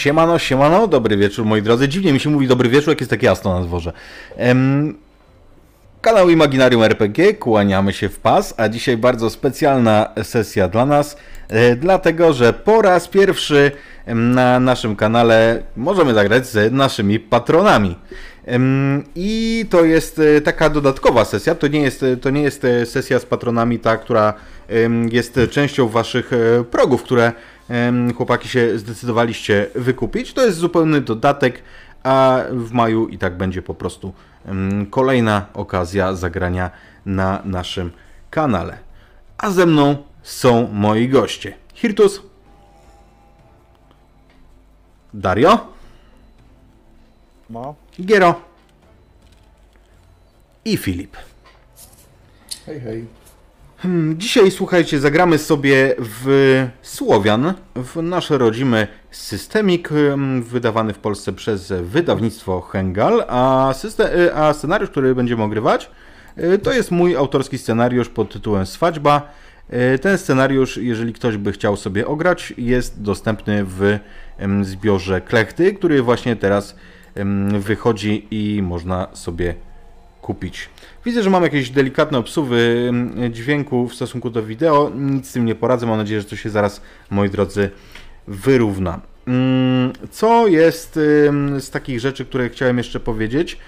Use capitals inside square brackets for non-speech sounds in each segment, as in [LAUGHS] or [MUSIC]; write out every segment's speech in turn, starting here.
Siemano, siemano, dobry wieczór moi drodzy. Dziwnie mi się mówi dobry wieczór, jak jest tak jasno na dworze. Em, kanał Imaginarium RPG, kłaniamy się w pas, a dzisiaj bardzo specjalna sesja dla nas, e, dlatego że po raz pierwszy na naszym kanale możemy zagrać z naszymi patronami. I to jest e, taka dodatkowa sesja, to nie jest, to nie jest e, sesja z patronami ta, która jest częścią waszych e, progów, które chłopaki się zdecydowaliście wykupić. To jest zupełny dodatek, a w maju i tak będzie po prostu kolejna okazja zagrania na naszym kanale. A ze mną są moi goście. Hirtus, Dario, No. Giero i Filip. Hej, hej. Hmm, Dzisiaj, słuchajcie, zagramy sobie w Słowian, w nasz rodzimy systemik, hmm, wydawany w Polsce przez wydawnictwo Hengal, a, syste- y, a scenariusz, który będziemy ogrywać, y, to jest mój autorski scenariusz pod tytułem Swadźba. Y, Ten scenariusz, jeżeli ktoś by chciał sobie ograć, jest dostępny w zbiorze Klechty, który właśnie teraz wychodzi i można sobie kupić. Widzę, że mam jakieś delikatne obsuwy mm, dźwięku w stosunku do wideo. Nic z tym nie poradzę. Mam nadzieję, że to się zaraz, moi drodzy, wyrówna. Mm, Co jest z takich rzeczy, które chciałem jeszcze powiedzieć?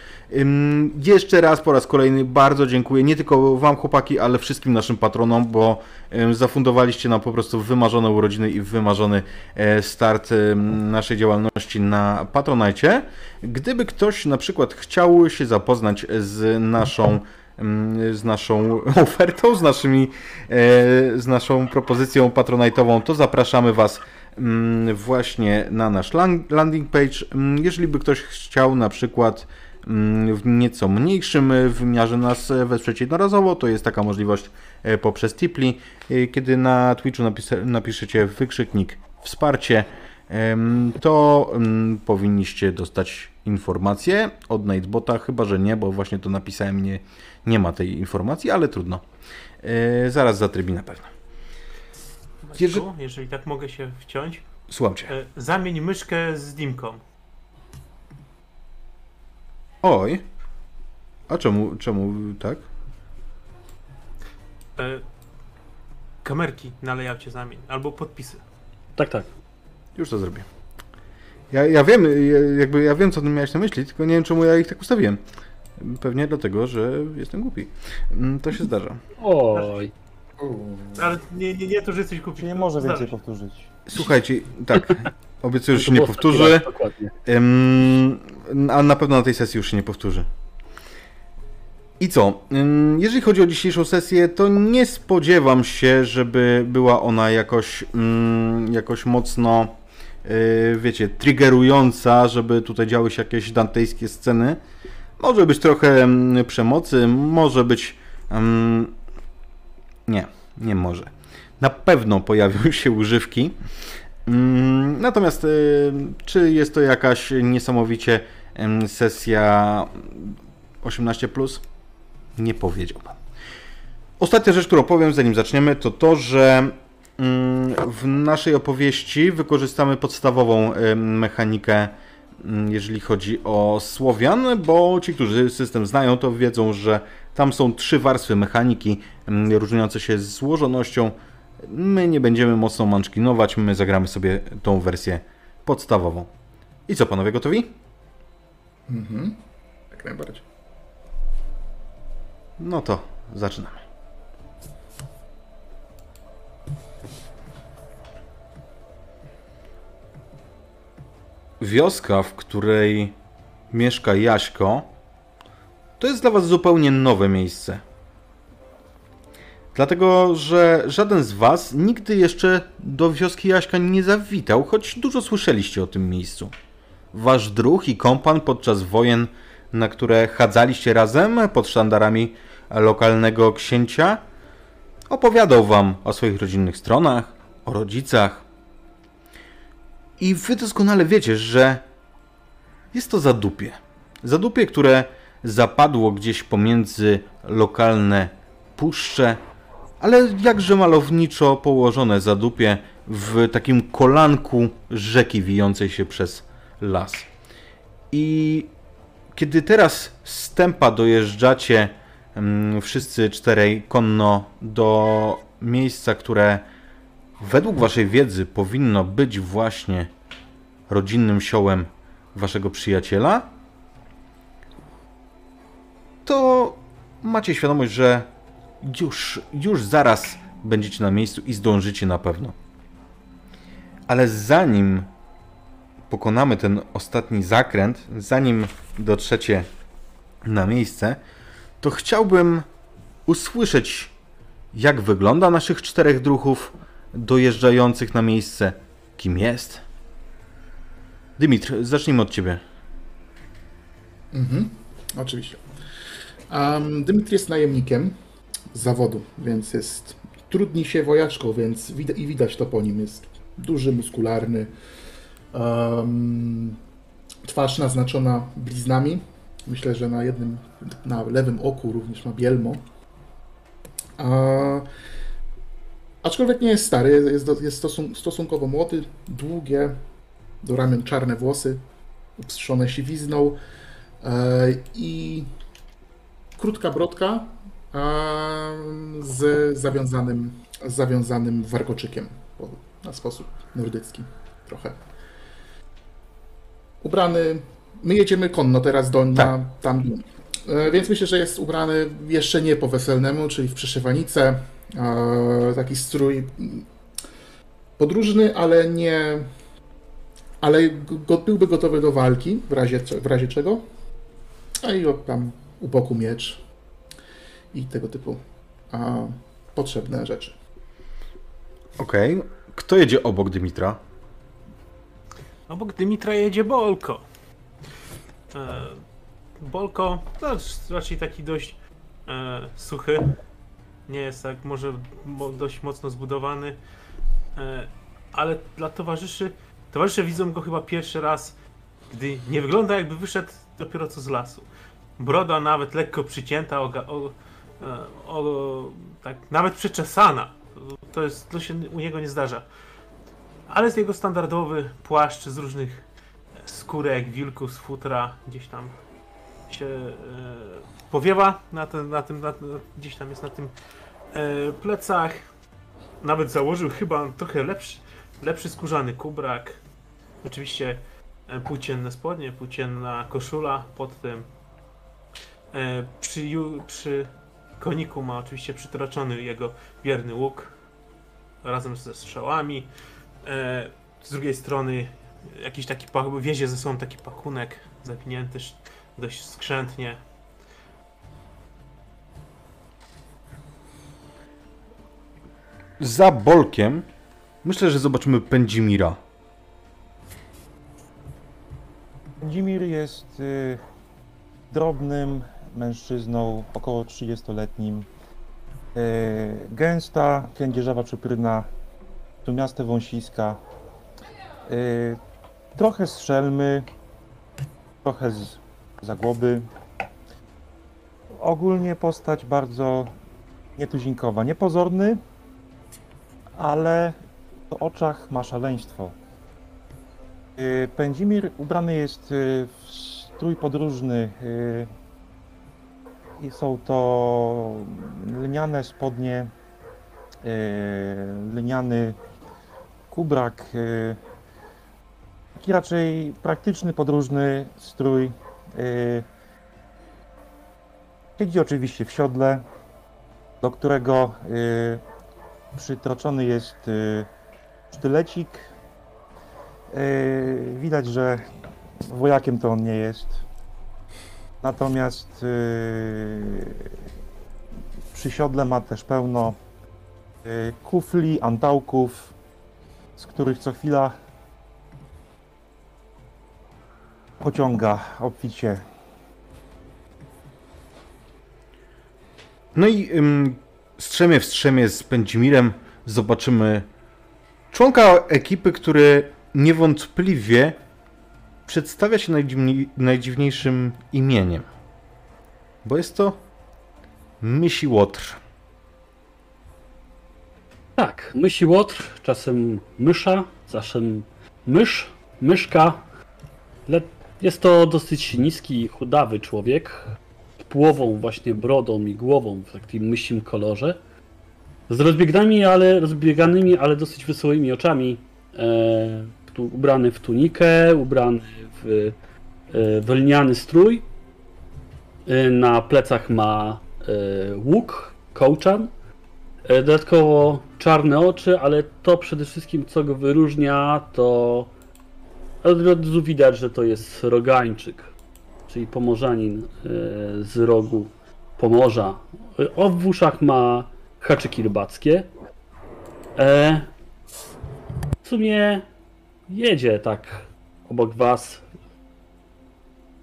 Jeszcze raz, po raz kolejny bardzo dziękuję nie tylko Wam, chłopaki, ale wszystkim naszym patronom, bo zafundowaliście nam po prostu wymarzone urodziny i wymarzony e, start naszej działalności na Patronajcie. Gdyby ktoś na przykład chciał się zapoznać z naszą z naszą [LAUGHS] ofertą, z, naszymi, e, z naszą propozycją patronajtową, to zapraszamy Was właśnie na nasz lan- landing page. Jeżeli by ktoś chciał na przykład w nieco mniejszym e, wymiarze nas e, wesprzeć jednorazowo, to jest taka możliwość e, poprzez Tipli, kiedy na Twitchu napiszecie wykrzyknik wsparcie, to em, powinniście dostać informację od Nightbota, chyba że nie, bo właśnie to napisałem, nie, nie ma tej informacji, ale trudno. Zaraz zatrybi na pewno. Jeżeli- jeżeli tak mogę się wciąć, Słucham Cię. zamień myszkę z dimką. Oj. A czemu, czemu tak? E, kamerki na layoutie zamień, albo podpisy. Tak, tak. Już to zrobię. Ja, ja wiem, ja, jakby ja wiem, co ty miałeś na myśli, tylko nie wiem, czemu ja ich tak ustawiłem. Pewnie dlatego, że jestem głupi. Mm, To się zdarza. Oj. Ale nie, nie, nie to, że jesteś głupi. Nie może więcej powtórzyć? Słuchajcie, tak. Obiecuję, że się nie powtórzy. Ym, a na pewno na tej sesji już się nie powtórzy. I co? Ym, Jeżeli chodzi o dzisiejszą sesję, to nie spodziewam się, żeby była ona jakoś, ym, jakoś mocno, yy, wiecie, triggerująca, żeby tutaj działy się jakieś dantejskie sceny. Może być trochę przemocy, może być. nie, nie może. Na pewno pojawią się [LAUGHS] używki. Mm, Natomiast y, czy jest to jakaś niesamowicie sesja 18? Nie powiedziałbym. Ostatnia rzecz, którą powiem, zanim zaczniemy, to to, że mm, w naszej opowieści wykorzystamy podstawową mechanikę, mm, jeżeli chodzi o Słowian, bo ci, którzy system znają, to wiedzą, że tam są trzy warstwy mechaniki różniące się złożonością. My nie będziemy mocno manczkinować, my zagramy sobie tą wersję podstawową. I co, panowie gotowi? Mhm. Jak najbardziej. No to zaczynamy. Wioska, w której mieszka Jaśko, to jest dla Was zupełnie nowe miejsce. Dlatego, że żaden z Was nigdy jeszcze do wioski Jaśka nie zawitał, choć dużo słyszeliście o tym miejscu. Wasz druh i kompan podczas wojen, na które chadzaliście razem pod sztandarami lokalnego księcia, opowiadał wam o swoich rodzinnych stronach, o rodzicach. I wy doskonale wiecie, że jest to zadupie. Zadupie, które zapadło gdzieś pomiędzy lokalne puszcze, ale jakże malowniczo położone zadupie w takim kolanku rzeki wijącej się przez las. I kiedy teraz stępa dojeżdżacie mm, wszyscy czterej konno do miejsca, które według waszej wiedzy powinno być właśnie rodzinnym siołem waszego przyjaciela, to macie świadomość, że już, już zaraz będziecie na miejscu i zdążycie na pewno. Ale zanim pokonamy ten ostatni zakręt, zanim dotrzecie na miejsce, to chciałbym usłyszeć, jak wygląda naszych czterech druhów dojeżdżających na miejsce. Kim jest? Dymitr, zacznijmy od ciebie. Mhm, oczywiście. Um, Dymitr jest najemnikiem zawodu, więc jest trudni się wojaczką, więc wid- i widać to po nim. Jest duży, muskularny. Um, twarz naznaczona bliznami. Myślę, że na jednym, na lewym oku również ma bielmo. A, aczkolwiek nie jest stary, jest, jest, stosun- stosunkowo młody, długie, do ramion czarne włosy, upstrzone siwizną e, i krótka brodka z zawiązanym, z zawiązanym warkoczykiem na sposób nordycki trochę. Ubrany, my jedziemy konno teraz do na, Tak. tam, e, więc myślę, że jest ubrany jeszcze nie po weselnemu, czyli w przeszywanicę, e, taki strój podróżny, ale nie, ale go, byłby gotowy do walki w razie, w razie czego. A i tam u boku miecz i tego typu a, potrzebne rzeczy. Okej. Kto jedzie obok Dymitra? Obok Dymitra jedzie Bolko. E, Bolko to raczej taki dość e, suchy. Nie jest tak może mo, dość mocno zbudowany. E, ale dla towarzyszy, towarzysze widzą go chyba pierwszy raz, gdy nie wygląda jakby wyszedł dopiero co z lasu. Broda nawet lekko przycięta, o, o, o, tak nawet przeczesana. To, jest, to się u niego nie zdarza. Ale jest jego standardowy płaszcz z różnych skórek, wilków, z futra, gdzieś tam się e, powiewa na, ten, na tym, na, gdzieś tam jest na tym e, plecach. Nawet założył chyba trochę lepszy, lepszy skórzany kubrak. Oczywiście e, płócienne spodnie, płócienna koszula pod tym. E, przy, przy koniku ma oczywiście przytroczony jego wierny łuk razem ze strzałami. E, z drugiej strony jakiś taki wiezie ze sobą taki pakunek zapinięty dość skrzętnie. Za Bolkiem myślę, że zobaczymy Pędzimira. Dzimir jest y, drobnym mężczyzną, około 30-letnim. Y, gęsta, kędzierzawa czupryna, tłumiaste wąsiska. Y, trochę strzelmy, trochę z zagłoby. Ogólnie postać bardzo nietuzinkowa, niepozorny, ale w oczach ma szaleństwo. Y, Pędzimir ubrany jest w strój podróżny. Są to lniane spodnie, y, lniany kubrak, y, taki raczej praktyczny podróżny strój. y, Siedzi oczywiście w siodle, do którego przytroczony jest sztylecik widać, że wojakiem to on nie jest. Natomiast yy, przy siodle ma też pełno yy, kufli, antałków, z których co chwila pociąga obficie. No i ym, strzemie w strzemie z Pędzimirem zobaczymy członka ekipy, który niewątpliwie przedstawia się najdziwni- najdziwniejszym imieniem. Bo jest to Mysi Łotr. Tak, mysi łotr, czasem mysza, czasem mysz, myszka. Jest to dosyć niski chudawy człowiek. Z właśnie brodą i głową w takim mysim kolorze. Z rozbieganymi, ale, rozbieganymi, ale dosyć wesołymi oczami. E, tu, ubrany w tunikę, ubrany w e, wełniany strój. E, na plecach ma e, łuk, kołczan. Dodatkowo czarne oczy, ale to przede wszystkim co go wyróżnia, to od razu widać, że to jest rogańczyk, czyli pomorzanin z rogu Pomorza. O w uszach ma haczyki rybackie. E, W sumie jedzie tak obok was.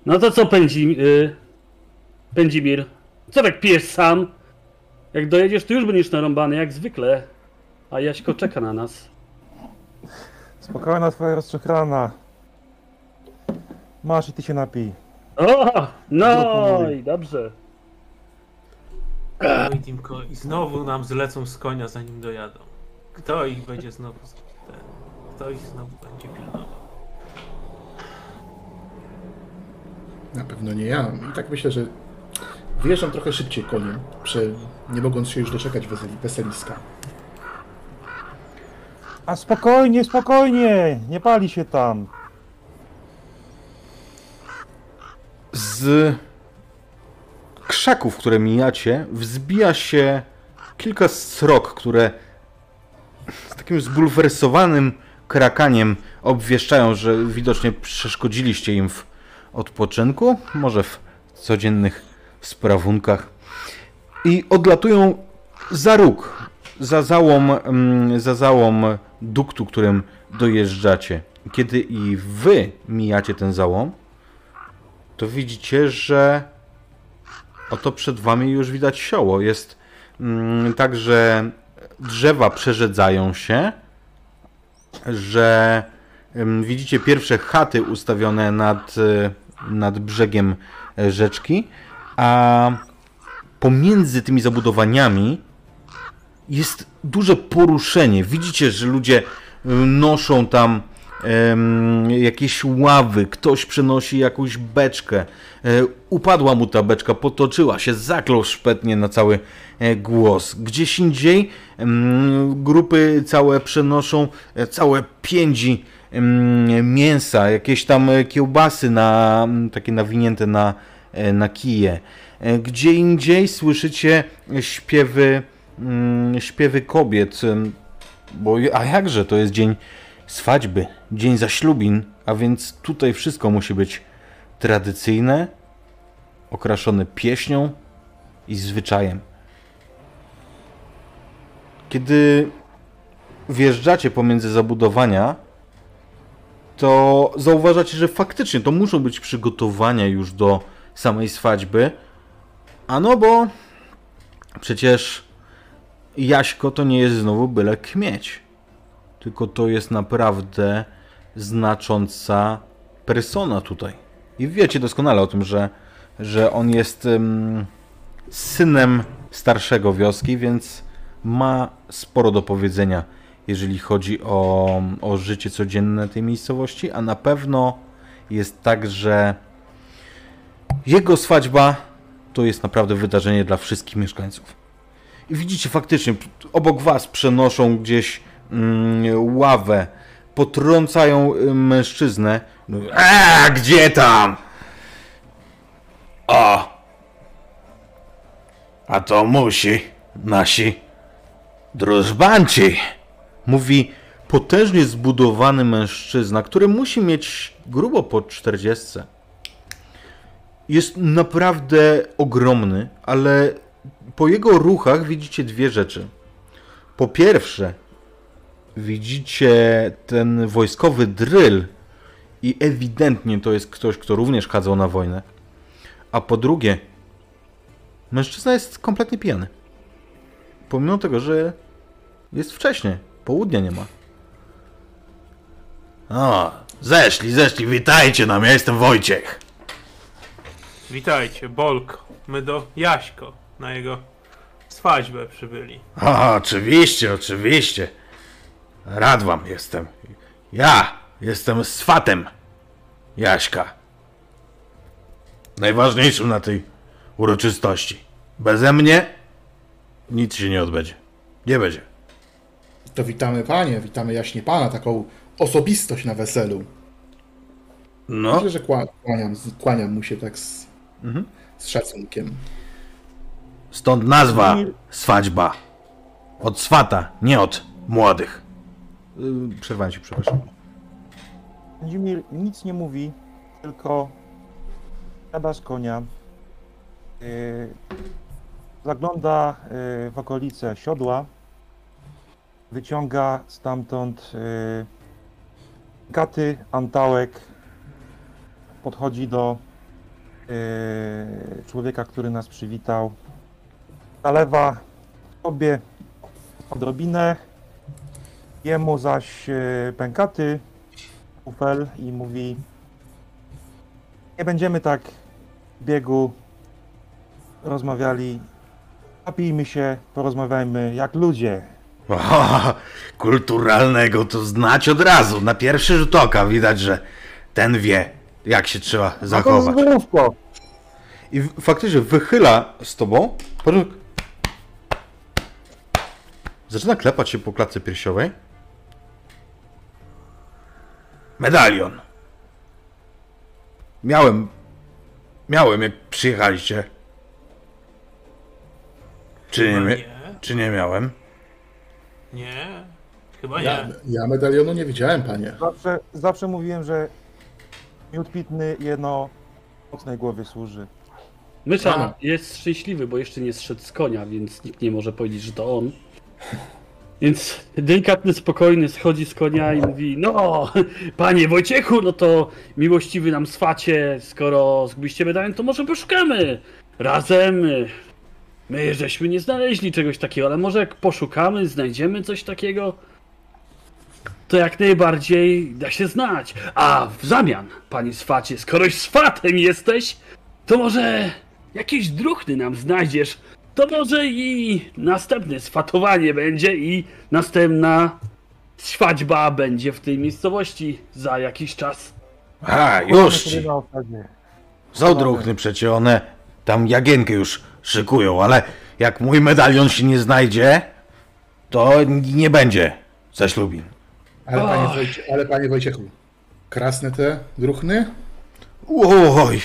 No to co pędzi, y, Pędzimir? Co tak pijesz sam? Jak dojedziesz, to już będziesz narąbany, jak zwykle. A Jaśko czeka na nas. Spokojna twoja rozczochrana. Masz i ty się napij. O, no i dobrze. Oj, Dimko, i znowu nam zlecą z konia, zanim dojadą. Kto ich będzie znowu... z- Ten, kto ich znowu będzie pilnował? Na pewno nie ja. I tak myślę, że wyjeżdżam trochę szybciej koniem, przy, nie mogąc się już doczekać weseli, weseliska. A spokojnie, spokojnie! Nie pali się tam. Z krzaków, które mijacie, wzbija się kilka srok, które z takim zbulwersowanym krakaniem obwieszczają, że widocznie przeszkodziliście im w odpoczynku, może w codziennych sprawunkach. I odlatują za róg, za załom, mm, za załom duktu, którym dojeżdżacie. Kiedy i wy mijacie ten załom, to widzicie, że oto przed wami już widać sioło. Jest mm, tak, że drzewa przerzedzają się, że widzicie pierwsze chaty ustawione nad, y, nad brzegiem e, rzeczki, a pomiędzy tymi zabudowaniami jest duże poruszenie. Widzicie, że ludzie noszą tam jakieś ławy, ktoś przenosi jakąś beczkę. E, upadła mu ta beczka, potoczyła się, zaklął szpetnie na cały e, głos. Gdzieś indziej grupy całe przenoszą e, całe piędzi mięsa, jakieś tam kiełbasy na, takie nawinięte na, na kije. Gdzie indziej słyszycie śpiewy, śpiewy kobiet, bo a jakże to jest dzień swadźby, dzień zaślubin, a więc tutaj wszystko musi być tradycyjne, okraszone pieśnią i zwyczajem. Kiedy wjeżdżacie pomiędzy zabudowania, to zauważacie, że faktycznie to muszą być przygotowania już do samej swadźby. A no bo przecież Jaśko to nie jest znowu byle kmieć. Tylko to jest naprawdę znacząca persona tutaj. I wiecie doskonale o tym, że, że on jest ym, synem starszego wioski, więc ma sporo do powiedzenia, jeżeli chodzi o, o życie codzienne tej miejscowości, a na pewno jest tak, że jego swadźba to jest naprawdę wydarzenie dla wszystkich mieszkańców. I widzicie faktycznie, obok was przenoszą gdzieś ławę, potrącają y, mężczyznę. A, gdzie tam? O! A to musi nasi drużbanci. Mówi potężnie zbudowany mężczyzna, który musi mieć grubo po 40. Jest naprawdę ogromny, ale po jego ruchach widzicie dwie rzeczy. Po pierwsze, widzicie ten wojskowy dryl i ewidentnie to jest ktoś, kto również chadzał na wojnę. A po drugie, mężczyzna jest kompletnie pijany. Pomimo tego, że jest wcześnie, południa nie ma. O, zeszli, zeszli, witajcie nam, ja jestem Wojciech. Witajcie, Bolko. My do Jaśko na jego swaźbę przybyli. A, oczywiście, oczywiście. Rad wam jestem. Ja jestem swatem Jaśka. Najważniejszym na tej uroczystości. Beze mnie nic się nie odbędzie. Nie będzie. To witamy panie, witamy jaśnie pana, taką osobistość na weselu. No, Myślę, że kła- kłaniam, kłaniam mu się tak z, z szacunkiem. stąd nazwa swaćba. Od swata, nie od młodych. Przerwałem ci, przepraszam. Włodzimir nic nie mówi, tylko siada z konia, yy, zagląda yy, w okolice siodła, wyciąga stamtąd yy, gaty, antałek, podchodzi do yy, człowieka, który nas przywitał, zalewa sobie odrobinę, jemu zaś yy, pękaty, kufel i mówi nie będziemy tak w biegu rozmawiali. Napijmy się, porozmawiajmy jak ludzie. [LAUGHS] O, kulturalnego to znać od razu. Na pierwszy rzut oka widać, że ten wie, jak się trzeba zachować. zdrówko. I faktycznie wychyla z tobą. Zaczyna klepać się po klatce piersiowej. Medalion. Miałem. Miałem, jak przyjechaliście. Czy nie, nie. czy nie miałem? Nie. Chyba Ja, nie. ja medalionu nie widziałem, panie. Zawsze, zawsze mówiłem, że miód pitny jedno mocnej głowie służy. Mysza jest szczęśliwy, bo jeszcze nie zszedł z konia, więc nikt nie może powiedzieć, że to on. Więc delikatny, spokojny schodzi z konia i mówi: No, panie Wojciechu, no to miłościwy nam swacie, skoro zgubiliście medalion, to może poszukamy razem. My żeśmy nie znaleźli czegoś takiego, ale może jak poszukamy, znajdziemy coś takiego, to jak najbardziej da się znać. A w zamian, panie swacie, skoroś swatem jesteś, to może jakieś druchny nam znajdziesz. To może i następne swatowanie będzie i następna świadźba będzie w tej miejscowości za jakiś czas. A, już ci. Są druhny przecie, one tam jagienkę już szykują, ale jak mój medalion się nie znajdzie, to nie będzie zaślubin. Ale panie. Wojcie, ale panie Wojciechu, krasne te druchny? Oj,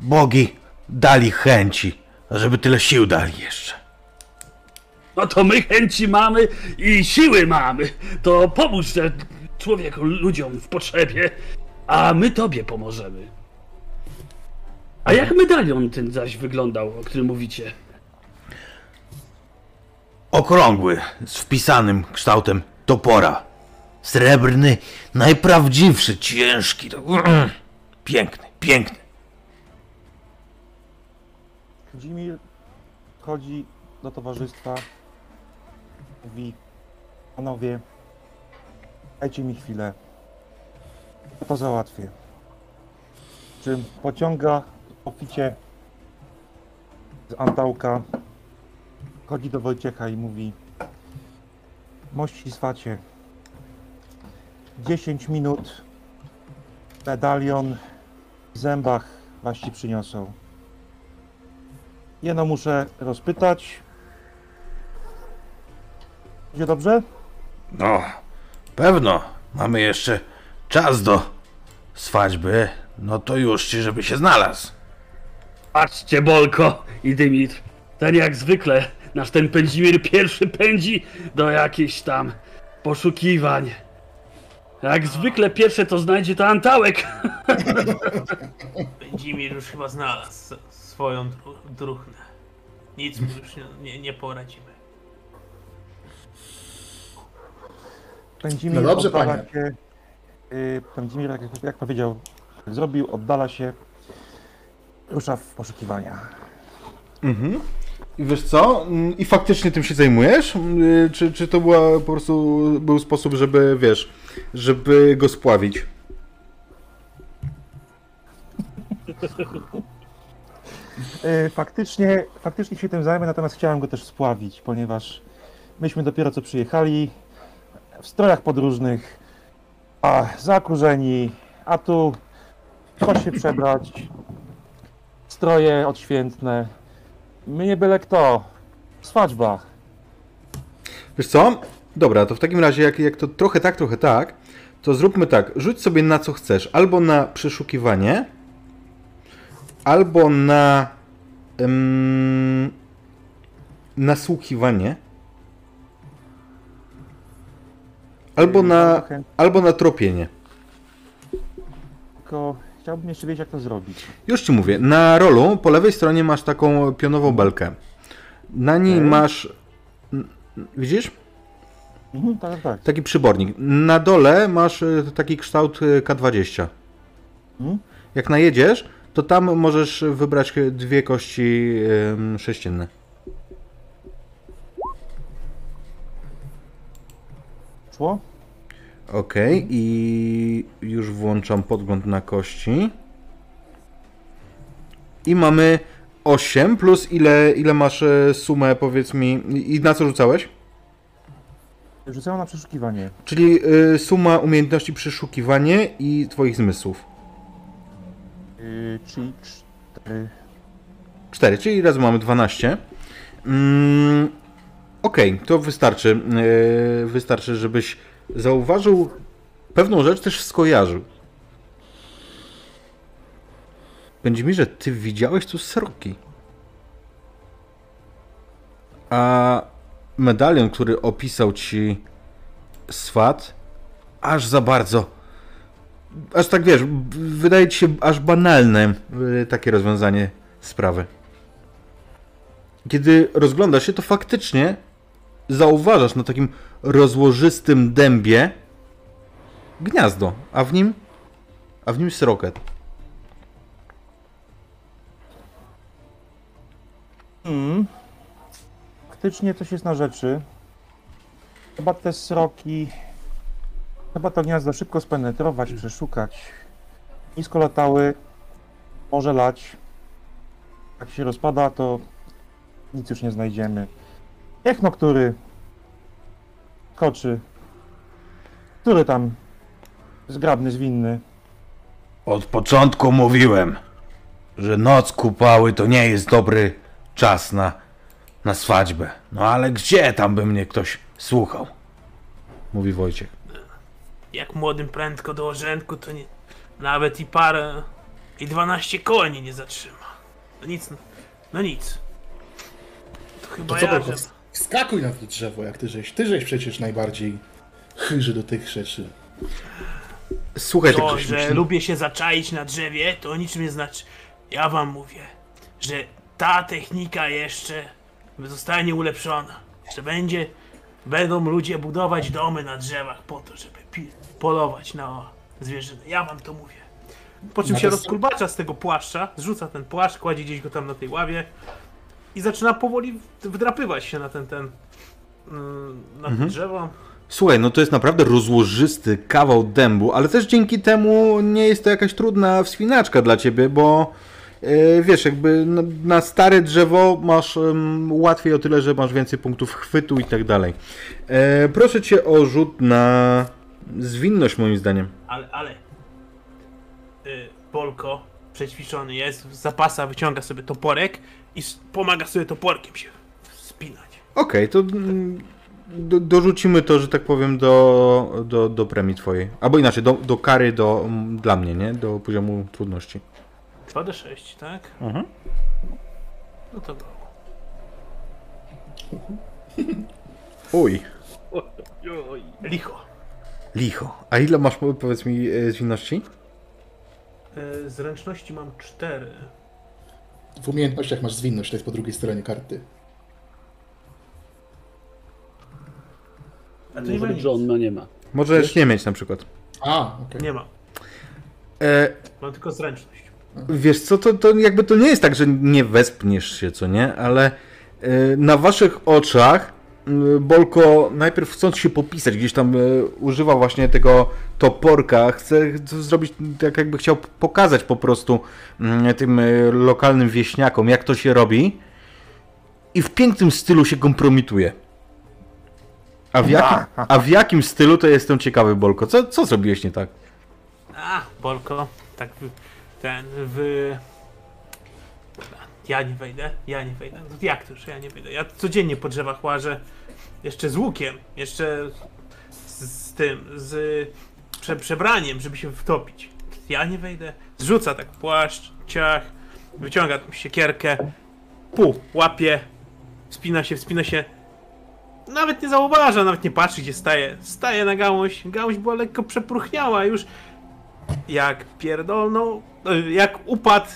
bogi dali chęci, żeby tyle sił dali jeszcze. No to my chęci mamy i siły mamy. To pomóż te człowieku, ludziom w potrzebie, a my tobie pomożemy. A jak medalion ten zaś wyglądał, o którym mówicie? Okrągły, z wpisanym kształtem topora. Srebrny, najprawdziwszy, ciężki. [CLEARS THROAT] Piękny, piękny. Dzimir chodzi do towarzystwa, mówi, panowie, dajcie mi chwilę, ja to załatwię. Czym pociąga oficie z antałka, chodzi do Wojciecha i mówi, mości swacie, 10 minut, medalion w zębach was ci przyniosą. Jeno muszę rozpytać. Będzie dobrze? No, pewno. Mamy jeszcze czas do swaćby. No to już ci, żeby się znalazł. Patrzcie, Bolko i Dymitr. Ten jak zwykle, nasz ten Pędzimir pierwszy pędzi do jakichś tam poszukiwań. Jak zwykle pierwsze to znajdzie to Antałek. Będzimir już chyba znalazł swoją dru- druchnę. Nic mu już nie, nie, nie poradzimy. Pędzimir No dobrze, oddala panie. się. Yy, Pędzimir, jak, jak powiedział, zrobił, oddala się, rusza w poszukiwania. I wiesz co? Mm, I faktycznie tym się zajmujesz? Mm, Czy, czy to była po prostu był sposób, żeby, wiesz, żeby go spławić? [LAUGHS] E, Faktycznie, faktycznie się tym zajmę, natomiast chciałem go też spławić, ponieważ myśmy dopiero co przyjechali w strojach podróżnych, a zakurzeni, a tu coś się przebrać, stroje odświętne. My nie byle kto, swadźba. Wiesz co? Dobra, to w takim razie, jak, jak to trochę tak, trochę tak, to zróbmy tak. Rzuć sobie na co chcesz. Albo na przeszukiwanie, albo na ym, nasłuchiwanie, albo na, albo na tropienie. Tylko chciałbym jeszcze wiedzieć, jak to zrobić. Już ci mówię, na rolu po lewej stronie masz taką pionową belkę. Na niej Okej. masz. Widzisz? Mhm, tak, tak, tak. Taki przybornik. Na dole masz y, taki kształt y, K20. Mhm. Jak najedziesz, to tam możesz wybrać dwie kości sześcienne. Szło? Ok, i już włączam podgląd na kości. I mamy 8 plus ile, ile masz y, sumę, powiedz mi. I na co rzucałeś? Rzucałem na przeszukiwanie. Czyli y, suma umiejętności przeszukiwanie i twoich zmysłów. Yy, czyli cztery. 4, czyli razem mamy 12. Mm, Okej, to wystarczy. Yy, wystarczy, żebyś zauważył pewną rzecz, też skojarzył. Będzie mi, że ty widziałeś tu sroki. A medalion, który opisał ci swat, aż za bardzo. Aż tak wiesz, wydaje ci się aż banalne yy, takie rozwiązanie sprawy. Kiedy rozglądasz się, to faktycznie zauważasz na takim rozłożystym dębie gniazdo, a w nim a w nim sroket. Mm. Faktycznie coś jest na rzeczy. Chyba te sroki. Chyba to gniazdo szybko spenetrować, przeszukać. Nisko latały. Może lać. Jak się rozpada, to nic już nie znajdziemy. Niech no który koczy. Który tam zgrabny, zwinny. Od początku mówiłem, że noc kupały to nie jest dobry czas na, na swadźbę. No ale gdzie tam by mnie ktoś słuchał? Mówi Wojciech. Jak młodym prędko do orzędku, to nie, nawet i parę i 12 koni nie zatrzyma. No nic, no nic. To chyba To co, ja, że... wskakuj na to drzewo, jak ty żeś. Ty żeś przecież najbardziej chyży do tych rzeczy. Słuchaj, To, że lubię się zaczaić na drzewie, to niczym nie znaczy. Ja wam mówię, że ta technika jeszcze zostanie ulepszona. Że będzie, będą ludzie budować domy na drzewach po to, żeby polować na zwierzyny. Ja wam to mówię. Po czym No się rozkulbacza z tego płaszcza, zrzuca ten płaszcz, kładzie gdzieś go tam na tej ławie i zaczyna powoli wdrapywać się na ten, ten, mm, na Mhm. drzewo. Słuchaj, no to jest naprawdę rozłożysty kawał dębu, ale też dzięki temu nie jest to jakaś trudna wspinaczka dla ciebie, bo e, wiesz, jakby na, na stare drzewo masz em, łatwiej o tyle, że masz więcej punktów chwytu i tak dalej. E, proszę cię o rzut na zwinność moim zdaniem. Ale, ale. Y, Polko przećwiczony jest, z zapasa wyciąga sobie toporek i pomaga sobie toporkiem się spinać. Okej, to mm, do, dorzucimy to, że tak powiem, do, do, do premii twojej. Albo inaczej, do, do kary do, mm, dla mnie, nie? Do poziomu trudności. 2d6, tak? Mhm. No to było. Uj, Licho. Licho. A ile masz, powiedz mi, e, zwinności? Y, zręczności mam 4. W umiejętnościach masz zwinność, to jest po drugiej stronie karty. A to nie Może ma być, nic. że on ma nie ma. Możesz nie mieć na przykład. A, okej. Nie ma. E, Mam tylko zręczność. wiesz co, to, to jakby to nie jest tak, że nie wespniesz się, co nie? Ale e, na waszych oczach Bolko najpierw chcąc się popisać, gdzieś tam y, używa właśnie tego toporka, chce zrobić tak jakby chciał pokazać po prostu mm, tym y, lokalnym wieśniakom, jak to się robi i w pięknym stylu się kompromituje. A w, jakim, a w jakim stylu to jestem ciekawy, Bolko. Co, co zrobiłeś nie tak? A, Bolko, tak ten, w... Ja nie wejdę, ja nie wejdę. No jak to, że ja nie wejdę? Ja codziennie po drzewach łażę, jeszcze z łukiem, jeszcze z, z tym, z prze, przebraniem, żeby się wtopić. Ja nie wejdę. Zrzuca tak płaszcz, ciach, wyciąga tą siekierkę, pół, łapie, wspina się, wspina się. Nawet nie zauważa, nawet nie patrzy, gdzie staje. Staje na gałąź. Gałąź była lekko przepruchniała już. Jak pierdolną, e, jak upadł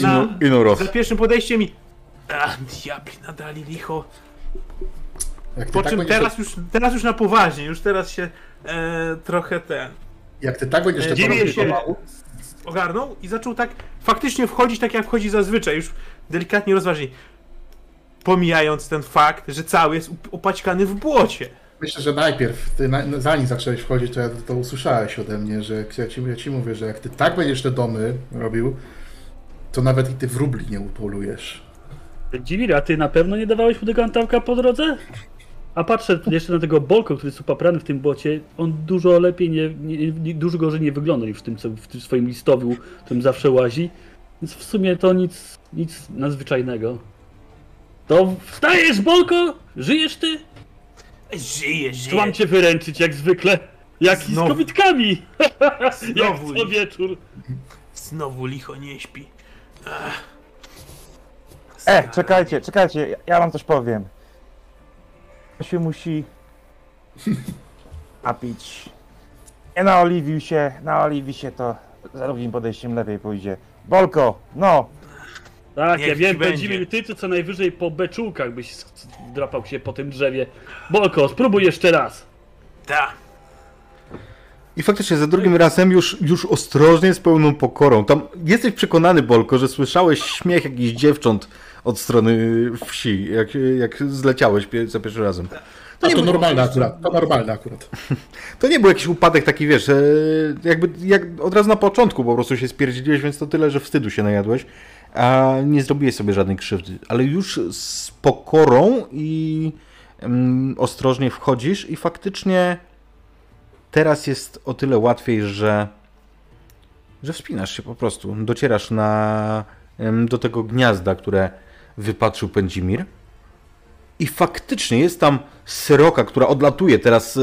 na, Inu roz. za pierwszym podejściem i... A, diabli nadali licho. Jak ty, Po tak czym będziesz, teraz już, teraz już na poważnie, już teraz się e, trochę ten... jak ty tak będziesz E, to dziwię robił się. ogarnął i zaczął tak faktycznie wchodzić tak jak wchodzi zazwyczaj, już delikatnie rozważnie. Pomijając ten fakt, że cały jest up- upaćkany w błocie. myślę, że najpierw, ty na, zanim zacząłeś wchodzić, to, ja, to usłyszałeś ode mnie, że ja ci, ja ci mówię, że jak ty tak będziesz te domy robił, to nawet i ty wróbli nie upolujesz. Dziwir, a ty na pewno nie dawałeś mu tego antałka po drodze? A patrzę jeszcze na tego Bolko, który jest upaprany w tym bocie, on dużo lepiej, nie, nie, nie, dużo gorzej nie wygląda niż w tym, co, w tym swoim listowiu, w którym zawsze łazi. Więc w sumie to nic, nic nadzwyczajnego. To wstajesz, Bolko? Żyjesz ty? Żyje, Czy żyje. mam cię wyręczyć jak zwykle? Jak z Znowu. kobitkami! [LAUGHS] jak Znowu, co wieczór. znowu licho nie śpi. E, czekajcie, czekajcie, ja- ja wam coś powiem. To się musi [LAUGHS] napić. Nie naoliwił się, naoliwi się to za drugim podejściem lepiej pójdzie. Bolko, no, Tak, Niech ja ci wiem, będzie. Ty to co najwyżej po beczułkach byś sk- drapał się po tym drzewie. Bolko, spróbuj jeszcze raz. Ta. I faktycznie za drugim razem już, już ostrożnie, z pełną pokorą. Tam jesteś przekonany, Bolko, że słyszałeś śmiech jakichś dziewcząt od strony wsi, jak, jak zleciałeś za pierwszym razem. A to był- normalne akurat, to normalne akurat. [LAUGHS] To nie był jakiś upadek taki, wiesz, e, jakby jak od razu na początku po prostu się spierdzieliłeś, więc to tyle, że wstydu się najadłeś, a nie zrobiłeś sobie żadnej krzywdy. Ale już z pokorą i mm, ostrożnie wchodzisz i faktycznie teraz jest o tyle łatwiej, że że wspinasz się po prostu. Docierasz na, do tego gniazda, które wypatrzył Pędzimir. I faktycznie jest tam sroka, która odlatuje teraz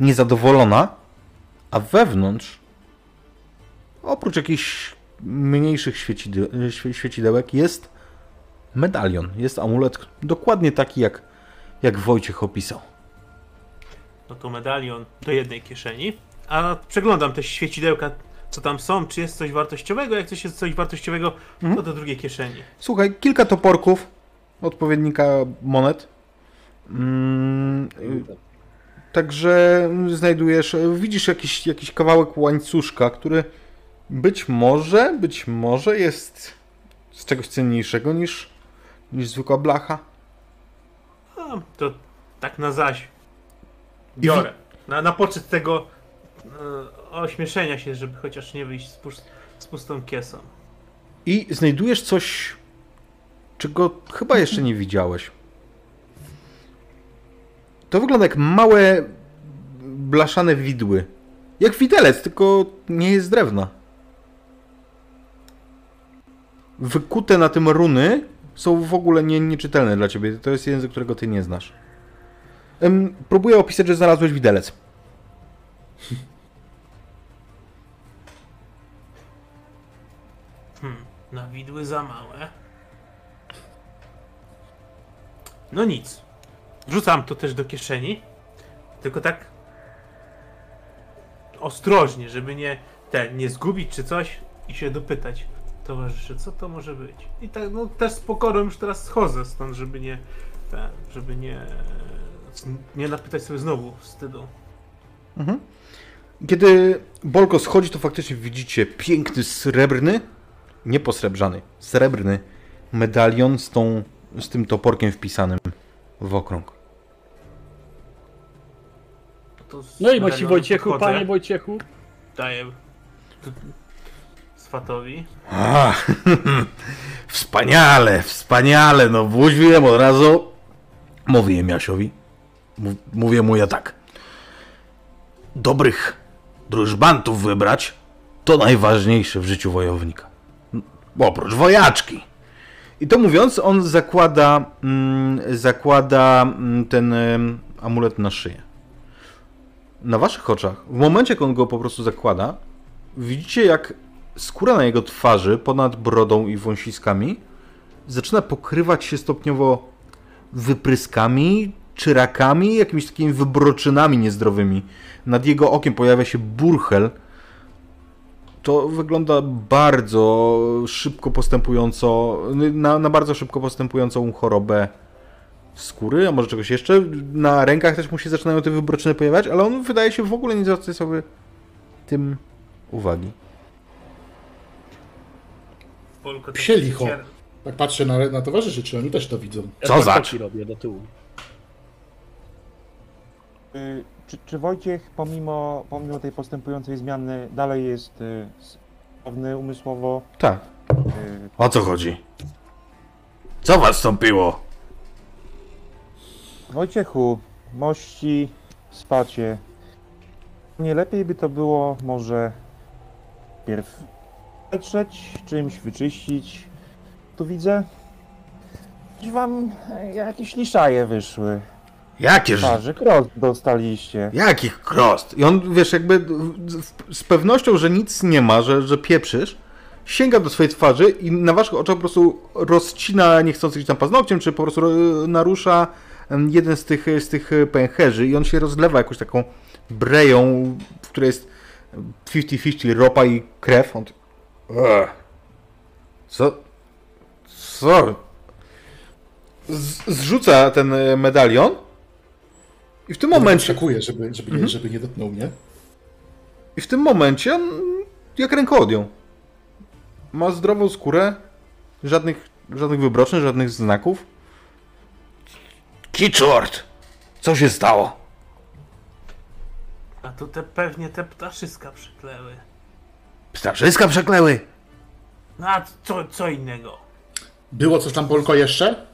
niezadowolona, a wewnątrz, oprócz jakichś mniejszych świecide, świe- świecidełek, jest medalion. Jest amulet dokładnie taki, jak, jak Wojciech opisał. No to medalion do jednej kieszeni. A przeglądam te świecidełka, co tam są, czy jest coś wartościowego. Jak coś jest coś wartościowego, to do drugiej kieszeni. Słuchaj, kilka toporków, odpowiednika monet. Mm, także znajdujesz, widzisz jakiś, jakiś kawałek łańcuszka, który być może, być może jest z czegoś cenniejszego niż, niż zwykła blacha. A, to tak na zaś. Biorę. Na, na poczet tego e, ośmieszenia się, żeby chociaż nie wyjść z, pust, z pustą kiesą. I znajdujesz coś, czego chyba jeszcze nie widziałeś. To wygląda jak małe blaszane widły. Jak widelec, tylko nie jest z drewna. Wykute na tym runy są w ogóle nie, nieczytelne dla ciebie. To jest język, którego ty nie znasz. Em, próbuję opisać, że znalazłeś widelec. Hmm, na widły za małe. No nic. Wrzucam to też do kieszeni. Tylko tak ostrożnie, żeby nie te, nie zgubić czy coś i się dopytać towarzysze, co to może być. I tak, no też z pokorą już teraz schodzę stąd, żeby nie ten, żeby nie nie napytać sobie znowu wstydu. Kiedy Bolko schodzi, to faktycznie widzicie piękny srebrny, nie posrebrzany, srebrny medalion z, tą, z tym toporkiem wpisanym w okrąg. No i medalionem Maci Wojciechu, podchodzę, panie Wojciechu. Daję swatowi. A, [LAUGHS] wspaniale, wspaniale, no wróciłem od razu. Mówiłem Jasiowi, mówię mu ja tak. Dobrych drużbantów wybrać to najważniejsze w życiu wojownika. Oprócz wojaczki. I to mówiąc, on zakłada, mm, zakłada mm, ten em, amulet na szyję. Na waszych oczach, w momencie, jak on go po prostu zakłada, widzicie jak skóra na jego twarzy, ponad brodą i wąsiskami, zaczyna pokrywać się stopniowo wypryskami, czyrakami, jakimiś takimi wybroczynami niezdrowymi. Nad jego okiem pojawia się burchel. To wygląda bardzo szybko postępująco, na, na bardzo szybko postępującą chorobę skóry, a może czegoś jeszcze. Na rękach też mu się zaczynają te wybroczyny pojawiać, ale on wydaje się w ogóle nie zwracać sobie tym uwagi. Polko, Psie tak licho. Tak patrzę na, na towarzyszy, czy oni też to widzą. Ja Co tak za- kroki robię do tyłu. Y, Czy, czy Wojciech pomimo, pomimo tej postępującej zmiany dalej jest y, sprawny umysłowo? Tak. Y, O co chodzi? Co was wstąpiło? Wojciechu, mości, spacie. Nie lepiej by to było może pierw patrzeć, czymś wyczyścić. Tu widzę, że wam e, jakieś liszaje wyszły. Jakież, Twarzy cross dostaliście. jakich krost? I on, wiesz, jakby z pewnością, że nic nie ma, że, że pieprzysz, sięga do swojej twarzy i na waszych oczach po prostu rozcina niechcący gdzieś tam paznokciem, czy po prostu e, narusza jeden z tych, z tych e, pęcherzy i on się rozlewa jakąś taką breją, w której jest 50-50 ropa i krew. On... Co? Co? Z, zrzuca ten e, medalion i w tym momencie... Szakuję, żeby, żeby, nie, żeby nie dotknął mnie. I w tym momencie on jak rękoodjął. Ma zdrową skórę, żadnych, żadnych wybroczeń, żadnych znaków. Kiczort! Co się stało? A to te pewnie te ptaszyska przykleły. Ptaszyska przekleły! No a co, co innego? Było coś tam, Polko, jeszcze?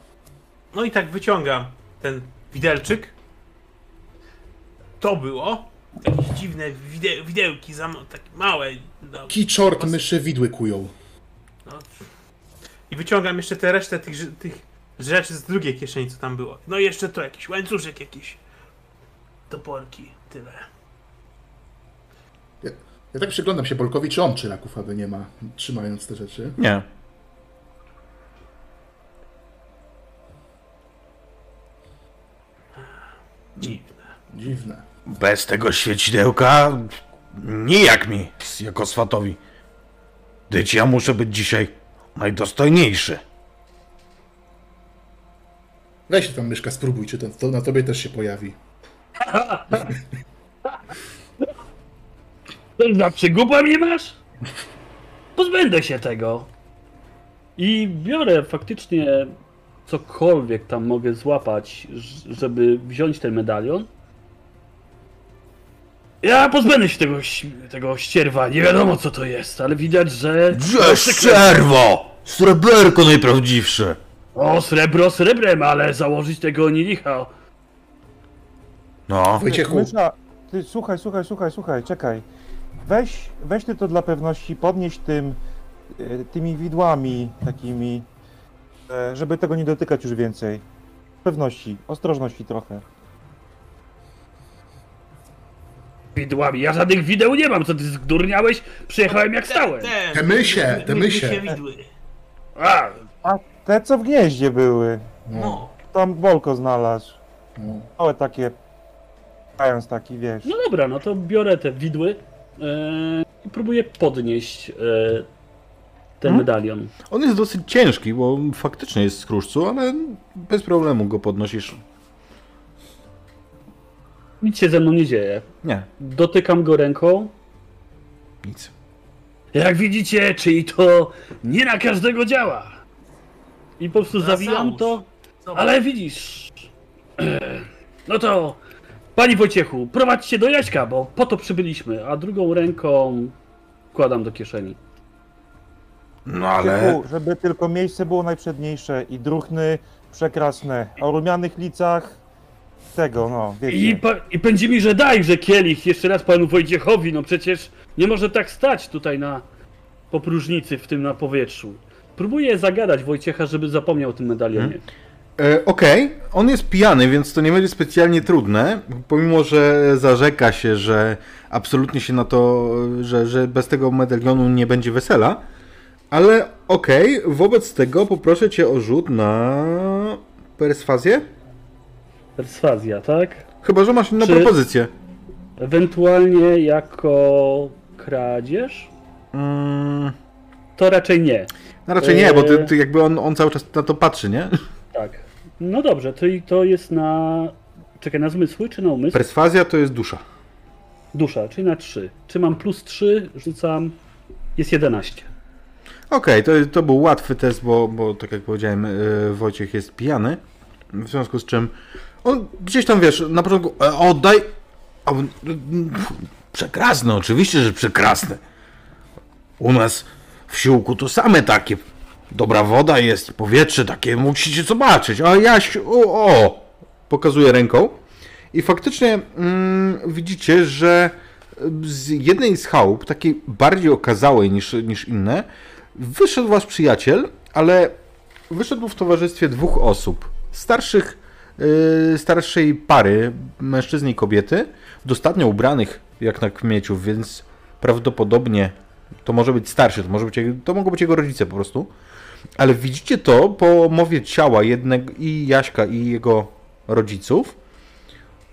No i tak wyciągam ten widelczyk. To było. Jakieś dziwne wide widełki, takie małe. No, Kiczort myszy widły kują. no. I wyciągam jeszcze tę resztę tych, tych rzeczy z drugiej kieszeni, co tam było. No i jeszcze to jakiś łańcuszek jakiś. Toporki, tyle. Ja, ja tak przyglądam się Polkowi, czy on czyraków aby nie ma, trzymając te rzeczy. Nie. Dziwne. Dziwne. Bez tego świecidełka nijak mi, jako swatowi. Dyć ja muszę być dzisiaj najdostojniejszy. Weź tam myszka, spróbuj, czy to, to na tobie też się pojawi. [LAUGHS] Za przygłupa mnie masz? Pozbędę się tego. I biorę faktycznie cokolwiek tam mogę złapać, żeby wziąć ten medalion. Ja pozbędę się tego, tego ścierwa, nie wiadomo co to jest, ale widać, że... Gdzie szczerwo! Sreberko najprawdziwsze! O, srebro srebrem, ale założyć tego nie licha. No. Wojciechu, Mysza, ty słuchaj, słuchaj, słuchaj, słuchaj, czekaj. Weź, weź ty to dla pewności, podnieś tym, y, tymi widłami takimi, e, żeby tego nie dotykać już więcej. Pewności, ostrożności trochę. Widłami, ja żadnych wideł nie mam, co ty zdurniałeś? Przyjechałem jak stałem. Te mysie, te my- mysie. widły. A, A te co w gnieździe były, No. tam Bolko znalazł. no. Małe takie, mając taki, wiesz. No dobra, no to biorę te widły e, i próbuję podnieść e, ten Hmm? medalion. On jest dosyć ciężki, bo faktycznie jest z kruszcu, ale bez problemu go podnosisz. Nic się ze mną nie dzieje. Nie, Dotykam go ręką. nic. Jak widzicie, czyli to nie na każdego działa. I po prostu zawijam to. Zobacz. Ale widzisz. [CLEARS THROAT] No to Pani Wojciechu, prowadźcie do Jaśka, bo po to przybyliśmy, a drugą ręką wkładam do kieszeni. No ale... Żeby tylko miejsce było najprzedniejsze i druchny przekrasne. O rumianych licach tego, no, wiecie. I, pa, I pędzi mi, że daj, że kielich jeszcze raz panu Wojciechowi, no przecież nie może tak stać tutaj na popróżnicy w tym na powietrzu. Próbuję zagadać Wojciecha, żeby zapomniał o tym medalionie. E, Okej, on jest pijany, więc to nie będzie specjalnie trudne, pomimo że zarzeka się, że absolutnie się na to, że, że bez tego medalionu nie będzie wesela. Ale okej, wobec tego poproszę cię o rzut na perswazję. Perswazja, tak? Chyba, że masz inną Czy- propozycję. Ewentualnie jako kradzież? Mm, To raczej nie. no raczej nie, bo ty, Eee. ty jakby on, on cały czas na to patrzy, nie? Tak. No dobrze, to, i to jest na. Czekaj, na zmysły czy na umysł? Perswazja to jest dusza. Dusza, czyli na 3. Czy mam plus 3, rzucam. Jest 11. Okej, to, to był łatwy test, bo, bo tak jak powiedziałem, yy, Wojciech jest pijany. W związku z czym on gdzieś tam wiesz, na początku e, oddaj. A on, Przekrasne, oczywiście, że przekrasne. U nas w siłku to same takie. Dobra woda jest, powietrze takie, musicie zobaczyć. A Jaś, o, o pokazuje ręką. I faktycznie mm, widzicie, że z jednej z chałup, takiej bardziej okazałej niż, niż inne, wyszedł wasz przyjaciel, ale wyszedł w towarzystwie dwóch osób. Starszych, starszej pary, mężczyzny i kobiety, dostatnio ubranych jak na kmieciów, więc prawdopodobnie to może być starszy, to, może być, to mogą być jego rodzice po prostu. Ale widzicie to po mowie ciała jednego i Jaśka i jego rodziców,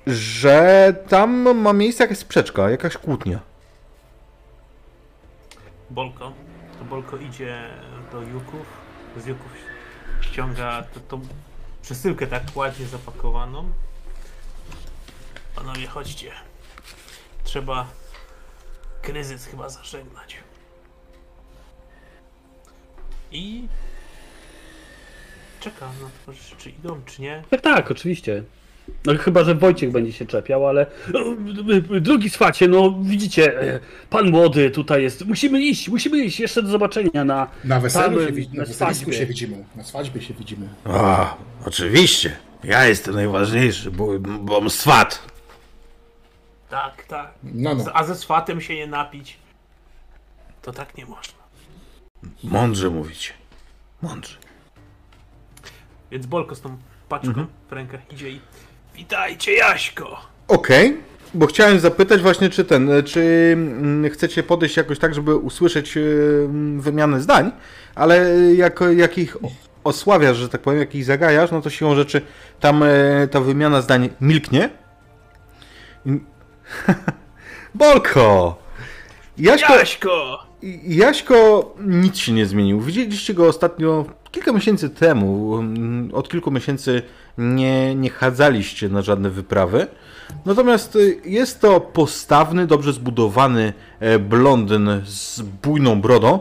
że tam ma miejsce jakaś sprzeczka, jakaś kłótnia. Bolko. To Bolko idzie do Juków. Z Juków ściąga to- tą przesyłkę tak ładnie zapakowaną. Panowie, chodźcie. Trzeba kryzys chyba zażegnać. I czeka na to, czy- idą, czy nie. Tak, tak, oczywiście. No chyba, że Wojciech będzie się czepiał, ale. Drugi swacie, no widzicie, e, pan młody tutaj jest. Musimy iść, musimy iść jeszcze do zobaczenia na. Na weselu Tam, się, wi- na na się widzimy. Na swadьbie się widzimy. A, oczywiście. Ja jestem najważniejszy, bo, bo swat. Tak, tak. No, no. A ze swatem się nie napić. To tak nie można. Mądrze mówicie. Mądrze. Więc Bolko z tą paczką Mhm. w rękach idzie i Witajcie Jaśko! Okej, bo chciałem zapytać właśnie, czy ten, czy mm, chcecie podejść jakoś tak, żeby usłyszeć mm, wymianę zdań, ale jak, jak ich osławiasz, że tak powiem, jak ich zagajasz, no to siłą rzeczy tam e, ta wymiana zdań milknie. I- [LAUGHS] Bolko! Jaśko, Jaśko! Jaśko nic się nie zmienił. Widzieliście go ostatnio kilka miesięcy temu. Mm, Od kilku miesięcy nie, nie chadzaliście na żadne wyprawy. Natomiast y, jest to postawny, dobrze zbudowany e, blondyn z bujną brodą.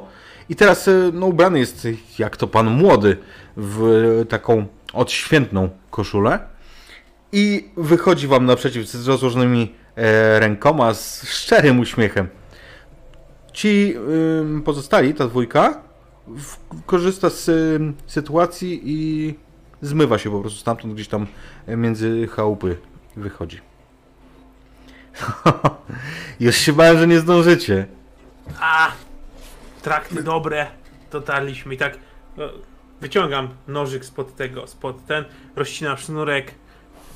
I teraz y, no, ubrany jest jak to pan młody w e, taką odświętną koszulę. I wychodzi wam naprzeciw z rozłożonymi e, rękoma, z szczerym uśmiechem. Ci pozostali, ta dwójka, korzysta z ym, sytuacji i zmywa się po prostu stamtąd, gdzieś tam między chałupy wychodzi. [LAUGHS] Już się bałem, że nie zdążycie. A! Trakty dobre. Dotarliśmy i tak e, wyciągam nożyk spod tego, spod ten, rozcinam sznurek,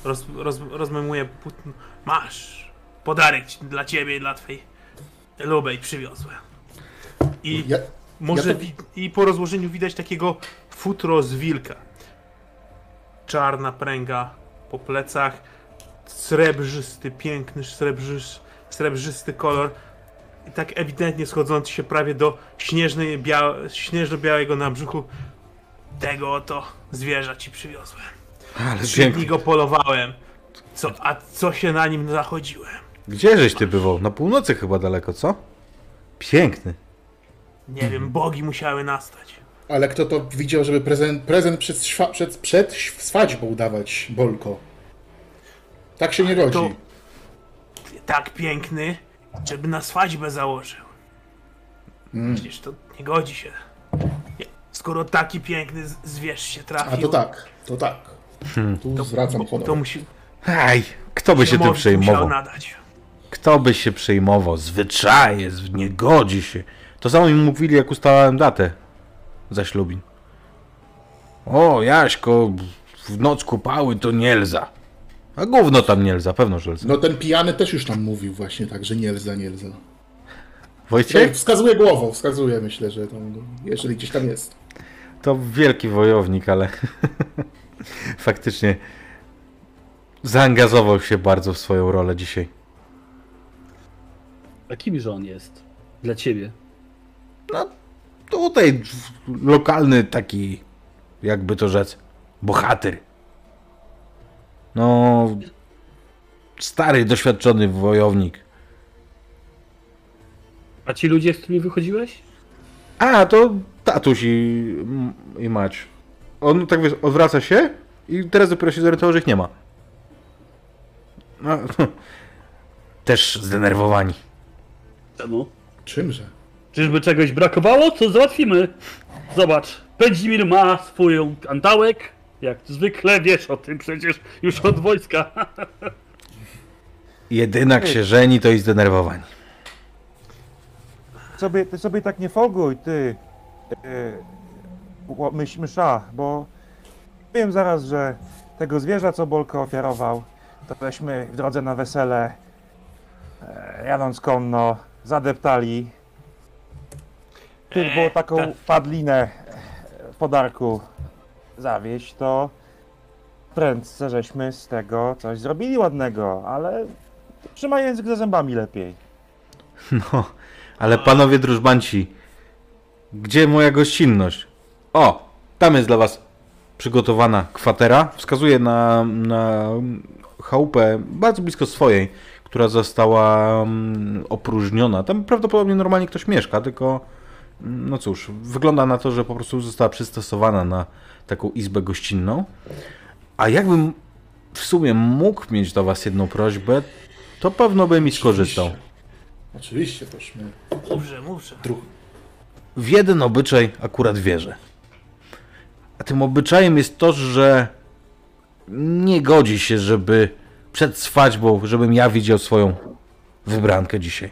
roz, roz, rozmymuję płótno. Masz! Podarek dla ciebie i dla twojej lubej przywiozłem. I Ja, Może Ja to- wi- i po rozłożeniu widać takiego futro z wilka. Czarna pręga po plecach, srebrzysty, piękny srebrzys, srebrzysty kolor i tak ewidentnie schodzący się prawie do śnieżnej, bia- śnieżno-białego na brzuchu. Tego oto zwierza ci przywiozłem. Ale Trzy dni go polowałem. Co, a co się na nim zachodziłem? Gdzieżeś ty bywał? Na północy chyba daleko, co? Piękny. Nie wiem, bogi musiały nastać. Ale kto to widział, żeby prezent, prezent przed, szwa, przed, przed dawać, Bolko? Tak się nie rodzi. To tak piękny, żeby na swadźbę założył. Przecież to nie godzi się. Skoro taki piękny zwierz się trafił, A to tak, to tak. Tu zwracam honor. to musi Ej, kto by się tym Szymon przejmował? musiał nadać. Kto by się przejmował? Zwyczaje, nie godzi się. To samo mi mówili, jak ustalałem datę zaślubin. O, Jaśko, w noc kupały to nie lza. A gówno tam nie lza, pewno, że lza. No ten pijany też już tam mówił właśnie tak, że nie lza, nie lza. Wojciech? Wskazuje głową, wskazuje myślę, że to, jeżeli gdzieś tam jest. To wielki wojownik, ale [LAUGHS] faktycznie zaangażował się bardzo w swoją rolę dzisiaj. A kimże on jest? Dla ciebie. Tutaj lokalny taki, jakby to rzec, bohater. No, stary, doświadczony wojownik. A ci ludzie, z którymi wychodziłeś? A, to tatuś i, i mać. On tak wiesz, odwraca się i teraz dopiero się zorientował, że ich nie ma. No, [LAUGHS] też zdenerwowani. Czemu? Czymże? Czyżby czegoś brakowało? Co załatwimy? Zobacz, Pędzimir ma swoją antałek. Jak zwykle wiesz o tym przecież już od wojska. [LAUGHS] Jedynak się żeni, to i zdenerwowani. Sobie, ty sobie tak nie folguj, ty. Yy, myś, mysza, bo wiem zaraz, że tego zwierza, co Bolko ofiarował, to weźmy w drodze na wesele, e, jadąc konno, zadeptali. Ty, bo taką padlinę w podarku zawieść, to prędce żeśmy z tego coś zrobili ładnego, ale trzymaj język za zębami lepiej. [LAUGHS] No, ale panowie drużbanci, gdzie moja gościnność? O, tam jest dla was przygotowana kwatera. Wskazuję na, na chałupę bardzo blisko swojej, która została mm, opróżniona. Tam prawdopodobnie normalnie ktoś mieszka, tylko no cóż, wygląda na to, że po prostu została przystosowana na taką izbę gościnną. A jakbym w sumie mógł mieć do was jedną prośbę, to pewno bym i skorzystał. Oczywiście, tośmy Mówże, mówże. druh. w jeden obyczaj akurat wierzę. A tym obyczajem jest to, że nie godzi się, żeby przed swaćbą, żebym ja widział swoją wybrankę dzisiaj.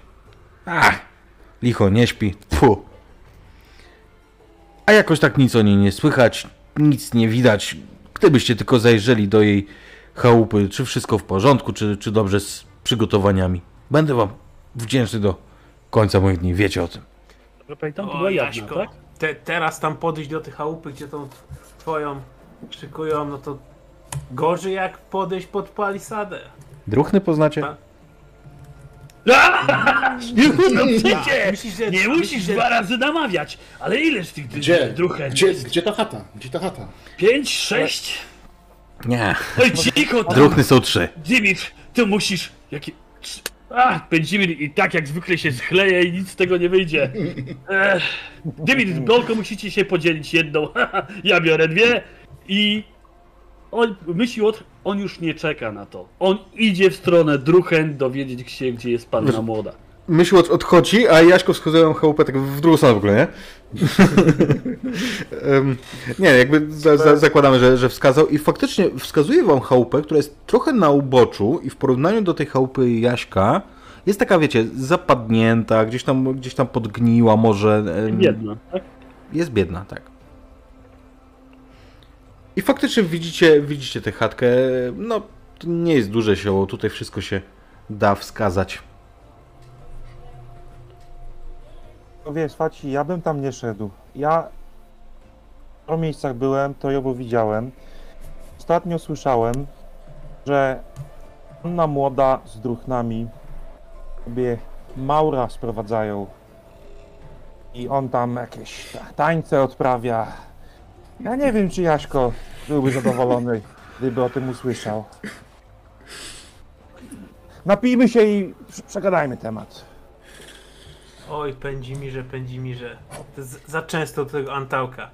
Ach, licho nie śpi. Fu. A jakoś tak nic o niej nie słychać, nic nie widać. Gdybyście tylko zajrzeli do jej chałupy, czy wszystko w porządku, czy, czy dobrze z przygotowaniami. Będę wam wdzięczny do końca moich dni, wiecie o tym. Dobrze pamiętam, to O, była Jaśko, tak? te, teraz tam podejść do tej chałupy, gdzie tą tw- twoją szykują, no to gorzej jak podejść pod palisadę. Druchny poznacie? Pa- [LAUGHS] No przecież! Myślisz, że- Nie myślisz, musisz że- dwa razy namawiać. Ale ileż tych Gdzie? druchen Gdzie, jest? gdzie ta chata? Gdzie ta chata? Pięć, sześć? Nie. Oj, cicho tam! Druchny są trzy. Dymit, ty musisz... Jakie... A, Pędzimir i tak jak zwykle się schleje i nic z tego nie wyjdzie. Ech, Dymit, Bolko musicie się podzielić jedną. [LAUGHS] ja biorę dwie i... On, myśli od... On już nie czeka na to. On idzie w stronę Druchen dowiedzieć się, gdzie jest panna młoda. Myśl odchodzi, a Jaśko wskazują chałupę tak w drugą stronę w ogóle, nie? [LAUGHS] Nie, jakby za, za, zakładamy, że, że wskazał i faktycznie wskazuje wam chałupę, która jest trochę na uboczu i w porównaniu do tej chałupy Jaśka jest taka, wiecie, zapadnięta, gdzieś tam, gdzieś tam podgniła może. Biedna, tak? Jest biedna, tak. I faktycznie widzicie, widzicie tę chatkę, no to nie jest duże sioło, tutaj wszystko się da wskazać. No wiesz, Faci, ja bym tam nie szedł. Ja w paru miejscach byłem, to ją widziałem. Ostatnio słyszałem, że panna młoda z druchnami sobie Maura sprowadzają. I on tam jakieś ta- tańce odprawia. Ja nie wiem, czy Jaśko byłby zadowolony, gdyby o tym usłyszał. Napijmy się i prze- przegadajmy temat. Oj, pędzi mi, że pędzi mi, że z- za często do tego Antałka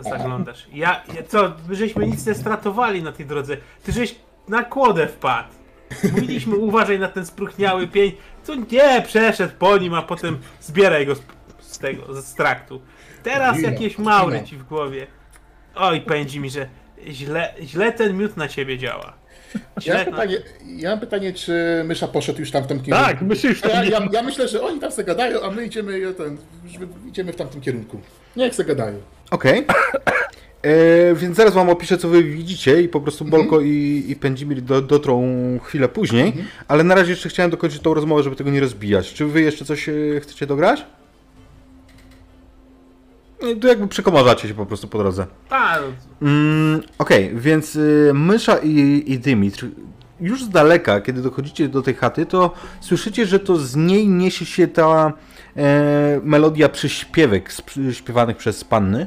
zaglądasz. Ja, ja, co, my żeśmy nic nie stratowali na tej drodze. Ty żeś na kłodę wpadł. Mówiliśmy uważaj na ten spróchniały pień. Co nie, przeszedł po nim, a potem zbieraj go z, z tego, z traktu. Teraz jakieś maury ci w głowie. Oj, pędzi mi, że źle, źle ten miód na ciebie działa. Ja mam, pytanie, ja mam pytanie, czy Mysza poszedł już tam w tym kierunku? Tak, myślę już Ja, tam nie... ja, ja myślę, że oni tam se gadają, a my idziemy, ten, idziemy w tamtym kierunku. Niech se gadają. Okej. E, Więc zaraz wam opiszę, co wy widzicie i po prostu Bolko i, i Pędzimir do, dotrą chwilę później, ale na razie jeszcze chciałem dokończyć tą rozmowę, żeby tego nie rozbijać. Czy wy jeszcze coś e, chcecie dograć? E, To jakby przekomarzacie się po prostu po drodze. Ta, Mm, Okej, więc y, Mysza i, i Dymitr, już z daleka, kiedy dochodzicie do tej chaty, to słyszycie, że to z niej niesie się ta e, melodia przyśpiewek śpiewanych przez panny.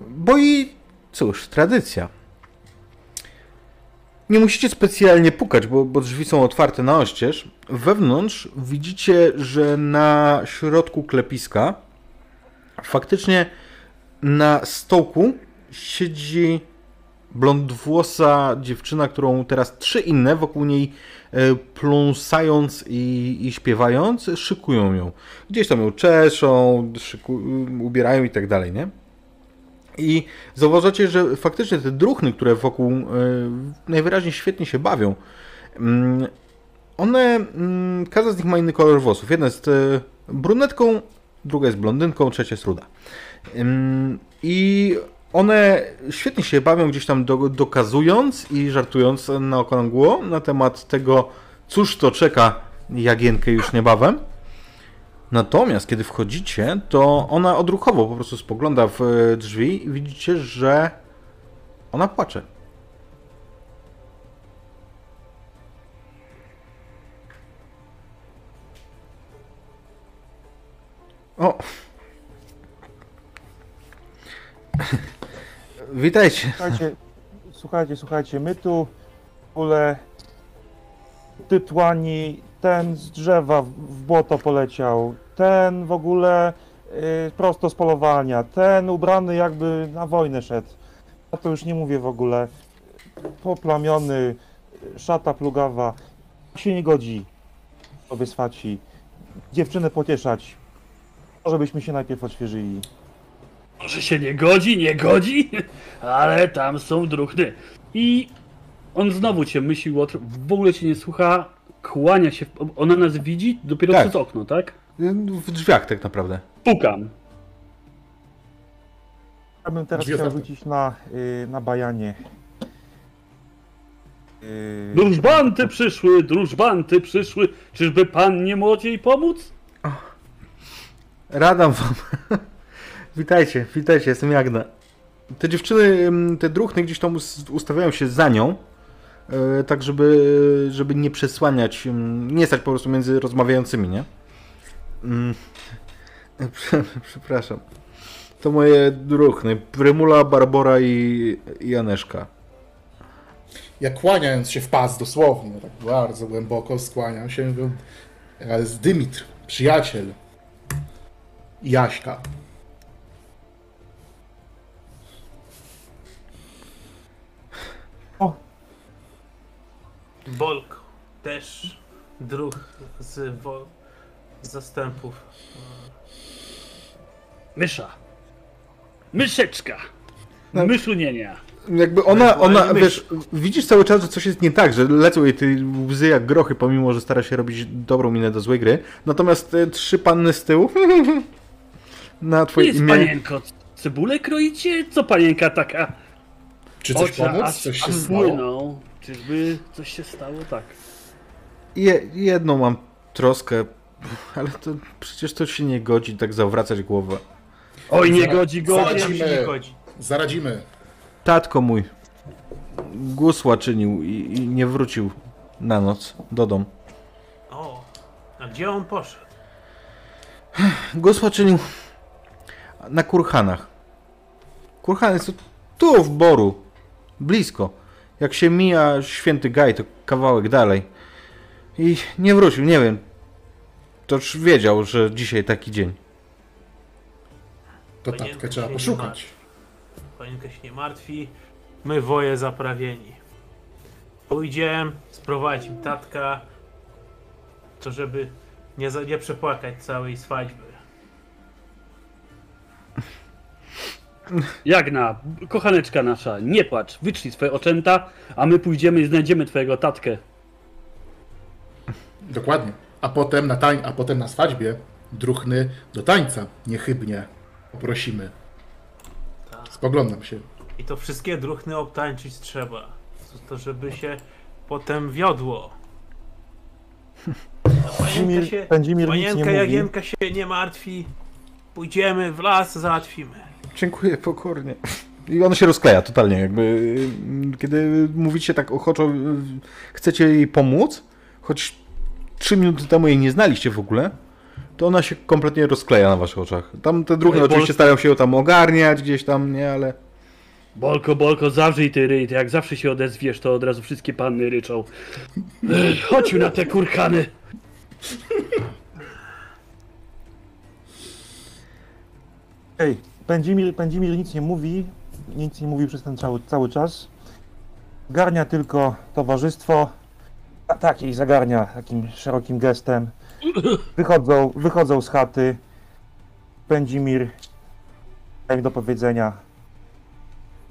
Bo i cóż, tradycja. Nie musicie specjalnie pukać, bo, bo drzwi są otwarte na oścież. Wewnątrz widzicie, że na środku klepiska faktycznie na stołku siedzi blondwłosa dziewczyna, którą teraz trzy inne wokół niej e, pląsając i, i śpiewając szykują ją. Gdzieś tam ją czeszą, szyku, ubierają i tak dalej, nie? I zauważacie, że faktycznie te druchny, które wokół e, najwyraźniej świetnie się bawią, mm, one, mm, każda z nich ma inny kolor włosów. Jedna jest e, brunetką, druga jest blondynką, trzecia jest ruda. I one świetnie się bawią gdzieś tam do, dokazując i żartując na okrągło na temat tego, cóż to czeka Jagienkę już niebawem. Natomiast kiedy wchodzicie, to ona odruchowo po prostu spogląda w e, drzwi i widzicie, że ona płacze. O! Witajcie. Słuchajcie, słuchajcie, słuchajcie, my tu w ogóle tytłani, ten z drzewa w- błoto poleciał, ten w ogóle y, prosto z polowania, ten ubrany jakby na wojnę szedł. Ja to już nie mówię w ogóle. Poplamiony, szata plugawa. Się nie godzi sobie swaci. Dziewczynę pocieszać. Może byśmy się najpierw odświeżyli. Może się nie godzi, nie godzi, ale tam są druchny. I on znowu cię myśli, Łotr, w ogóle cię nie słucha, kłania się, ona nas widzi dopiero Tak. przez okno, tak? W drzwiach tak naprawdę. Pukam. Ja bym teraz Drzwi chciał otwarte. rzucić na, y, na bajanie. Y, Drużbanty przyszły, drużbanty przyszły, czyżby pan nie młodziej pomóc? Radam wam. [LAUGHS] witajcie, witajcie, jestem Jagna. Te dziewczyny, te druchny gdzieś tam us- ustawiają się za nią, e, tak żeby, żeby nie przesłaniać, nie stać po prostu między rozmawiającymi, nie? Prze- [LAUGHS] Przepraszam. To moje druchny, Prymula, Barbora i, i Aneszka. Ja kłaniając się w pas dosłownie, tak bardzo głęboko skłaniam się, ja jest Dymitr, przyjaciel Jaśka. Bolko, też druh z, wo- z zastępów. Mysza. Myszeczka. No. Myszunienia. Jakby ona, ona, wiesz, widzisz cały czas, że coś jest nie tak, że lecą jej te łzy jak grochy, pomimo, że stara się robić dobrą minę do złej gry. Natomiast te trzy panny z tyłu [LAUGHS] na twoje Jest imię... panienko, cebulę kroicie? Co panienka taka? Czy coś Oczy pomóc? aż- Coś się aż stało? płyną. Czyżby coś się stało? Tak. Je, jedną mam troskę, ale to przecież to się nie godzi tak zawracać głowę. Oj, nie Za- godzi go. za- Jak się nie godzi. Zaradzimy. Tatko mój gusła czynił i, i nie wrócił na noc do domu. O, a gdzie on poszedł? Gusła czynił na kurhanach. Kurhan jest tu w Boru, blisko. Jak się mija święty Gaj, to kawałek dalej. I nie wrócił, nie wiem. Toż wiedział, że dzisiaj taki dzień. To tatkę trzeba poszukać. Panienka się nie martwi. My woje zaprawieni. pójdziemy, sprowadzić tatka, to żeby nie, nie przepłakać całej swadьby. Jagna, kochaneczka nasza, nie płacz, wytrzyj swoje oczęta, a my pójdziemy i znajdziemy twojego tatkę. Dokładnie. A potem na, tań, a potem na swadьbie druchny do tańca niechybnie poprosimy. Spoglądam się. I to wszystkie druchny obtańczyć trzeba. To żeby się potem wiodło. Pędzimir, się, Pędzimir nic nie mówi. Jagienka się nie martwi. Pójdziemy w las, załatwimy. Dziękuję pokornie. I on się rozkleja totalnie, jakby y, kiedy mówicie tak ochoczo, y, chcecie jej pomóc, choć trzy minuty temu jej nie znaliście w ogóle, to ona się kompletnie rozkleja na waszych oczach. Tam te drugie oczywiście starają się ją tam ogarniać gdzieś tam, nie, ale... Bolko, Bolko, zawrzyj ty ryj, ty jak zawsze się odezwiesz, to od razu wszystkie panny ryczą. Chodź na te kurkany. Ej, Pędzimir, Pędzimir nic nie mówi, nic nie mówi przez ten cały, cały czas. Garnia tylko towarzystwo. A tak, jej zagarnia takim szerokim gestem. Wychodzą, wychodzą z chaty. Pędzimir, jak do powiedzenia.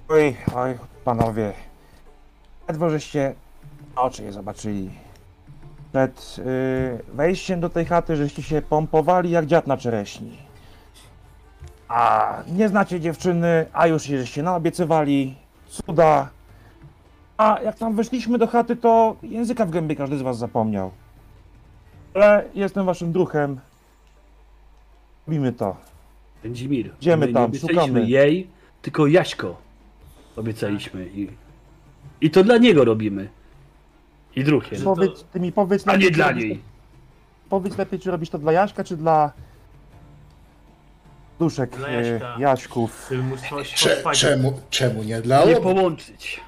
Oj, oj, panowie. Ledwo żeście oczy je zobaczyli. Przed y, wejściem do tej chaty, żeście się pompowali jak dziad na czereśni. A nie znacie dziewczyny, a już się żeście naobiecywali. Cuda. A jak tam weszliśmy do chaty, to języka w gębie każdy z was zapomniał. Ale jestem waszym druhem. Robimy to. Będzimir, Idziemy my tam, nie szukamy. jej, tylko Jaśko obiecaliśmy i, i to dla niego robimy. I to- Powiedz, ty mi powiedz a nie lepiej, dla niej. Powiedz lepiej, czy robisz to dla Jaśka, czy dla duszek Dla e, Jaśka. Jaśków. Cze, czemu, czemu nie dla Nie obu? połączyć.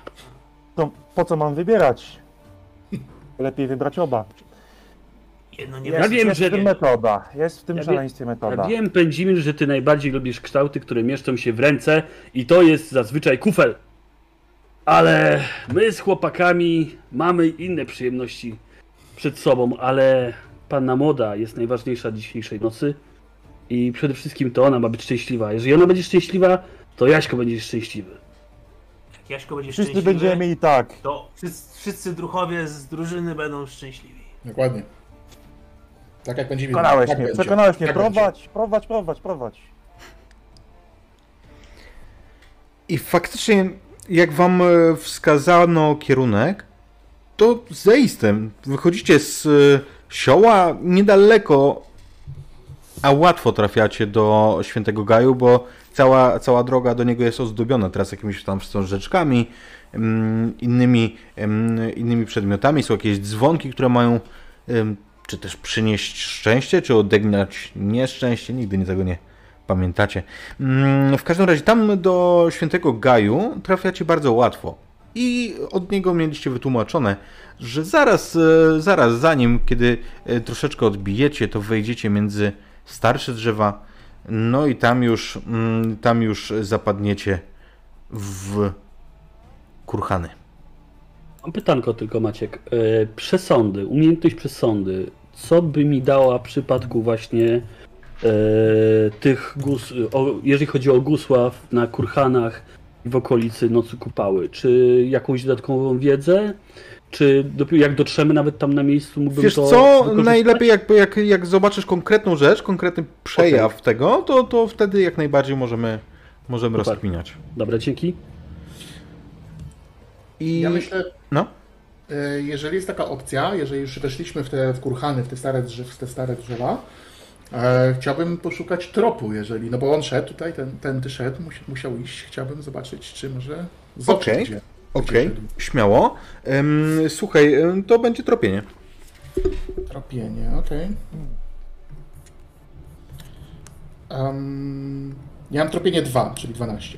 To po co mam wybierać? Lepiej wybrać oba. Jedno nie Jest, wiem, jest że w tym nie. metoda. Jest w tym Ja szaleństwie metoda. Ja wiem, Pędzimir, że ty najbardziej lubisz kształty, które mieszczą się w ręce i to jest zazwyczaj kufel. Ale my z chłopakami mamy inne przyjemności przed sobą, ale panna młoda jest najważniejsza dzisiejszej nocy i przede wszystkim to ona ma być szczęśliwa. Jeżeli ona będzie szczęśliwa, to Jaśko będzie szczęśliwy. Jak Jaśko będzie Wszyscy szczęśliwy, będziemy mieli tak. to wszyscy, wszyscy druchowie z drużyny będą szczęśliwi. Dokładnie. Tak jak będzie Przekonałeś tak mnie, będzie. przekonałeś mnie. Tak będzie. Prowadź, prowadź, prowadź, prowadź. I faktycznie, jak wam e, wskazano kierunek, to zaistem wychodzicie z e, sioła niedaleko, a łatwo trafiacie do Świętego Gaju, bo cała, cała droga do niego jest ozdobiona teraz jakimiś tam wstążeczkami, mm, innymi, em, innymi przedmiotami. Są jakieś dzwonki, które mają czy też przynieść szczęście, czy odegnać nieszczęście. Nigdy nie tego nie pamiętacie. Mm, W każdym razie tam do Świętego Gaju trafiacie bardzo łatwo. I od niego mieliście wytłumaczone, że zaraz, e, zaraz za nim, kiedy e, troszeczkę odbijecie, to wejdziecie między starsze drzewa, no i tam już, mm, tam już zapadniecie w kurhany. Mam pytanko tylko, Maciek. E, przesądy, umiejętność przesądy. Co by mi dała w przypadku właśnie e, tych gus, jeżeli chodzi o gusław na kurhanach i w okolicy Nocy Kupały? Czy jakąś dodatkową wiedzę? Czy dopiero jak dotrzemy nawet tam na miejscu mógłbym Wiesz to co, najlepiej jak, jak, jak zobaczysz konkretną rzecz, konkretny przejaw tego, to, to wtedy jak najbardziej możemy, możemy Super. rozkminiać. Dobra, dzięki. I... Ja myślę, No. e, jeżeli jest taka opcja, jeżeli już weszliśmy w te w kurhany, w te stare, drzew, w te stare drzewa, e, chciałbym poszukać tropu, jeżeli, no bo on szedł tutaj, ten, ten ty szedł, musi, musiał iść, chciałbym zobaczyć, czy może zobaczyć gdzie. Okej, szedł. śmiało. Słuchaj, to będzie tropienie. Tropienie, okej. Um, ja mam tropienie 2, czyli 12.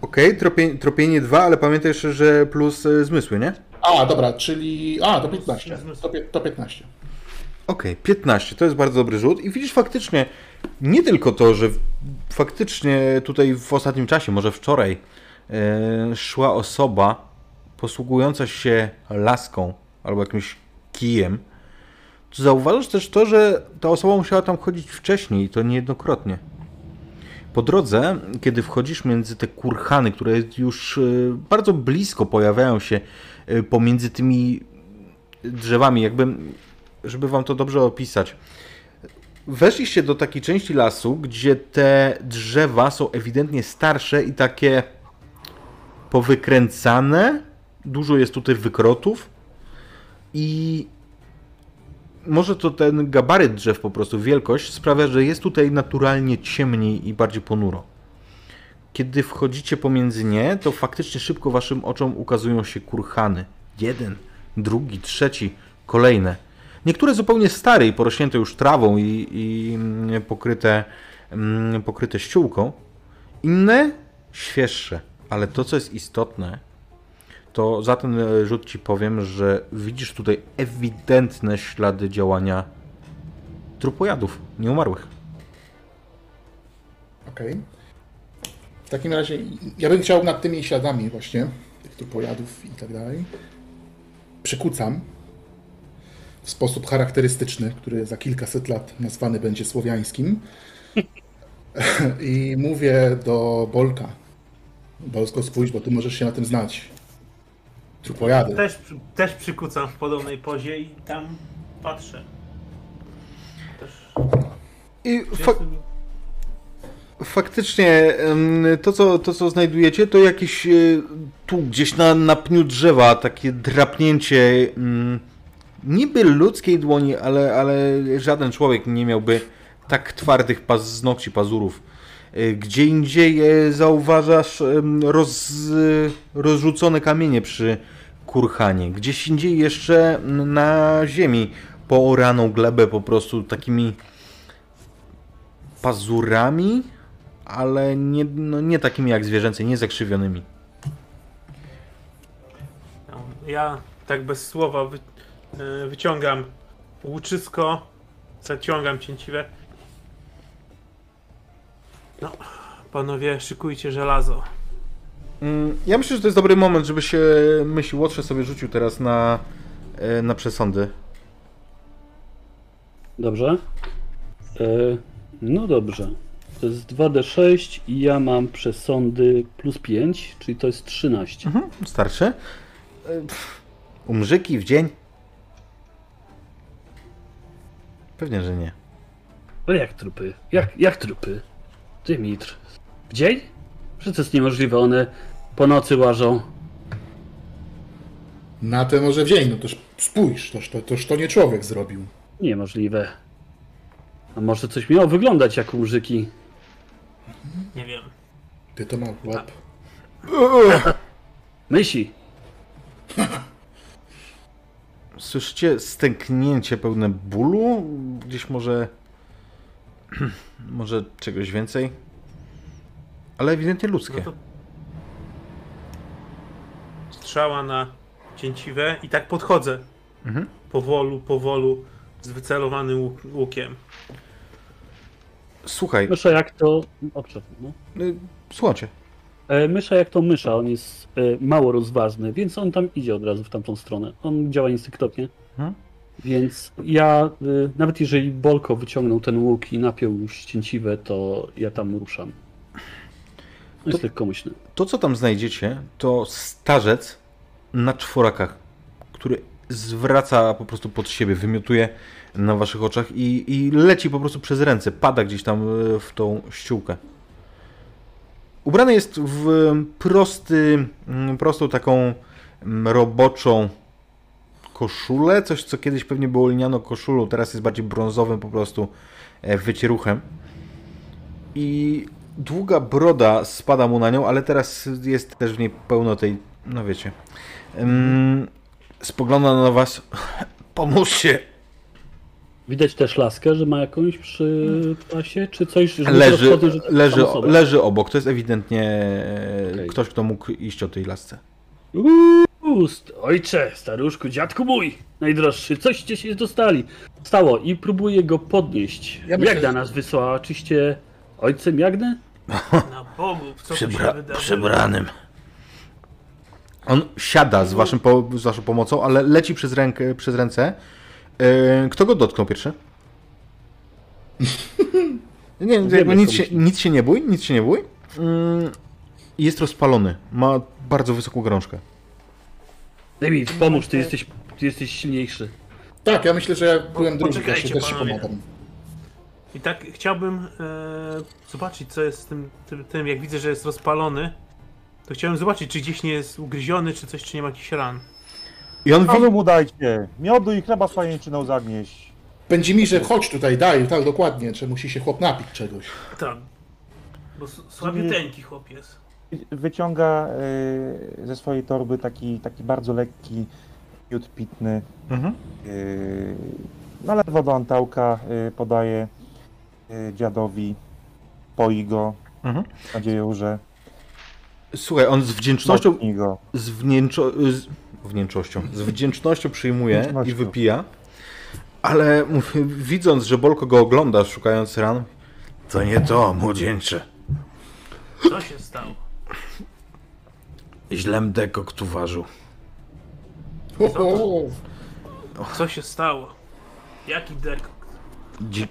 Okej, tropienie, tropienie 2, ale pamiętaj jeszcze, że plus e, zmysły, nie? A, dobra, czyli. A, to 15. Zmysł. To, to 15. Okej, 15, to jest bardzo dobry rzut. I widzisz faktycznie, nie tylko to, że faktycznie tutaj w ostatnim czasie, może wczoraj, e, szła osoba posługująca się laską albo jakimś kijem, to zauważasz też to, że ta osoba musiała tam chodzić wcześniej i to niejednokrotnie. Po drodze, kiedy wchodzisz między te kurhany, które już y, bardzo blisko pojawiają się y, pomiędzy tymi drzewami, jakby, żeby wam to dobrze opisać. Weszliście do takiej części lasu, gdzie te drzewa są ewidentnie starsze i takie powykręcane. Dużo jest tutaj wykrotów. I może to ten gabaryt drzew, po prostu wielkość, sprawia, że jest tutaj naturalnie ciemniej i bardziej ponuro. Kiedy wchodzicie pomiędzy nie, to faktycznie szybko waszym oczom ukazują się kurhany. Jeden, drugi, trzeci, kolejne. Niektóre zupełnie stare i porośnięte już trawą i, i mm, pokryte, mm, pokryte ściółką. Inne świeższe. Ale to, co jest istotne, to za ten e, rzut ci powiem, że widzisz tutaj ewidentne ślady działania trupojadów, nieumarłych. Okej. W takim razie ja bym chciał nad tymi śladami właśnie, tych tu pojadów i tak dalej, przykucam w sposób charakterystyczny, który za kilkaset lat nazwany będzie słowiańskim. [LAUGHS] I mówię do Bolka. Bolsko, spójrz, bo ty możesz się na tym znać. Trupojady. Też, przy- też przykucam w podobnej pozie i tam patrzę. Też I fa- faktycznie to co, to, co znajdujecie, to jakieś e, tu gdzieś na, na pniu drzewa, takie drapnięcie mm, niby ludzkiej dłoni, ale, ale żaden człowiek nie miałby tak twardych paznokci, pazurów. E, Gdzie indziej e, zauważasz roz, rozrzucone kamienie przy kurhanie. Gdzieś indziej jeszcze na ziemi pooraną glebę po prostu takimi pazurami, ale nie, no nie takimi jak zwierzęce, nie zakrzywionymi. Ja tak bez słowa e, wyciągam łuczysko, zaciągam cięciwe. No, panowie, szykujcie żelazo. Mm, Ja myślę, że to jest dobry moment, żeby się myśli Łotrze sobie rzucił teraz na, e, na przesądy. Dobrze. E, no dobrze. To jest 2d6 i ja mam przesądy plus 5, czyli to jest 13. Mhm, starczy. E, pff, Umrzyki w dzień? Pewnie, że nie. Ale jak trupy? Jak, jak trupy? Dymitr. W dzień? Przecież to jest niemożliwe, one po nocy łażą. Na te może wzięć, no toż spójrz, toż to, toż to nie człowiek zrobił. Niemożliwe. A może coś miało wyglądać jak umrzyki? Nie wiem. Ty to mały łap. Myśli. Słyszycie stęknięcie pełne bólu? Gdzieś może. [CLEARS THROAT] może czegoś więcej? Ale ewidentnie No ludzkie. to strzała na cięciwe i tak podchodzę. Mhm. Powolu, powolu, z wycelowanym łuk, łukiem. Słuchaj, Mysza jak to... O, no. y, słuchajcie. E, Mysza jak to mysza, on jest e, mało rozważny, więc on tam idzie od razu w tamtą stronę. On działa instynktownie. Mhm. Więc ja, e, nawet jeżeli Bolko wyciągnął ten łuk i napiął już cięciwe, to ja tam ruszam. No jest lekkomyślny. To, co tam znajdziecie, to starzec na czworakach, który zwraca po prostu pod siebie, wymiotuje na waszych oczach i, i leci po prostu przez ręce, pada gdzieś tam e, w tą ściółkę. Ubrany jest w prosty, mm, prostą taką mm, roboczą koszulę, coś co kiedyś pewnie było lnianą koszulą, teraz jest bardziej brązowym po prostu e, wycieruchem. I długa broda spada mu na nią, ale teraz jest też w niej pełno tej, no wiecie. Ym, spogląda na was. [LAUGHS] Pomóżcie! Widać też laskę, że ma jakąś przy pasie, czy coś, że Leży, że leży, leży obok. To jest ewidentnie e, Okej. ktoś, kto mógł iść o tej lasce. Uuu, st- ojcze, staruszku, dziadku mój, najdroższy, coście się dostali. Stało i próbuje go podnieść. Ja myślę, Jagda że- nas wysłała, oczywiście ojcem Jagny? Na Bogu, co tu się wydarzyło? przebranym. On siada z, waszym po, z waszą pomocą, ale leci przez, rękę, przez ręce. E, kto go dotknął pierwszy? [LAUGHS] nie, jakby nic, się, nic się nie bój, nic się nie bój. Mm, Jest rozpalony. Ma bardzo wysoką gorączkę. David, pomóż, ty jesteś, ty jesteś silniejszy. Tak, ja myślę, że ja byłem drugi, ja Poczekajcie, się też się panowie. pomogłem. I tak chciałbym e, zobaczyć, co jest z tym, tym, tym, jak widzę, że jest rozpalony. To chciałem zobaczyć, czy gdzieś nie jest ugryziony, czy coś, czy nie ma jakichś ran. I on Miodu mu dajcie. Miodu i chleba z pajęczyną zagnieść. Pędzi mi, że chodź tutaj, daj, tak dokładnie, że musi się chłop napić czegoś. Tak. Bo s- słabiuteńki chłop jest. Wyciąga y, ze swojej torby taki, taki bardzo lekki miód pitny. Mhm. Y, nalewa do antałka, y, podaje dziadowi, poi go. Mhm. Mam nadzieję, że Słuchaj, on z wdzięcznością, z, wnięczo, z, wdzięcznością, z wdzięcznością przyjmuje i wypija, ale widząc, że Bolko go ogląda, szukając ran, to nie to, młodzieńcze. Co się stało? Źlem dekokt uważał. Ho, ho. Co się stało? Jaki dek? Dzik,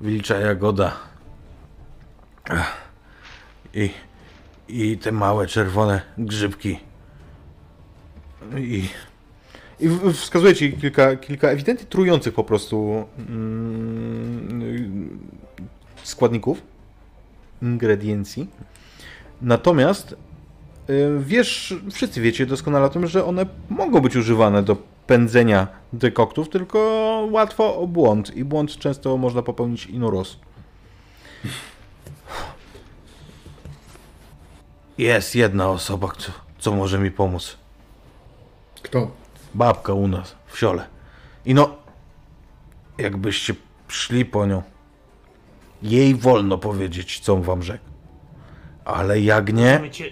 wilcza jagoda. Ach. I, I te małe czerwone grzybki. I, i ci kilka, kilka ewidentnie trujących po prostu mm, składników, ingrediencji. Natomiast wiesz, wszyscy wiecie doskonale o tym, że one mogą być używane do pędzenia dekoktów, tylko łatwo o błąd i błąd często można popełnić inuros. Jest jedna osoba, co, co może mi pomóc. Kto? Babka u nas w siole. I no, jakbyście szli po nią, jej wolno powiedzieć, co wam rzekł. Ale jak nie, Możemy cię...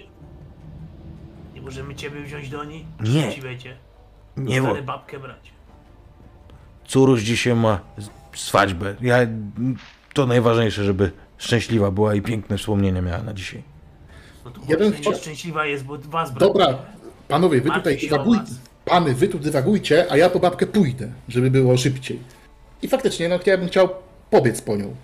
Możemy ciebie wziąć do niej? Nie. Ci będzie. nie wolno. babkę brać. Córuś dzisiaj ma swadźbę. Ja, to najważniejsze, żeby szczęśliwa była i piękne wspomnienia miała na dzisiaj. No to Ja bym chciał- szczęśliwa jest, bo was brak. Dobra, panowie, wy tutaj dywagujcie. Pany, wy tu dywagujcie, a ja po babkę pójdę, żeby było szybciej. I faktycznie, no ja bym chciał pobiec po nią.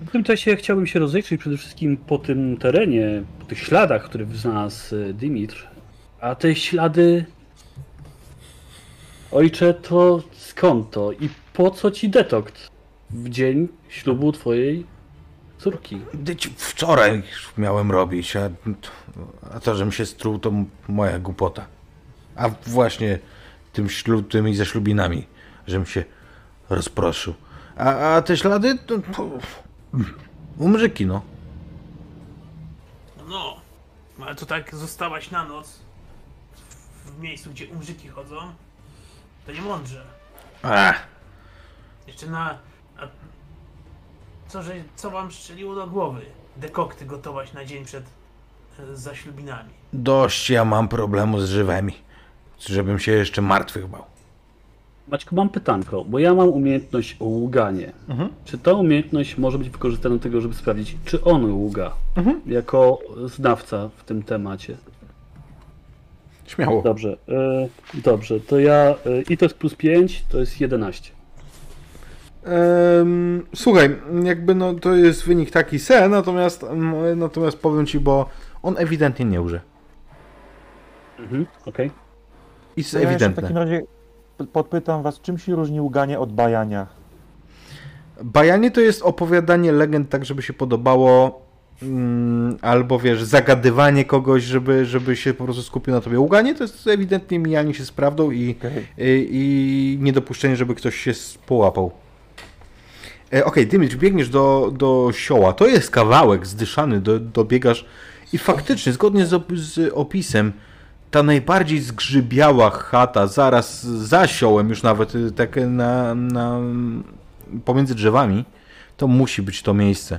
W tym czasie chciałbym się rozejrzeć przede wszystkim po tym terenie, po tych śladach, które znalazł e, Dimitr. A te ślady. Ojcze, to skąd to i po co ci detokt w dzień ślubu twojej córki? Wczoraj miałem robić, a, a to, żem się struł, to moja głupota. A właśnie tym ślub, tymi ze ślubinami, żem się rozproszył. A, a te ślady, to, to umrzyki, no. No, ale to tak zostałaś na noc w, miejscu, gdzie umrzyki chodzą, to nie mądrze. Ach, Jeszcze na... A, co, że, co wam strzeliło do głowy? Dekokty gotować na dzień przed e, zaślubinami. dość ja mam problemu z żywymi, żebym się jeszcze martwych bał. Maćku, mam pytanko, bo ja mam umiejętność ługanie. Mhm. Czy ta umiejętność może być wykorzystana do tego, żeby sprawdzić, czy on ługa? Mhm. Jako znawca w tym temacie. Śmiało. Dobrze, e, dobrze, to ja. E, I to jest plus 5, to jest 11. Em, słuchaj, jakby no to jest wynik taki se, natomiast, natomiast powiem ci, bo on ewidentnie nie urze. Mhm, okej. I jest To ja jeszcze w ewidentne. takim razie podpytam was, czym się różni ługanie od bajania? Bajanie to jest opowiadanie legend tak, żeby się podobało, mm, albo wiesz, zagadywanie kogoś, żeby, żeby się po prostu skupił na tobie. Ługanie to jest ewidentnie mijanie się z prawdą i, Okej. i, i niedopuszczenie, żeby ktoś się połapał. E, Okej, Dymicz, biegniesz do, do sioła. To jest kawałek zdyszany, do, dobiegasz i faktycznie, zgodnie z, z opisem, ta najbardziej zgrzybiała chata, zaraz za siołem, już nawet y, tak na, na, pomiędzy drzewami, to musi być to miejsce.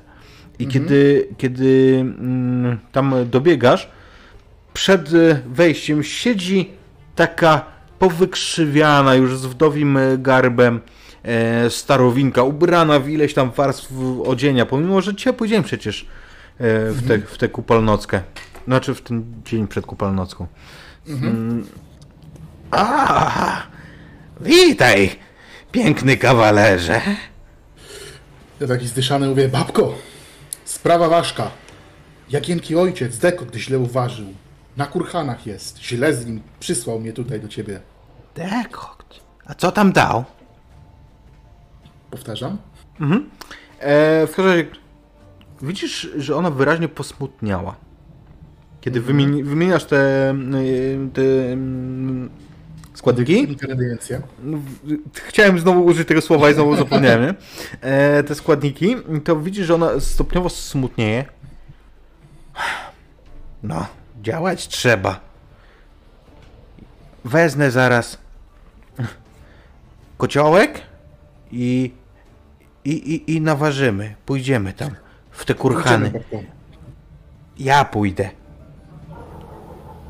I kiedy, kiedy mm, tam dobiegasz, przed y, wejściem siedzi taka powykrzywiana już z wdowim y, garbem e, starowinka, ubrana w ileś tam warstw odzienia, pomimo, że ciepły dzień przecież e, w tę w tę kupolnockę. Znaczy w ten dzień przed kupalnocką. Mm. A, witaj, piękny kawalerze. Ja taki zdyszany mówię, babko, sprawa ważka. Jakienki ojciec, deko, gdy źle uważył. Na kurhanach jest, źle z nim, przysłał mnie tutaj do ciebie. Dekokt. A co tam dał? Powtarzam? E, w każdym razie widzisz, że ona wyraźnie posmutniała. Kiedy wymieni, wymieniasz te, y, te mm, składniki, Ingrediencje. no, chciałem znowu użyć tego słowa i znowu zapomniałem, nie? E, te składniki, to widzisz, że ona stopniowo smutnieje. No, działać trzeba. Wezmę zaraz kociołek i, i, i, i naważymy. Pójdziemy tam, w te kurhany. Ja pójdę.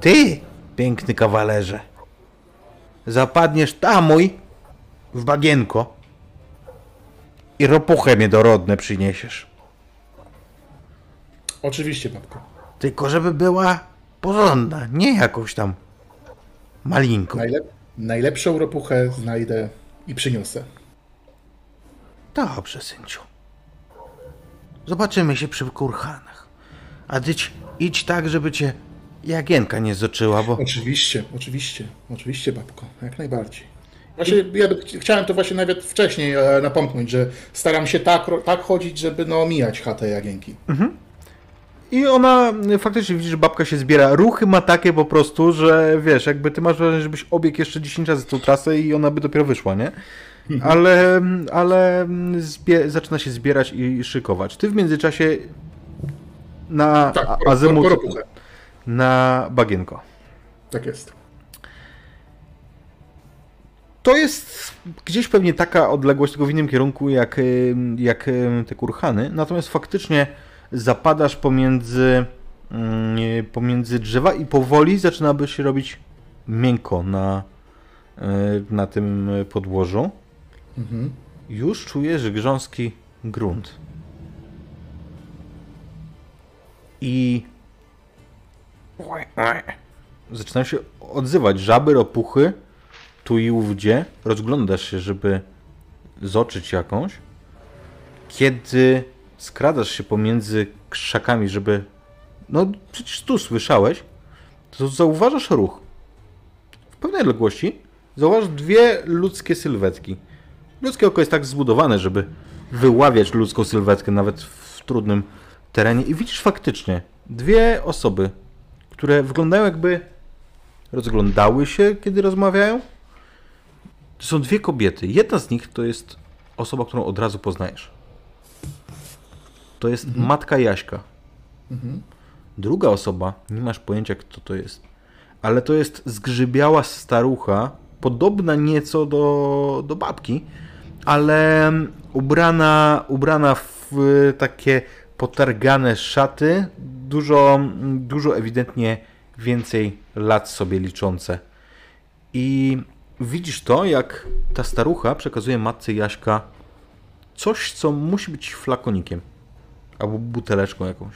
Ty, piękny kawalerze, zapadniesz tamuj w bagienko i ropuchę mnie dorodne przyniesiesz. Oczywiście, babko. Tylko żeby była porządna, nie jakąś tam malinką. Najlep najlepszą ropuchę znajdę i przyniosę. Dobrze, synciu. Zobaczymy się przy kurhanach. A ty idź tak, żeby cię Jagienka nie zoczyła, bo... Oczywiście, oczywiście, oczywiście, babko, jak najbardziej. Właśnie ja by, ch- chciałem to właśnie nawet wcześniej e, napomknąć, że staram się tak, tak chodzić, żeby no omijać chatę Jagienki. I ona y, faktycznie widzisz, że babka się zbiera. Ruchy ma takie po prostu, że wiesz, jakby ty masz wrażenie, żebyś obiegł jeszcze 10 razy tą trasę i ona by dopiero wyszła, nie? Ale, ale zbie- zaczyna się zbierać i szykować. Ty w międzyczasie na Tak, azymut. Na bagienko. Tak jest. To jest gdzieś pewnie taka odległość, tylko w innym kierunku, jak, y, jak y, te kurhany. Natomiast faktycznie zapadasz pomiędzy, mm, pomiędzy drzewa i powoli zaczyna by się robić miękko na, y, na tym podłożu. Mhm. Już czujesz grząski grunt. I zaczynają się odzywać żaby, ropuchy, tu i ówdzie. Rozglądasz się, żeby zoczyć jakąś. Kiedy skradasz się pomiędzy krzakami, żeby... No przecież tu słyszałeś, to zauważasz ruch. W pewnej odległości zauważasz dwie ludzkie sylwetki. Ludzkie oko jest tak zbudowane, żeby wyławiać ludzką sylwetkę nawet w trudnym terenie i widzisz faktycznie dwie osoby, które wyglądają jakby rozglądały się, kiedy rozmawiają. To są dwie kobiety. Jedna z nich to jest osoba, którą od razu poznajesz. To jest matka Jaśka. Druga osoba, nie masz pojęcia kto to jest, ale to jest zgrzybiała starucha, podobna nieco do, do babki, ale ubrana, ubrana w takie potargane szaty, dużo, dużo ewidentnie więcej lat sobie liczące. I widzisz to, jak ta starucha przekazuje matce Jaśka coś, co musi być flakonikiem. Albo buteleczką jakąś.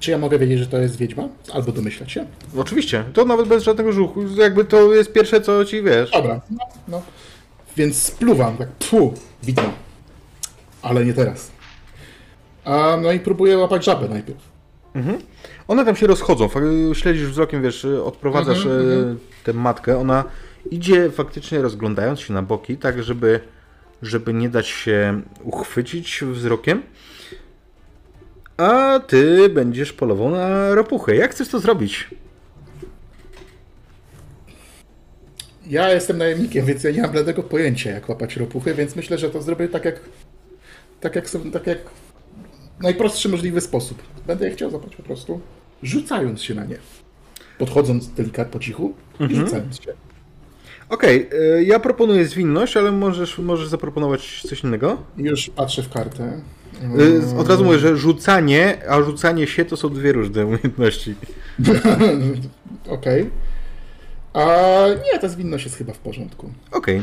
Czy ja mogę wiedzieć, że to jest wiedźma? Albo domyślać się? Oczywiście, to nawet bez żadnego żuchu. Jakby to jest pierwsze, co ci wiesz. Dobra, no, no. Więc spluwam, tak, pfu, widmo. Ale nie teraz. A, no i próbuję łapać żabę najpierw. One tam się rozchodzą. Śledzisz wzrokiem, wiesz, odprowadzasz Mhm, e, tę matkę. Ona idzie faktycznie rozglądając się na boki, tak żeby, żeby nie dać się uchwycić wzrokiem. A ty będziesz polował na ropuchę. Jak chcesz to zrobić? Ja jestem najemnikiem, więc ja nie mam bladego pojęcia, jak łapać ropuchy, więc myślę, że to zrobię tak jak, tak jak, tak jak najprostszy możliwy sposób. Będę je chciał złapać po prostu, rzucając się na nie. Podchodząc delikatnie po cichu i rzucając się. Okej, e, ja proponuję zwinność, ale możesz, możesz zaproponować coś innego. Już patrzę w kartę. E, Od razu mówię, że rzucanie, a rzucanie się to są dwie różne umiejętności. [LAUGHS] Okej. A nie, ta zwinność jest chyba w porządku. Okej.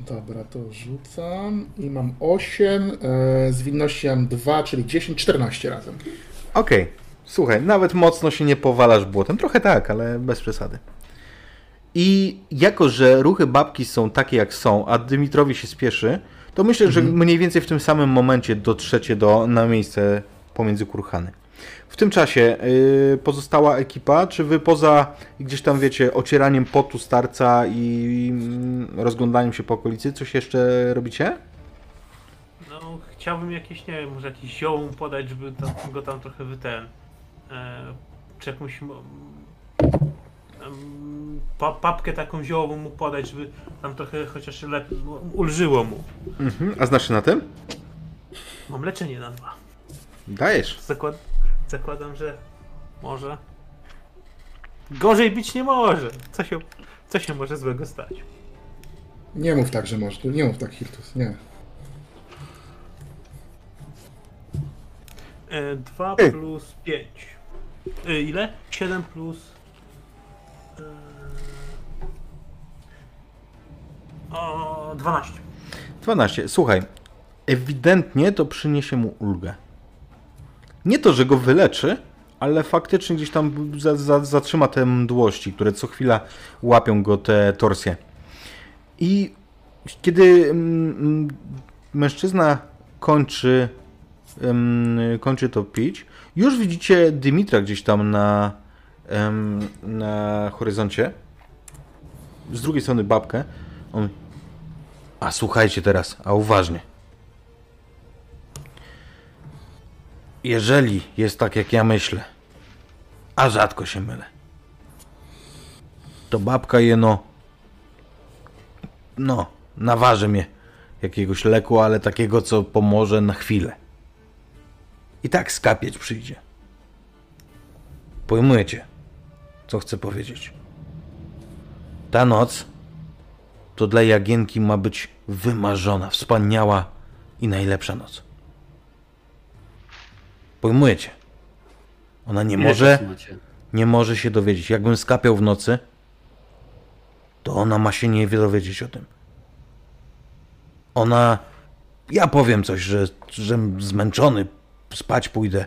Dobra, to rzucam. I mam 8, e, zwinności mam 2, czyli 10, 14 razem. Okej, słuchaj, nawet mocno się nie powalasz błotem. Trochę tak, ale bez przesady. I jako, że ruchy babki są takie jak są, a Dymitrowi się spieszy, to myślę, że mniej więcej w tym samym momencie dotrzecie do, na miejsce pomiędzy kurhany. W tym czasie yy, pozostała ekipa, czy wy poza gdzieś tam, wiecie, ocieraniem potu starca i mm, rozglądaniem się po okolicy, coś jeszcze robicie? No, chciałbym jakieś, nie wiem, może jakieś zioło mu podać, żeby tam, go tam trochę wyten. E, czy jakąś. Pa, papkę taką ziołową mu podać, żeby tam trochę chociaż lepiej ulżyło mu. Mhm. A znasz się na tym? Mam leczenie na dwa. Dajesz. Zakład, zakładam, że może. Gorzej być nie może. Co się, co się może złego stać? Nie mów tak, że możesz. Nie mów tak, Hirtus. Nie. E, 2 Ej. plus 5. E, ile? 7 plus. E, o, 12. 12. Słuchaj, ewidentnie to przyniesie mu ulgę. Nie to, że go wyleczy, ale faktycznie gdzieś tam za, za, zatrzyma te mdłości, które co chwila łapią go te torsje. I kiedy mm, mm, mężczyzna kończy, em, kończy to pić, już widzicie Dymitra gdzieś tam na, na horyzoncie. Z drugiej strony babkę. On a słuchajcie teraz, a uważnie. Jeżeli jest tak, jak ja myślę, a rzadko się mylę, to babka jeno, no, naważy mnie jakiegoś leku, ale takiego, co pomoże na chwilę. I tak skapieć przyjdzie. Pojmujecie, co chcę powiedzieć. Ta noc to dla Jagienki ma być wymarzona, wspaniała i najlepsza noc. Pojmujecie? Ona nie Ile może, nie może się dowiedzieć. Jakbym skapiał w nocy, to ona ma się nie dowiedzieć o tym. Ona, ja powiem coś, że, że zmęczony, spać pójdę,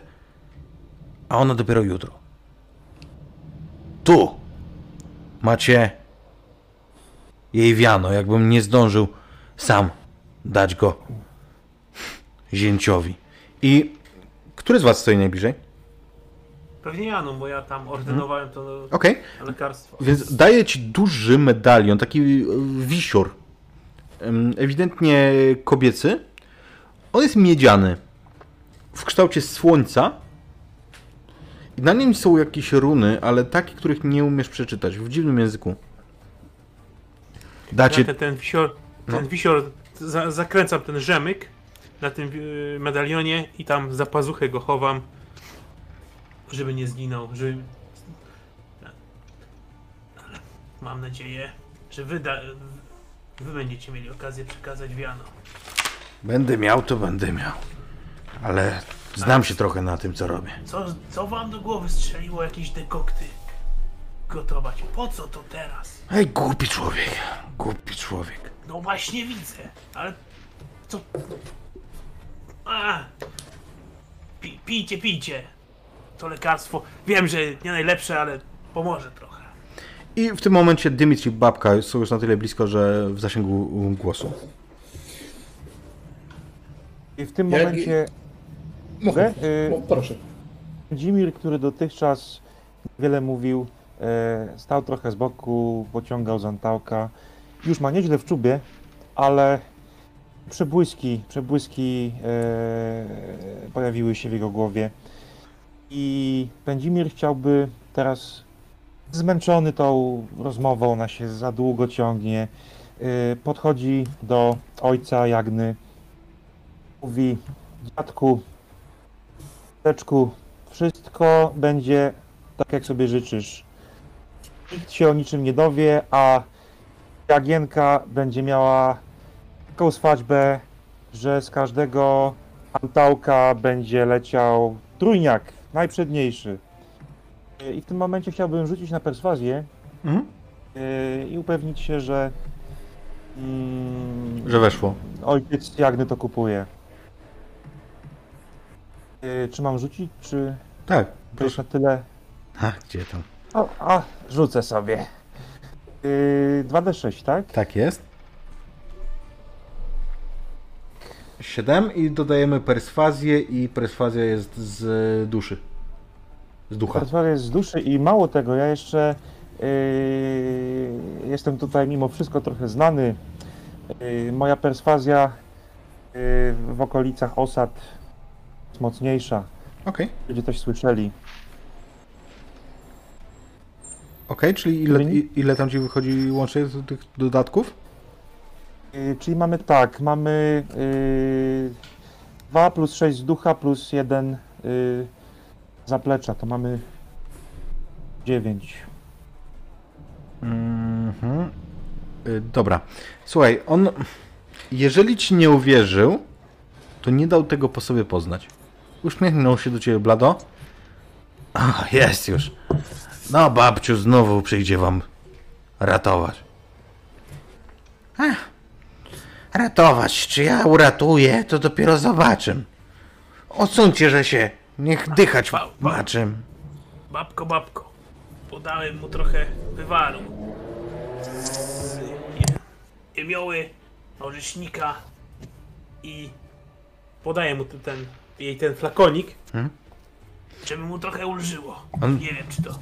a ona dopiero jutro. Tu macie jej wiano, jakbym nie zdążył sam dać go zięciowi. I który z was stoi najbliżej? Pewnie ja, no bo ja tam ordynowałem to Okej, lekarstwo. więc daję ci duży medalion, taki e, wisior, ewidentnie kobiecy. On jest miedziany, w kształcie słońca. I na nim są jakieś runy, ale takie, których nie umiesz przeczytać, w dziwnym języku. Dacie Ja ten, ten wisior, ten No. wisior za, zakręcam ten rzemyk na tym y, medalionie i tam za pazuchę go chowam, żeby nie zginął, żeby... Ale mam nadzieję, że wy, da, wy będziecie mieli okazję przekazać wiano. Będę miał, to będę miał. Ale znam się trochę na tym, co robię. Co, co wam do głowy strzeliło jakieś dekokty gotować? Po co to teraz? Ej, głupi człowiek. Głupi człowiek. No właśnie widzę, ale co... A! Pi, pijcie, pijcie. To lekarstwo, wiem, że nie najlepsze, ale pomoże trochę. I w tym momencie Dymitri i Babka są już na tyle blisko, że w zasięgu głosu. I w tym Jak- momencie Mogę? Mogę? Y- Mo- proszę. Dzimir, który dotychczas wiele mówił, e, stał trochę z boku, pociągał Zantałka. Już ma nieźle w czubie, ale przebłyski, przebłyski e, pojawiły się w jego głowie. I Pędzimir chciałby teraz, zmęczony tą rozmową, ona się za długo ciągnie, e, podchodzi do ojca Jagny, mówi, dziadku, dziadeczku, wszystko będzie tak, jak sobie życzysz. Nikt się o niczym nie dowie, a Jagienka będzie miała taką swaćbę, że z każdego antałka będzie leciał trójniak, najprzedniejszy. I w tym momencie chciałbym rzucić na perswazję Mhm. yy, i upewnić się, że Mm, że weszło. Ojciec Jagny to kupuje. Yy, czy mam rzucić, czy Tak, to już na tyle? A, gdzie tam? O, a, rzucę sobie. Yy, 2d6, tak? Tak jest. 7 i dodajemy perswazję i perswazja jest z duszy. Z ducha. Perswazja jest z duszy i mało tego, ja jeszcze yy, jestem tutaj mimo wszystko trochę znany. Yy, moja perswazja yy, w okolicach osad jest mocniejsza. Okej. Ludzie coś słyszeli. Okej, czyli ile, Czyli- i- ile tam ci wychodzi łącznie z tych dodatków? Yy, czyli mamy tak, mamy yy, 2 plus 6 z ducha plus 1 yy, zaplecza, to mamy 9. Mhm. Y, Dobra. Słuchaj, on. Jeżeli ci nie uwierzył, to nie dał tego po sobie poznać. Uśmiechnął się do ciebie blado. O, jest już. No, babciu, znowu przyjdzie wam ratować. Ech, ratować, czy ja uratuję, to dopiero zobaczę. Odsuńcie, że się. Niech dychać ma czym. Babko, babko, podałem mu trochę wywaru. Z je- jemioły, orzesznika i podaję mu ten, ten, jej ten flakonik, Hmm? żeby mu trochę ulżyło. On- Nie wiem, czy to...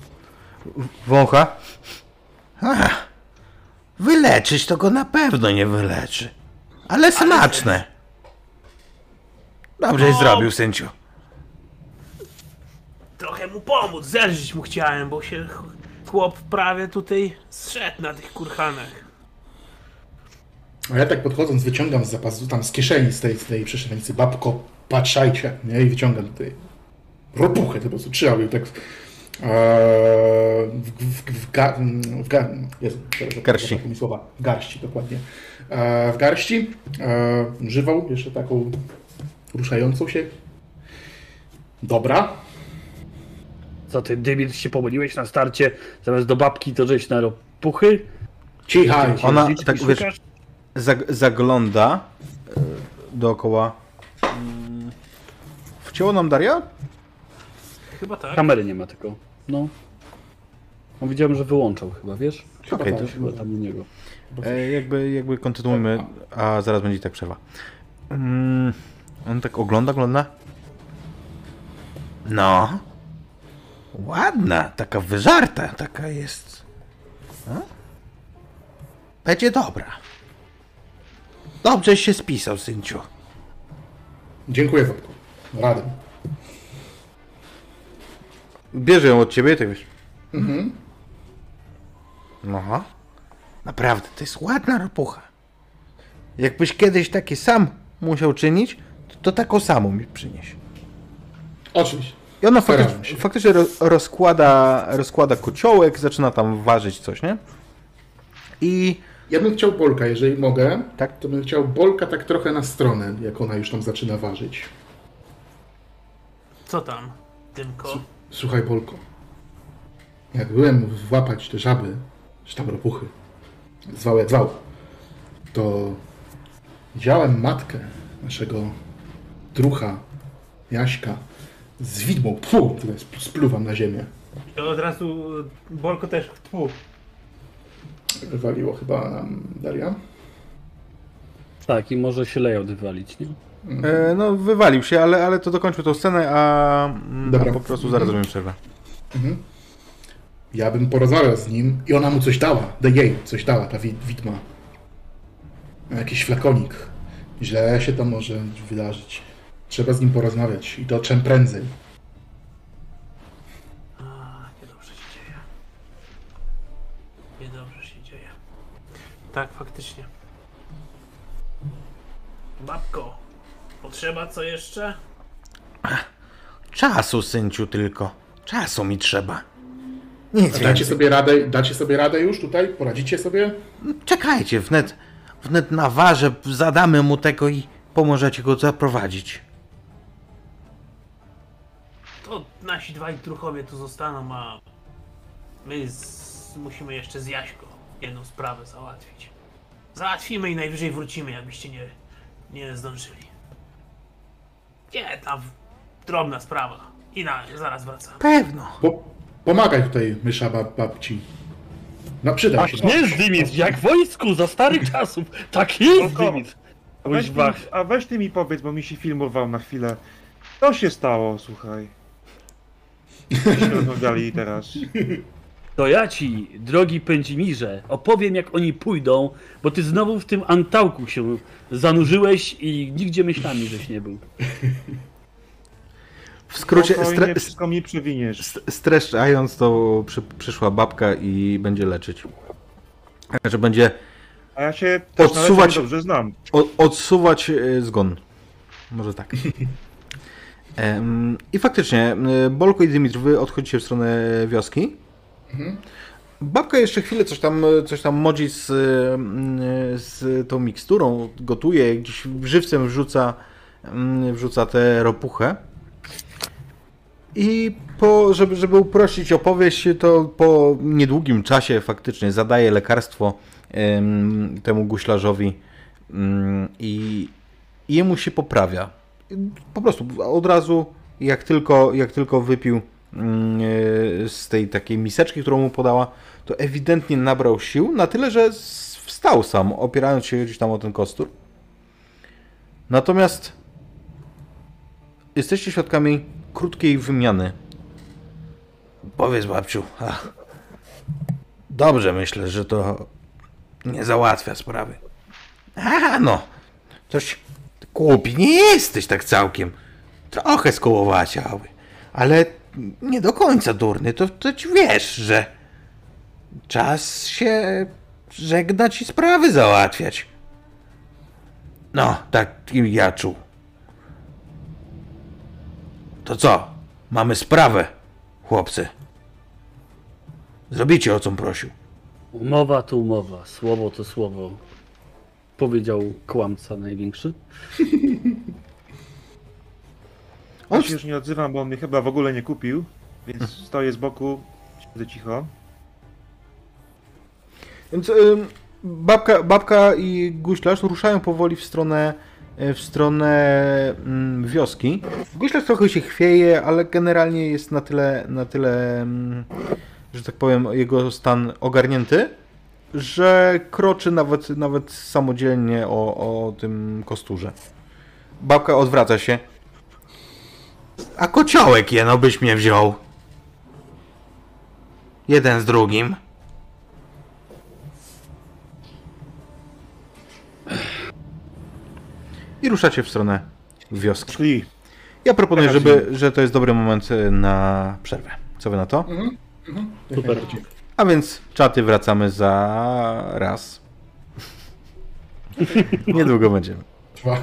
Wącha. Ach, wyleczyć to go na pewno nie wyleczy. Ale smaczne. Dobrze O! zrobił, sędziu. Trochę mu pomóc, zelżyć mu chciałem, bo się ch- chłop prawie tutaj zszedł na tych kurhanach. A ja tak podchodząc wyciągam z zapasu, tam z kieszeni z tej, z tej przeszywańcy, babko, patrzajcie, nie? I wyciągam tutaj ropuchę, to po prostu trzymał ją tak w, e, w, w, w, ga, w, ga, Jezu, teraz Garści. słowa, w garści, dokładnie. E, w garści, e, żywą, jeszcze taką ruszającą się. Dobra, Co ty, Dymir, się pomyliłeś na starcie? Zamiast do babki to żeś na ropuchy? cichaj, Ona, tak wiesz, zag zagląda e, dookoła. Mm. Wcięło nam Daria? Chyba tak. Kamery nie ma tylko. No. No widziałem, że wyłączał chyba, wiesz? Chyba Okej, tak. to Chyba tam u niego. E, jakby, jakby kontynuujmy, a zaraz będzie tak przerwa. Mm, on tak ogląda, ogląda. No. Ładna, taka wyżarta, taka jest. A? Będzie dobra. Dobrze się spisał, synciu. Dziękuję, babko. Radę. Bierze ją od ciebie, tak wiesz. Mhm. No. Naprawdę, to jest ładna ropucha. Jakbyś kiedyś taki sam musiał czynić, to, to taką samą mi przynieś. Oczywiście. I ona faktycznie, faktycznie ro, rozkłada, rozkłada kociołek, zaczyna tam ważyć coś, nie? I Ja bym chciał Bolka, jeżeli mogę, Tak. to bym chciał Bolka tak trochę na stronę, jak ona już tam zaczyna ważyć. Co tam, Dymko? Słuchaj, Bolko, jak byłem włapać te żaby, czy tam ropuchy, zwał jak zwał, to widziałem matkę naszego drucha, Jaśka, z widmą, pfu, spluwam na ziemię. I od razu Bolko też tfu. Wywaliło chyba nam Daria. Tak, i może się layout wywalić, nie? e, no wywalił się, ale, ale to dokończmy tą scenę, a, mm, a Dobra. po prostu zaraz Mhm. zrobimy przerwę. Ja bym porozmawiał z nim i ona mu coś dała. The jej coś dała, ta wi- widma. Jakiś flakonik. Źle się to może wydarzyć. Trzeba z nim porozmawiać i to czym prędzej. A, niedobrze się dzieje. Niedobrze się dzieje. Tak, faktycznie. Babko, potrzeba co jeszcze? Czasu, synciu, tylko. Czasu mi trzeba. Nic Dacie więcej. sobie radę, dacie sobie radę już tutaj? Poradzicie sobie? Czekajcie, wnet, wnet naważę, zadamy mu tego i pomożecie go zaprowadzić. To nasi dwaj druchowie tu zostaną, a my z... musimy jeszcze z Jaśko jedną sprawę załatwić. Załatwimy i najwyżej wrócimy, jakbyście nie, nie zdążyli. Nie, tam drobna sprawa. I na, zaraz wracam. Pewno. Po, pomagaj tutaj mysza bab, babci. No przyda się. Tak jest, Dimitr, jak w wojsku za starych [LAUGHS] czasów. Tak jest. Dimitr. A weź, ty, Kuźwa. a weź ty mi powiedz, bo mi się filmował na chwilę. Co się stało, słuchaj? Cośmy rozmawiali teraz. [LAUGHS] To ja ci, drogi Pędzimirze, opowiem jak oni pójdą, bo ty znowu w tym antałku się zanurzyłeś i nigdzie myślami żeś nie był. [LAUGHS] W skrócie, stre, wszystko mi przewiniesz. st- streszczając, to przy, przyszła babka i będzie leczyć. Znaczy będzie A ja się też Odsuwać- dobrze znam. o, odsuwać e, zgon. Może tak. [LAUGHS] I faktycznie, e, Bolko i Dymitr, wy odchodzicie w stronę wioski. Babka jeszcze chwilę coś tam, coś tam modzi z, e, z tą miksturą, gotuje, gdzieś żywcem wrzuca, wrzuca tę ropuchę. I po, żeby, żeby uprościć opowieść, to po niedługim czasie faktycznie zadaje lekarstwo em, temu guślarzowi mm, i, jemu się poprawia. Po prostu od razu, jak tylko, jak tylko wypił mm, e, z tej takiej miseczki, którą mu podała, to ewidentnie nabrał sił na tyle, że wstał sam, opierając się gdzieś tam o ten kostur. Natomiast jesteście świadkami krótkiej wymiany. Powiedz babciu. Ach. Dobrze myślę, że to nie załatwia sprawy. A no, coś głupi nie jesteś tak całkiem. Trochę skołowaciały, ale nie do końca durny. To, to ci wiesz, że czas się żegnać i sprawy załatwiać. No, tak ja czuł. To co? Mamy sprawę, chłopcy. Zrobicie o co prosił. Umowa to umowa, słowo to słowo. Powiedział kłamca największy. [LAUGHS] Ja się już nie odzywam, bo on mnie chyba w ogóle nie kupił, więc Mhm. stoję z boku, siedzę cicho. Więc ym, babka, babka i guślarz ruszają powoli w stronę, w stronę mm, wioski. Guślarz trochę się chwieje, ale generalnie jest na tyle, na tyle, mm, że tak powiem, jego stan ogarnięty, że kroczy nawet, nawet samodzielnie o, o tym kosturze. Babka odwraca się. A kociołek jeno byś mnie wziął. Jeden z drugim. I ruszacie w stronę wioski. Szli. Ja proponuję, Taka żeby, że to jest dobry moment e, na przerwę. Co wy na to? Super. A więc czaty wracamy za raz. [LAUGHS] Niedługo będziemy. Trwa.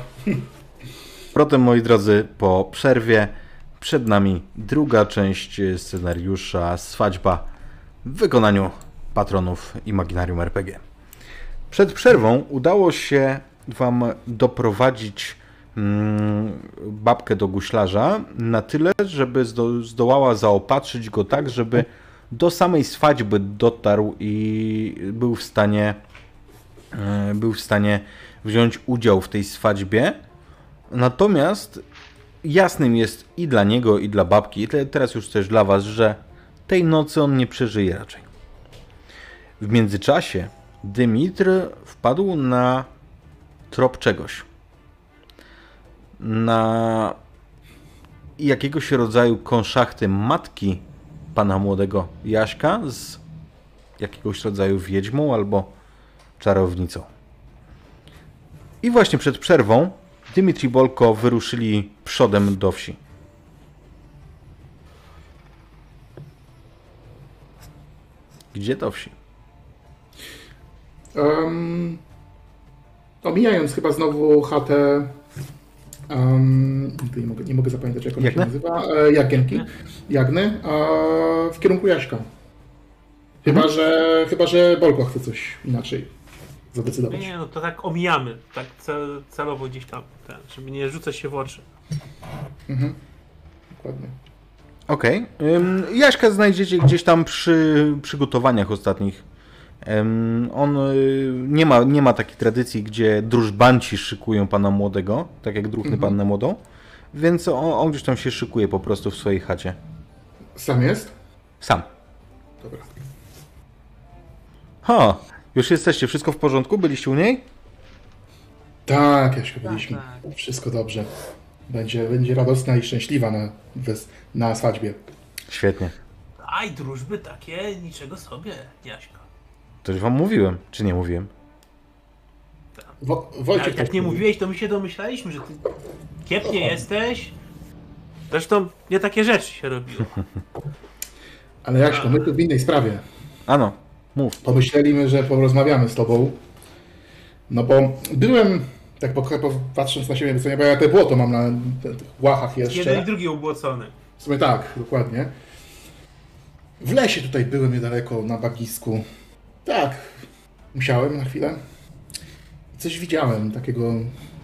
Protem, moi drodzy, po przerwie przed nami druga część scenariusza Swadźba w wykonaniu patronów Imaginarium RPG. Przed przerwą udało się Wam doprowadzić mm, babkę do guślarza na tyle, żeby zdo, zdołała zaopatrzyć go tak, żeby do samej swadźby dotarł i był w stanie e, był w stanie wziąć udział w tej swadźbie. Natomiast jasnym jest i dla niego, i dla babki, i te- teraz już też dla was, że tej nocy on nie przeżyje raczej. W międzyczasie Dymitr wpadł na trop czegoś. Na jakiegoś rodzaju konszachty matki pana młodego Jaśka z jakiegoś rodzaju wiedźmą albo czarownicą. I właśnie przed przerwą Dymitr i Bolko wyruszyli przodem do wsi. Gdzie do wsi? Um, omijając chyba znowu chatę. Um, nie, mogę, nie mogę zapamiętać, jak ona się nazywa. E, Jagienki. Jagny. A w kierunku Jaśka. Chyba, Mhm. że, chyba, że Bolko chce coś inaczej zadecydować. Nie, no to tak omijamy, tak cel, celowo gdzieś tam, ten, żeby nie rzucać się w oczy. Mhm. Dokładnie. Okej. Ym, Jaśka znajdziecie gdzieś tam przy przygotowaniach ostatnich On y, nie ma, nie ma takiej tradycji, gdzie drużbanci szykują pana młodego, tak jak druhny Mhm. pannę młodą, więc on, on gdzieś tam się szykuje po prostu w swojej chacie. Sam jest? Sam. Dobra. Ha, już jesteście, wszystko w porządku? Byliście u niej? Tak, Jaśko, byliśmy. tak. Wszystko dobrze. Będzie, będzie radosna i szczęśliwa na, na swadźbie. Świetnie. Aj, drużby takie, niczego sobie, Jaśko. To już wam mówiłem, czy nie mówiłem? Wo- Wojciech Jak, jak nie mówi. mówiłeś, to my się domyślaliśmy, że ty kiepnie jesteś. Zresztą nie takie rzeczy się robiło. [LAUGHS] Ale Jaśko, my tu w innej sprawie. Ano, mów. Pomyśleliśmy, że porozmawiamy z tobą. No bo byłem, tak po, po, patrząc na siebie, bo ja te błoto mam na tych łachach Jeden i jeszcze. drugi ubłocony. W sumie tak, dokładnie. W lesie tutaj byłem niedaleko, na bagnisku. Tak, musiałem na chwilę. Coś widziałem takiego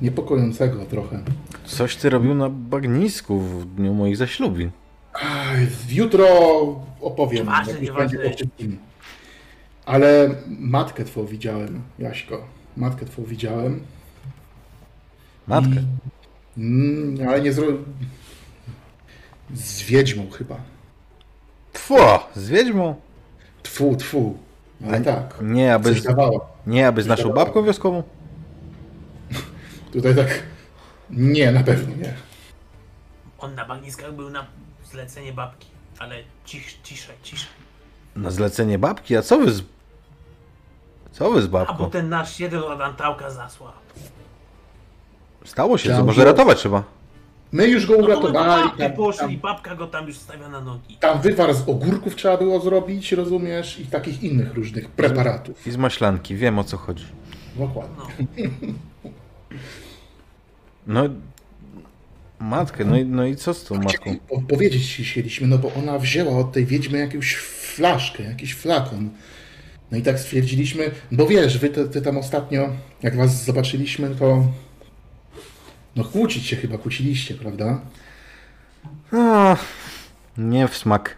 niepokojącego trochę. Coś ty robił na bagnisku w dniu moich zaślubin. Jutro opowiem, Nieważne, jak już będzie po wszystkim. Ale matkę twą widziałem, Jaśko. Matkę twą widziałem. Matkę. Mm, ale nie zro... Z wiedźmą chyba. Tfu, z wiedźmą. Tfu, tfu. Ale tak. Nie, aby, dawała. nie, aby z naszą babką wioskową? Tutaj tak. Nie, na pewno nie. On na bagniskach był na zlecenie babki. Ale cisz, ciszej, ciszej. Na zlecenie babki? A co wy z... Co wy z A bo babką? ten nasz jeden od Antałka zasłał. Stało się, co może ratować trzeba. My już go No to my do uratowali. babki Tam, poszli, tam, babka go tam już stawia na nogi. tam wywar z ogórków trzeba było zrobić, rozumiesz? I takich innych różnych preparatów. I z maślanki, wiem o co chodzi. Dokładnie. No... Matkę, no i, no i co z tą matką? Po, powiedzieć ci chcieliśmy, no bo ona wzięła od tej wiedźmy jakąś flaszkę, jakiś flakon. No i tak stwierdziliśmy, bo wiesz, wy te, te tam ostatnio, jak was zobaczyliśmy, to no kłócić się chyba kłóciliście, prawda? No, nie w smak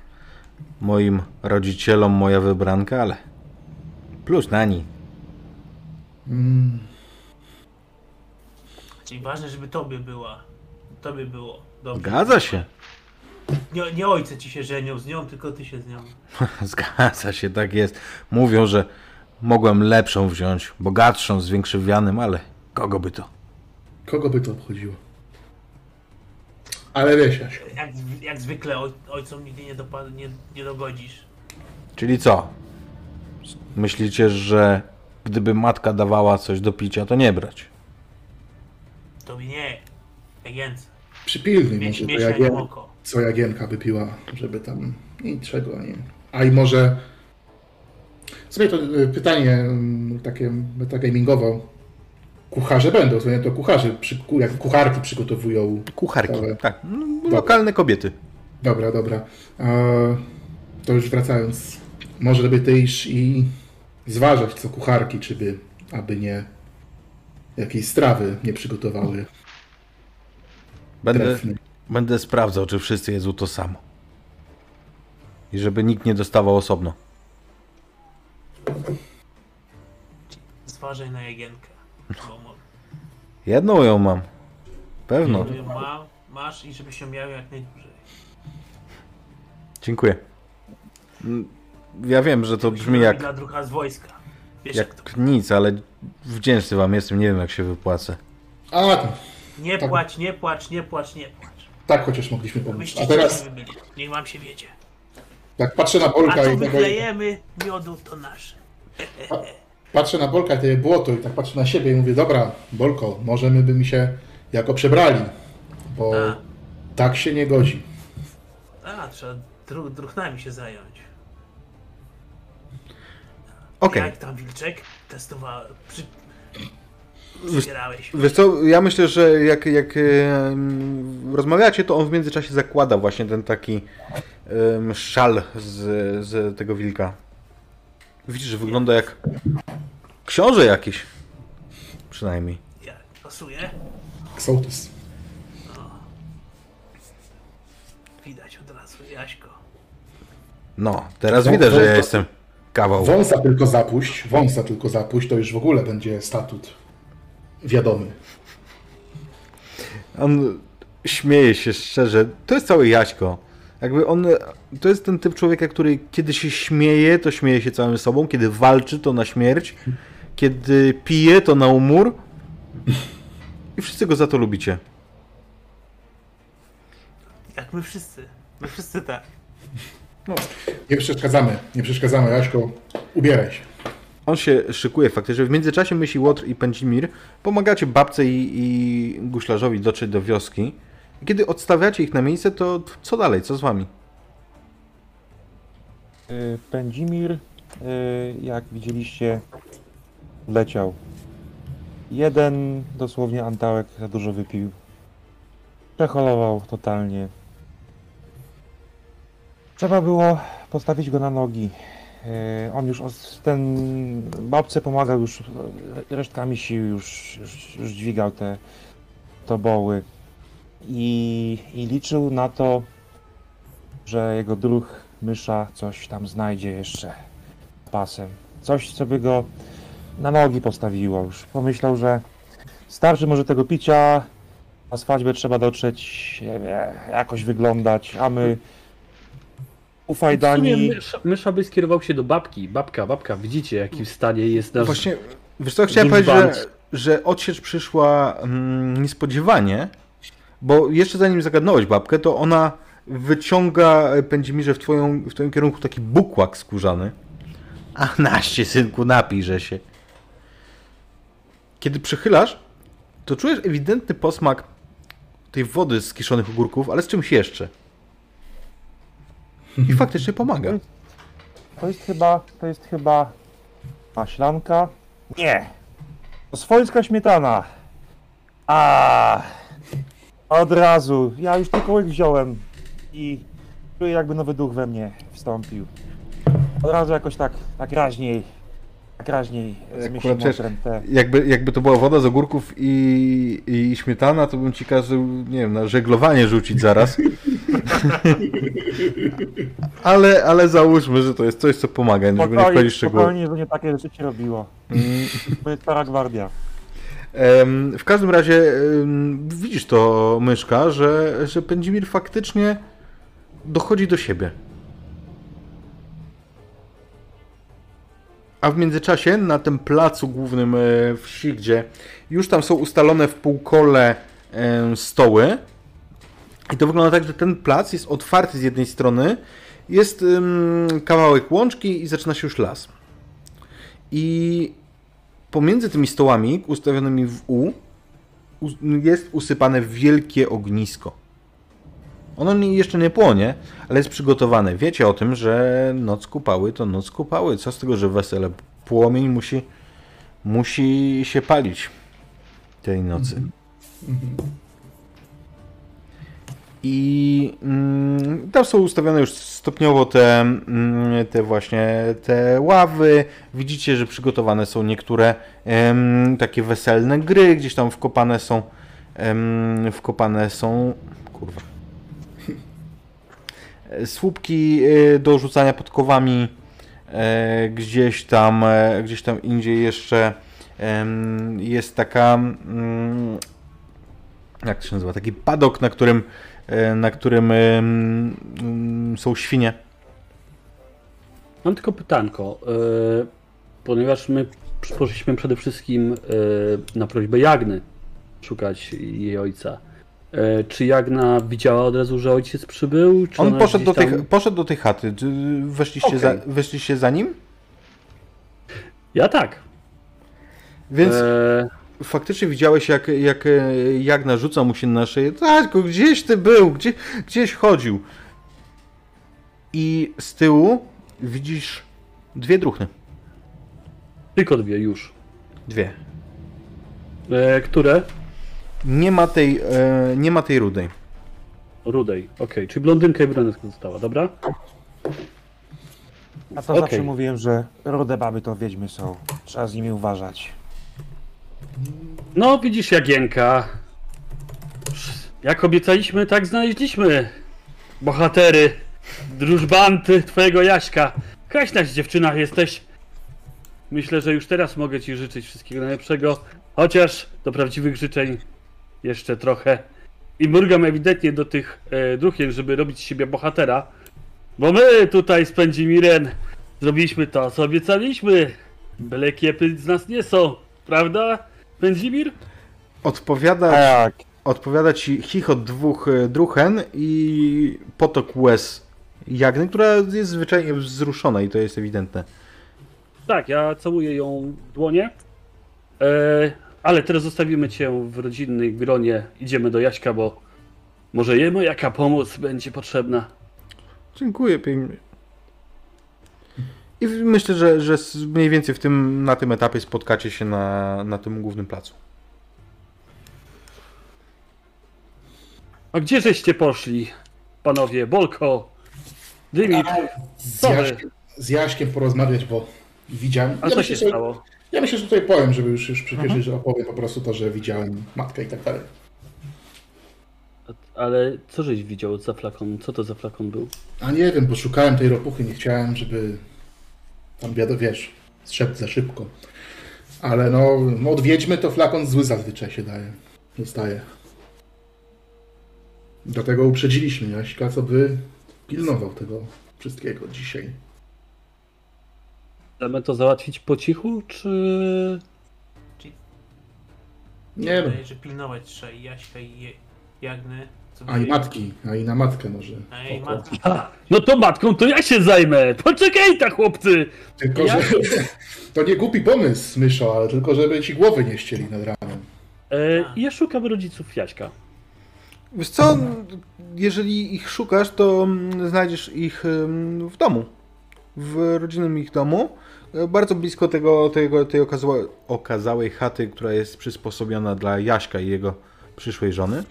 moim rodzicielom moja wybranka, ale plus na niej. Czyli ważne, żeby tobie była. Tobie było. Dobrze. Zgadza się. Nie, nie ojce ci się żenią z nią, tylko ty się z nią. [LAUGHS] Zgadza się, tak jest. Mówią, że mogłem lepszą wziąć, bogatszą, z większym wianem, ale kogo by to? Kogo by to obchodziło? Ale wiesz, Jasiu, Jak, jak zwykle oj, ojcom nigdy nie, dopad, nie, nie dogodzisz. Czyli co? Myślicie, że gdyby matka dawała coś do picia, to nie brać? Tobie nie. Jagience. przypilnuj Mieć, może to jagien, oko. co Jagienka by piła, żeby tam niczego nie... A i może... Sobie to y, pytanie mm, takie metagamingowo. Kucharze będą, nie to kucharze, przy, jak kucharki przygotowują Kucharki, Dobra. tak. No, Lokalne kobiety. Dobra, dobra. E, to już wracając, może by ty iść i zważać co kucharki, czy by, aby nie jakiejś strawy nie przygotowały Będę, będę sprawdzał, czy wszyscy jedzą to samo. I żeby nikt nie dostawał osobno. Zważaj na Jagienkę. Jedną ją mam. Pewno. ją ma, masz i żebyś ją miał jak najdłużej. Dziękuję. Mm, Ja wiem, że to brzmi jak, Dla drucha z wojska. Wiesz jak to. jak nic, ale wdzięczny wam jestem. Nie wiem, jak się wypłacę. A, to, Nie Tak. płacz, nie płacz, nie płacz, nie płacz. tak chociaż mogliśmy pomóc. A teraz, teraz... byli. Niech wam się wiedzie. jak patrzę na A Bolka co i tego, wyklejemy, miodu to nasze. [LAUGHS] patrzę na Bolka i te błoto i tak patrzę na siebie i mówię, dobra, Bolko, może my by mi się jako przebrali, bo A. tak się nie godzi. A, trzeba dru, druchnami się zająć. Okej. Jak tam Wilczek? Testowałem. Przy... Przybierałeś. Wiesz co, ja myślę, że jak, jak em, rozmawiacie, to on w międzyczasie zakłada właśnie ten taki em, szal z, z tego wilka. Widzisz, że wygląda jak książę jakiś. Przynajmniej. Jak pasuje? Sołtys. Widać od razu, Jaśko. No, teraz widać, że ja jestem kawał. Wąsa tylko zapuść, wąsa tylko zapuść, to już w ogóle będzie statut wiadomy. On śmieje się szczerze. To jest cały Jaśko. Jakby on, to jest ten typ człowieka, który kiedy się śmieje, to śmieje się całym sobą, kiedy walczy, to na śmierć, kiedy pije, to na umór. I wszyscy go za to lubicie. Jak my wszyscy. My wszyscy tak. Nie przeszkadzamy, nie przeszkadzamy, Jaśko, ubieraj się. On się szykuje faktycznie. W międzyczasie myśli Łotr i Pędzimir. Pomagacie babce i, i guślarzowi dotrzeć do wioski. Kiedy odstawiacie ich na miejsce, to co dalej? Co z wami? Y, Pędzimir, y, jak widzieliście, leciał. Jeden dosłownie antałek za dużo wypił. Przeholował totalnie. Trzeba było postawić go na nogi. Y, On już, ten babce pomagał już resztkami sił, już, już, już dźwigał te toboły. I, I liczył na to, że jego druh mysza coś tam znajdzie jeszcze pasem. Coś, co by go na nogi postawiło. Już pomyślał, że starszy może tego picia, na swadьбę trzeba dotrzeć, nie wiem, jakoś wyglądać, a my W sumie ufajdani... mysza, mysza by skierował się do babki. Babka, babka, widzicie jaki w stanie jest nasz... Właśnie, wiesz co, chciałem powiedzieć, że, że odsiecz przyszła mm, niespodziewanie, bo jeszcze zanim zagadnąłeś babkę, to ona wyciąga Pędzimirze w, twoją, w twoim kierunku taki bukłak skórzany. A naście, synku, napijże się. Kiedy przychylasz, to czujesz ewidentny posmak tej wody z kiszonych ogórków, ale z czymś jeszcze. I [LAUGHS] faktycznie pomaga. To jest chyba, to jest chyba maślanka? Nie! To swojska śmietana. A Od razu. Ja już tylko łyk wziąłem i czuję jakby nowy duch we mnie wstąpił. Od razu jakoś tak, tak raźniej, tak raźniej zmieścił Akurat wiesz, motrem te... Jakby, jakby to była woda z ogórków i, i śmietana, to bym ci kazał, nie wiem, na żeglowanie rzucić zaraz. [LAUGHS] ale, ale załóżmy, że to jest coś, co pomaga, żeby nie wchodzić w szczegóły. spokojnie, że nie takie rzeczy się robiło. To jest stara gwardia. W każdym razie widzisz to, myszka, że, że Pędzimir faktycznie dochodzi do siebie. A w międzyczasie na tym placu głównym e, wsi, gdzie już tam są ustalone w półkole stoły, i to wygląda tak, że ten plac jest otwarty z jednej strony, jest kawałek łączki i zaczyna się już las. I pomiędzy tymi stołami ustawionymi w U jest usypane wielkie ognisko. Ono jeszcze nie płonie, ale jest przygotowane. Wiecie o tym, że noc kupały to noc kupały. Co z tego, że wesele? Płomień musi, musi się palić tej nocy. I mm, tam są ustawione już stopniowo te, mm, te właśnie te ławy. Widzicie, że przygotowane są niektóre takie weselne gry, gdzieś tam wkopane są wkopane są kurwa E, słupki e, do rzucania podkowami e, gdzieś tam gdzieś tam indziej jeszcze jest taka mm, jak to się nazywa, taki padok, na którym, na którym mm, są świnie. Mam tylko pytanko, e, ponieważ my poszliśmy przede wszystkim e, na prośbę Jagny szukać jej ojca. E, Czy Jagna widziała od razu, że ojciec przybył? Czy On poszedł do, tam- poszedł do tej chaty. Czy Weszliście, Okej. za, weszliście za nim? Ja tak. Więc E, faktycznie widziałeś, jak, jak e, Jagna rzuca mu się na szyję. Tak, gdzieś ty był, gdzie, gdzieś chodził. I z tyłu widzisz dwie druchny. tylko dwie już. Dwie. E, Które? Nie ma tej, e, nie ma tej rudej. Rudej. Okej, czyli blondynka i brunetka została, dobra? A to Okej. zawsze mówiłem, że rude baby to wiedźmy są. Trzeba z nimi uważać. No, widzisz Jagienka. Jak obiecaliśmy, tak znaleźliśmy. Bohatery, drużbanty twojego Jaśka. Kraśnaś dziewczyna jesteś. Myślę, że już teraz mogę ci życzyć wszystkiego najlepszego, chociaż do prawdziwych życzeń jeszcze trochę. I mrugam ewidentnie do tych e, żeby robić z siebie bohatera. Bo my tutaj z Pędzimirem zrobiliśmy to, co obiecaliśmy. Byle kiepy z nas nie są, prawda, Pędzimir? Odpowiada, Tak. odpowiada ci chichot dwóch e, druchen i potok łez Jagny, która jest zwyczajnie wzruszona i to jest ewidentne. Tak, ja całuję ją w dłonie. E, ale teraz zostawimy cię w rodzinnej gronie. Idziemy do Jaśka, bo może jemu jaka pomoc będzie potrzebna. Dziękuję pięknie. I myślę, że, że mniej więcej w tym, na tym etapie spotkacie się na, na tym głównym placu. A gdzie żeście poszli, panowie? Bolko, Dymit, Z Co wy? Jaśkiem, z Jaśkiem porozmawiać, bo widziałem. a co myślę, się stało? Ja myślę, że tutaj powiem, żeby już, już przyspieszyć, że opowiem po prostu to, że widziałem matkę i tak dalej. Ale co żeś widział za flakon? Co to za flakon był? A nie wiem, bo szukałem tej ropuchy, nie chciałem, żeby tam wiadomo, wiesz, strzedł za szybko. Ale no, no od wiedźmy to flakon zły zazwyczaj się daje. Dostaje. Dlatego uprzedziliśmy Jaśka, co by pilnował tego wszystkiego dzisiaj. Chcemy to załatwić po cichu, czy... Nie no, Wydaje, że pilnować trzeba i Jaśka i Jagny. Co a i matki, a i na matkę może. A i matki. No to matką to ja się zajmę! Poczekaj ta chłopcy! Tylko, Ja- że [LAUGHS] to nie głupi pomysł, Myszo, ale tylko, żeby ci głowy nie ścieli nad ranem. E, A. ja szukam rodziców Jaśka. Wiesz co, jeżeli ich szukasz, to znajdziesz ich w domu. W rodzinnym ich domu. e, Bardzo blisko tego, tego, tej okazała, okazałej chaty, która jest przysposobiona dla Jaśka i jego przyszłej żony.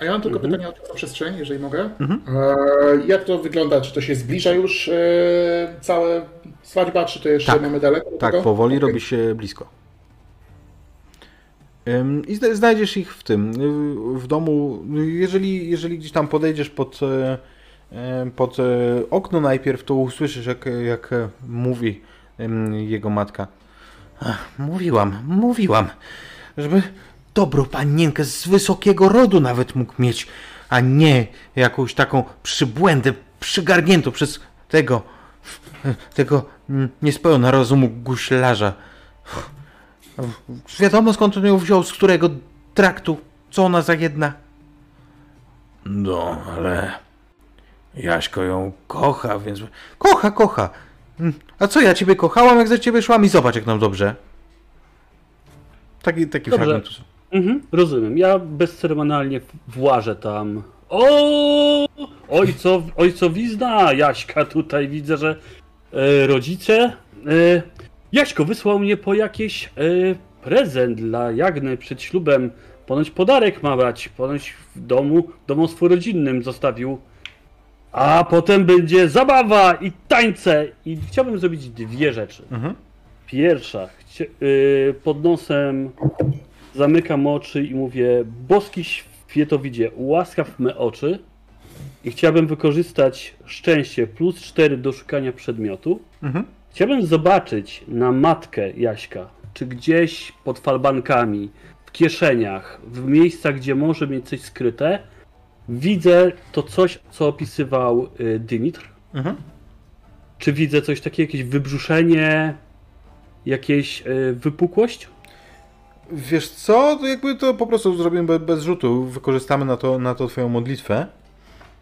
A ja mam tylko pytanie o tę przestrzeń, jeżeli mogę. E, jak to wygląda? Czy to się zbliża już e, całe swadźba, czy to jeszcze Tak. mamy daleko? Tak, tego? powoli Okej. robi się blisko. I zna- znajdziesz ich w tym, w domu. Jeżeli, jeżeli gdzieś tam podejdziesz pod, e, pod e, okno najpierw, to usłyszysz, jak, jak mówi jego matka. Ach, mówiłam, mówiłam, żeby dobrą panienkę z wysokiego rodu nawet mógł mieć, a nie jakąś taką przybłędę przygarniętą przez tego, tego niespełna rozumu guślarza. Wiadomo skąd on ją wziął, z którego traktu, co ona za jedna. No, ale Jaśko ją kocha, więc... Kocha, kocha. A co ja ciebie kochałam, jak za ciebie szłam i zobacz jak nam dobrze. Taki, taki Dobrze. fragment. Mhm, rozumiem. Ja bezceremonialnie włażę tam. O! Ojcow, ojcowizna Jaśka tutaj widzę, że e, rodzice. E, Jaśko wysłał mnie po jakiś e, prezent dla Jagny przed ślubem. Ponoć podarek ma dać. Ponoć w domu, domostwu rodzinnym zostawił. A potem będzie zabawa i tańce. I chciałbym zrobić dwie rzeczy. Mhm. Pierwsza, chcia, y, pod nosem zamykam oczy i mówię: Boski świetowidzie, ułaskaw me oczy. I chciałbym wykorzystać szczęście plus 4 do szukania przedmiotu. Mhm. Chciałbym zobaczyć na matkę Jaśka, czy gdzieś pod falbankami, w kieszeniach, w miejscach, gdzie może mieć coś skryte, widzę to coś, co opisywał y, Dymitr. Mhm. Czy widzę coś takiego, jakieś wybrzuszenie, jakieś y, wypukłość? Wiesz co, to jakby to po prostu zrobimy bez, rzutu, wykorzystamy na to, na to twoją modlitwę.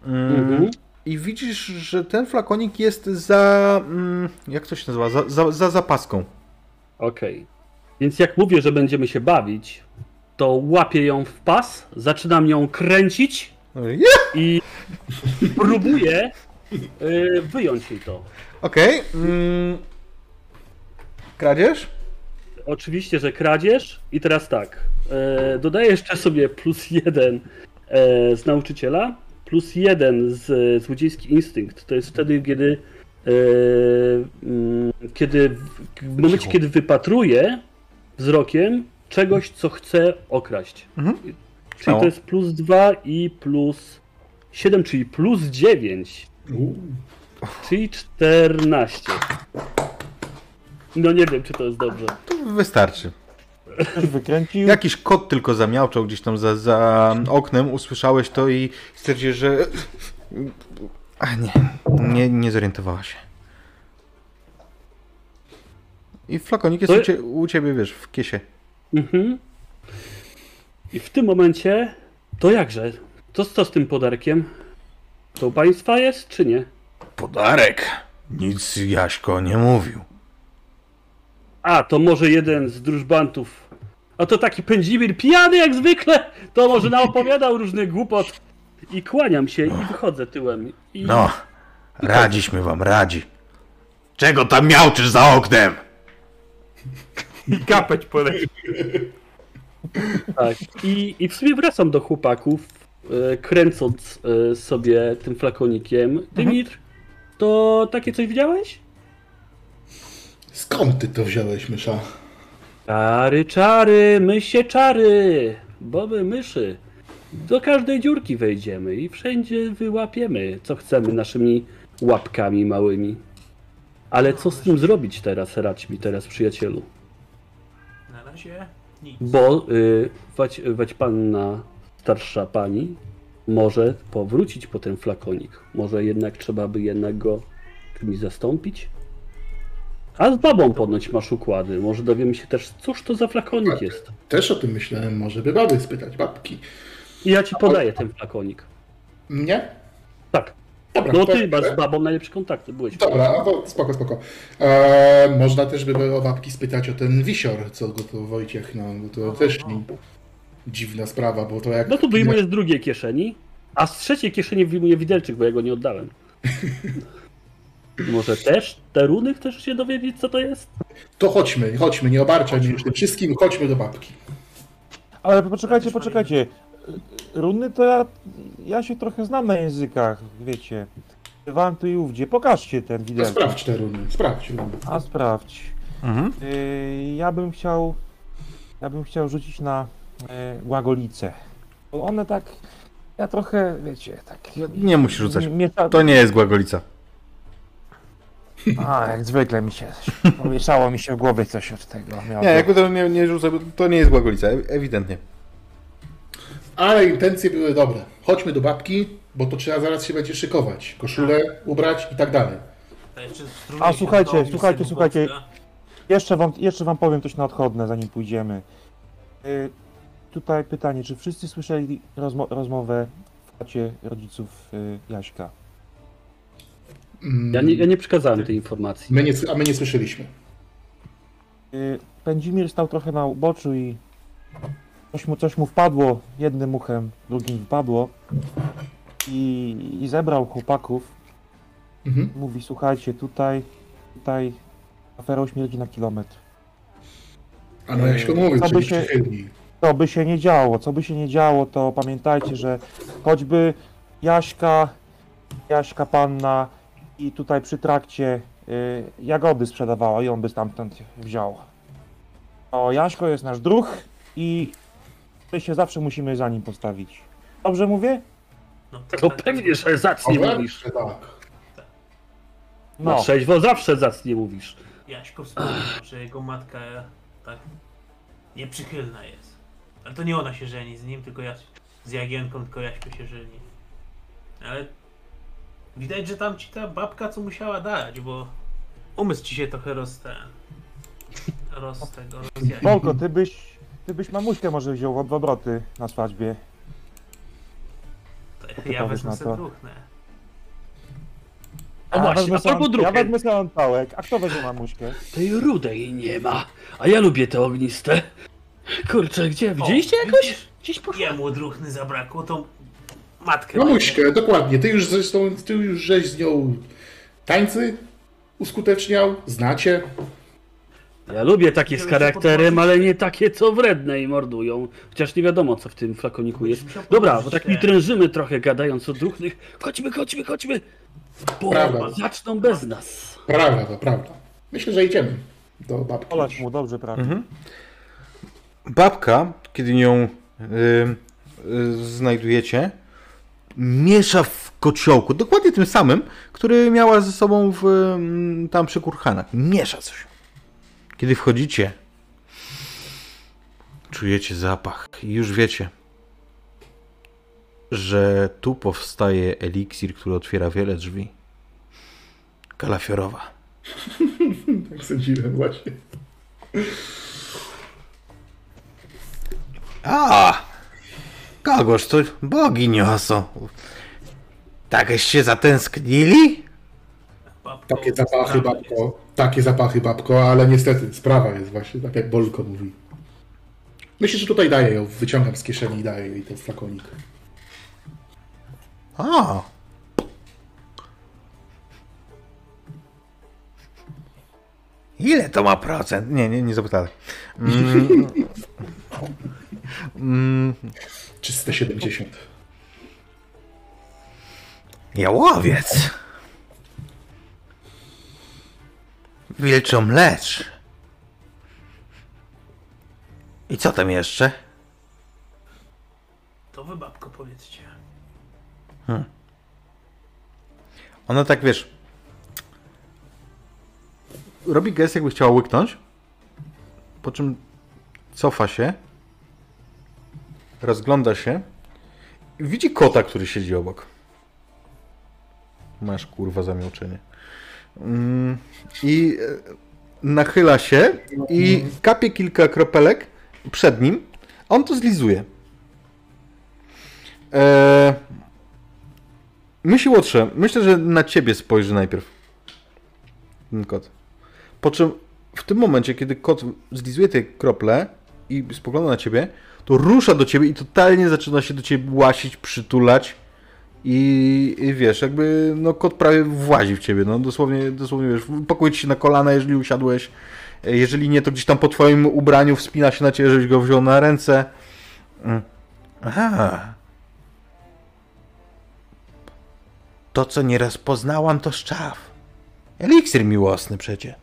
Mm, Mhm. I widzisz, że ten flakonik jest za... Mm, jak to się nazywa? Za, za, za zapaską. Okej. Więc jak mówię, że będziemy się bawić, to łapię ją w pas, zaczynam ją kręcić Je! i próbuję y, wyjąć jej to. Okej. mm, kradzież? Oczywiście, że kradzież. I teraz tak. E, dodaję jeszcze sobie plus jeden e, z nauczyciela, plus jeden z złodziejski instynkt. To jest wtedy, kiedy. E, mm, kiedy w, momencie, kiedy wypatruję wzrokiem czegoś, co chcę okraść. Mhm. Czyli to jest plus 2 i plus 7, czyli plus 9. Uuu. Czyli 14. No nie wiem, czy to jest dobrze. Wystarczy. Ktoś wykręcił. Jakiś kot tylko zamiałczał gdzieś tam za, za oknem, usłyszałeś to i stwierdziłeś, że... A nie, nie, nie zorientowała się. I flakonik jest To- u, cie, u ciebie, wiesz, w kiesie. Mhm. I w tym momencie, to jakże? To co z tym podarkiem? To u państwa jest, czy nie? Podarek. Nic Jaśko nie mówił. A, to może jeden z drużbantów. A to taki pędzimir pijany jak zwykle. To może naopowiadał różnych głupot. I kłaniam się i wychodzę tyłem. I... No, radziśmy wam, radzi. Czego tam miałczysz za oknem? I kapeć poleci. Tak. I, I w sumie wracam do chłopaków, e, kręcąc e, sobie tym flakonikiem. Dymitr, to takie coś widziałeś? Skąd ty to wziąłeś, mysza? Czary, czary, mysie czary, boby myszy. Do każdej dziurki wejdziemy i wszędzie wyłapiemy, co chcemy naszymi łapkami małymi. Ale co z tym zrobić teraz, radź mi teraz, przyjacielu? Na razie nic. Bo y, wać, wać panna, starsza pani, może powrócić po ten flakonik. Może jednak trzeba by jednak go kimś zastąpić? A z babą ponoć masz układy. Może dowiemy się też, cóż to za flakonik jest. Też o tym myślałem, może by baby spytać, babki. I ja ci podaję ten flakonik. Mnie? Tak. Dobra, No ty masz z babą najlepsze kontakty, byłeś. Dobra, no to spoko, spoko. Eee, można też by było babki spytać o ten wisior, co go to Wojciech, no bo to też nie, dziwna sprawa, bo to jak... No to wyjmuję z drugiej kieszeni, a z trzeciej kieszeni wyjmuję widelczyk, bo ja go nie oddałem. [LAUGHS] Może też te runy chcesz się dowiedzieć, co to jest? To chodźmy, chodźmy, nie obarczaj mnie już tym wszystkim, chodźmy do babki. Ale poczekajcie, poczekajcie. Runy to ja, ja się trochę znam na językach, wiecie. Bywałem tu i ówdzie. Pokażcie ten widelec. sprawdź te runy, sprawdź runy. A sprawdź. Mhm. Yy, ja bym chciał. Ja bym chciał rzucić na yy, głagolice. Bo one tak. Ja trochę, wiecie, tak. Nie musisz rzucać. Miesza... To nie jest głagolica. A, jak zwykle mi się. [LAUGHS] Pomieszało mi się w głowie coś od tego. Miało Nie, jakby to nie, nie rzucę, bo to nie jest głagolica, ewidentnie. Ale intencje były dobre. Chodźmy do babki, bo to trzeba zaraz się będzie szykować. Koszulę ubrać i tak dalej. A, słuchajcie, słuchajcie, słuchajcie. Jeszcze wam, jeszcze wam powiem coś na odchodne, zanim pójdziemy. Y, tutaj pytanie, czy wszyscy słyszeli rozmo rozmowę w chacie rodziców y, Jaśka? Mm, Ja nie, ja nie przekazałem tej informacji. My nie, a my nie słyszeliśmy. Y, Pędzimir stał trochę na uboczu i coś mu, coś mu wpadło jednym uchem, drugim wpadło i, i zebrał chłopaków. Mhm. Mówi, słuchajcie, tutaj, tutaj aferą śmierdzi na kilometr. A no ja się mówię, Co by się-. Co by się nie działo, co by się nie działo, to pamiętajcie, że choćby Jaśka, Jaśka panna i tutaj przy trakcie y, jagody sprzedawała i on by stamtąd wziął. To Jaśko jest nasz druh i my się zawsze musimy za nim postawić. Dobrze mówię? No, To pewnie, że zacnie mówisz. Tak. Na No. trzeźwo zawsze zacnie mówisz. Jaśko wspomniał, że jego matka tak nieprzychylna jest. Ale to nie ona się żeni z nim, tylko Jaś... z Jagienką, tylko Jaśko się żeni. Ale widać, że tam ci ta babka co musiała dać, bo umysł ci się trochę roz ten... roz tego, rozjaśnił. Wolko, ty byś, ty byś mamuśkę może wziął w obroty na swadźbie. Ty Ja powiesz wezmę na sobie to? druchnę. A właśnie, wezmę a propos sobie- Ja drugiej. wezmę sobie antałek, a kto weźmie mamuśkę? Tej rudej nie ma, a ja lubię te ogniste. Kurczę, gdzie? Widzieliście O, jakoś? Gdzieś poszło. Jemu druchny zabrakło, to matkę. Mamuśkę, dokładnie. Ty już zresztą, ty już żeś z nią tańcy uskuteczniał, znacie. Ja lubię takie z charakterem, ale nie takie, co wredne i mordują. Chociaż nie wiadomo, co w tym flakoniku jest. Dobra, bo tak mi trężymy trochę, gadając o druhnych. Chodźmy, chodźmy, chodźmy! Bo Prawda. zaczną bez nas. Prawda, to prawda. Myślę, że idziemy do babki. Olać mu, dobrze, prawda? Mhm. Babka, kiedy ją y, y, znajdujecie, miesza w kociołku, dokładnie tym samym, który miała ze sobą w, mm, tam przy kurhanach. Miesza coś. Kiedy wchodzicie, czujecie zapach i już wiecie, że tu powstaje eliksir, który otwiera wiele drzwi. Kalafiorowa. [LAUGHS] Tak sądziłem właśnie. A, kogoż to bogi niosą. Takeście zatęsknili? Babko, Takie zapachy, babko. Takie zapachy, babko, ale niestety sprawa jest właśnie tak, jak Bolko mówi. Myślę, że tutaj daję ją, wyciągam z kieszeni i daję jej ten flakonik. A. Ile to ma procent? Nie, nie, nie zapytałem. Mm, [LAUGHS] mm, Czyste 70. jałowiec. Wilczą mlecz. I co tam jeszcze? To wy babko powiedzcie. Ona tak, wiesz... Robi gest, jakby chciała łyknąć. Po czym cofa się. Rozgląda się. I widzi kota, który siedzi obok. Masz kurwa zamioczenie. Mm, I e, nachyla się i kapie kilka kropelek przed nim. On to zlizuje. Eee, Myśli Łotrze, myślę, że na ciebie spojrzy najpierw. Ten kot. Po czym w tym momencie, kiedy kot zlizuje te krople i spogląda na ciebie, to rusza do ciebie i totalnie zaczyna się do ciebie łasić, przytulać. I, i wiesz, jakby no kot prawie włazi w ciebie, no dosłownie, dosłownie wiesz, ci się na kolana, jeżeli usiadłeś. Jeżeli nie, to gdzieś tam po twoim ubraniu wspina się na ciebie, żebyś go wziął na ręce. Mm. Aha. To, co nieraz poznałam, to szczaw. Eliksir miłosny przecie.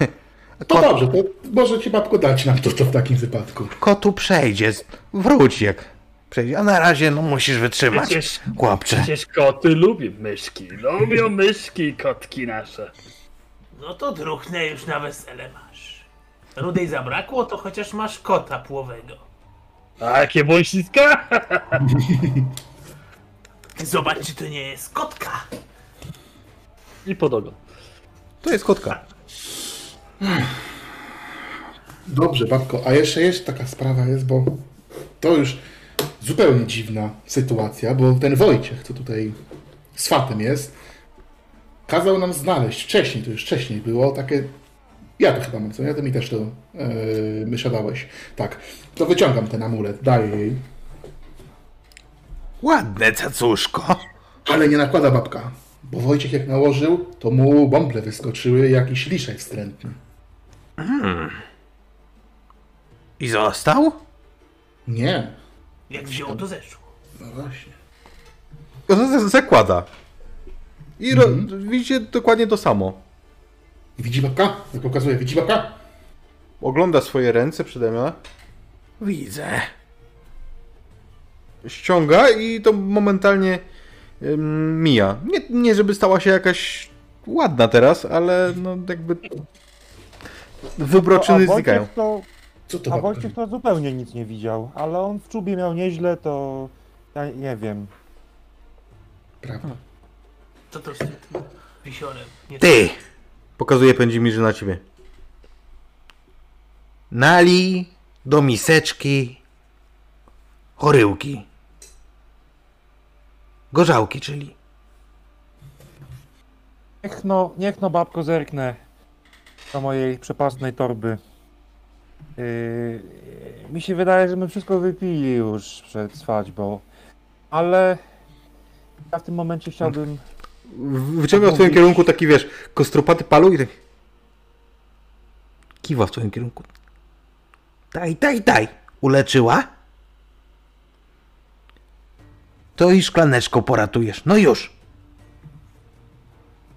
[LAUGHS] To dobrze, to może ci babko dać nam to, to w takim wypadku. Kotu przejdzie, wróć jak przejdzie, a na razie no musisz wytrzymać, Przecież, chłopcze. przecież koty lubią myszki. Lubią myszki, kotki nasze. No to druchnę już na wesele masz. Rudej zabrakło, to chociaż masz kota płowego. A jakie wąsiska? [LAUGHS] Zobacz, czy to nie jest kotka. I pod ogon. To jest kotka. Dobrze, babko, a jeszcze jest taka sprawa jest, bo to już zupełnie dziwna sytuacja, bo ten Wojciech, co tutaj z fatem jest, kazał nam znaleźć wcześniej, to już wcześniej było, takie... Ja to chyba mam, co? Ja to mi też to yy, mysza dałeś. Tak, to wyciągam ten amulet, daję jej, Ładne cacuszko. ale nie nakłada babka, bo Wojciech jak nałożył, to mu bąble wyskoczyły, jakiś liszek wstrętny. I został? Nie, Jak wziął, to zeszło. no właśnie. Z- z- Zakłada. I ro... widzicie dokładnie to samo. Widzi babka? Jak pokazuje, widzi babka? Ogląda swoje ręce przede mną. Widzę. Ściąga i to momentalnie ym, mija. Nie, nie, żeby stała się jakaś ładna teraz, ale no jakby wybroczyny a znikają. To, Co to a? Wojciech to zupełnie nic nie widział, ale on w czubie miał nieźle, to ja nie wiem. Prawda. Co to z tym, tym wisiorem? Nie Ty! Pokazuje na ciebie. Nali do miseczki choryłki. Gorzałki, czyli. Niech no, niech no babko zerknę do mojej przepastnej torby. Yy, mi się wydaje, że my wszystko wypili już przed swadьbą, ale ja w tym momencie chciałbym Wyciąga w twoim kierunku taki, wiesz, kostropaty palu i tak... Kiwa w twoim kierunku. Daj, daj, daj. Uleczyła? To i szklaneczką poratujesz. No już.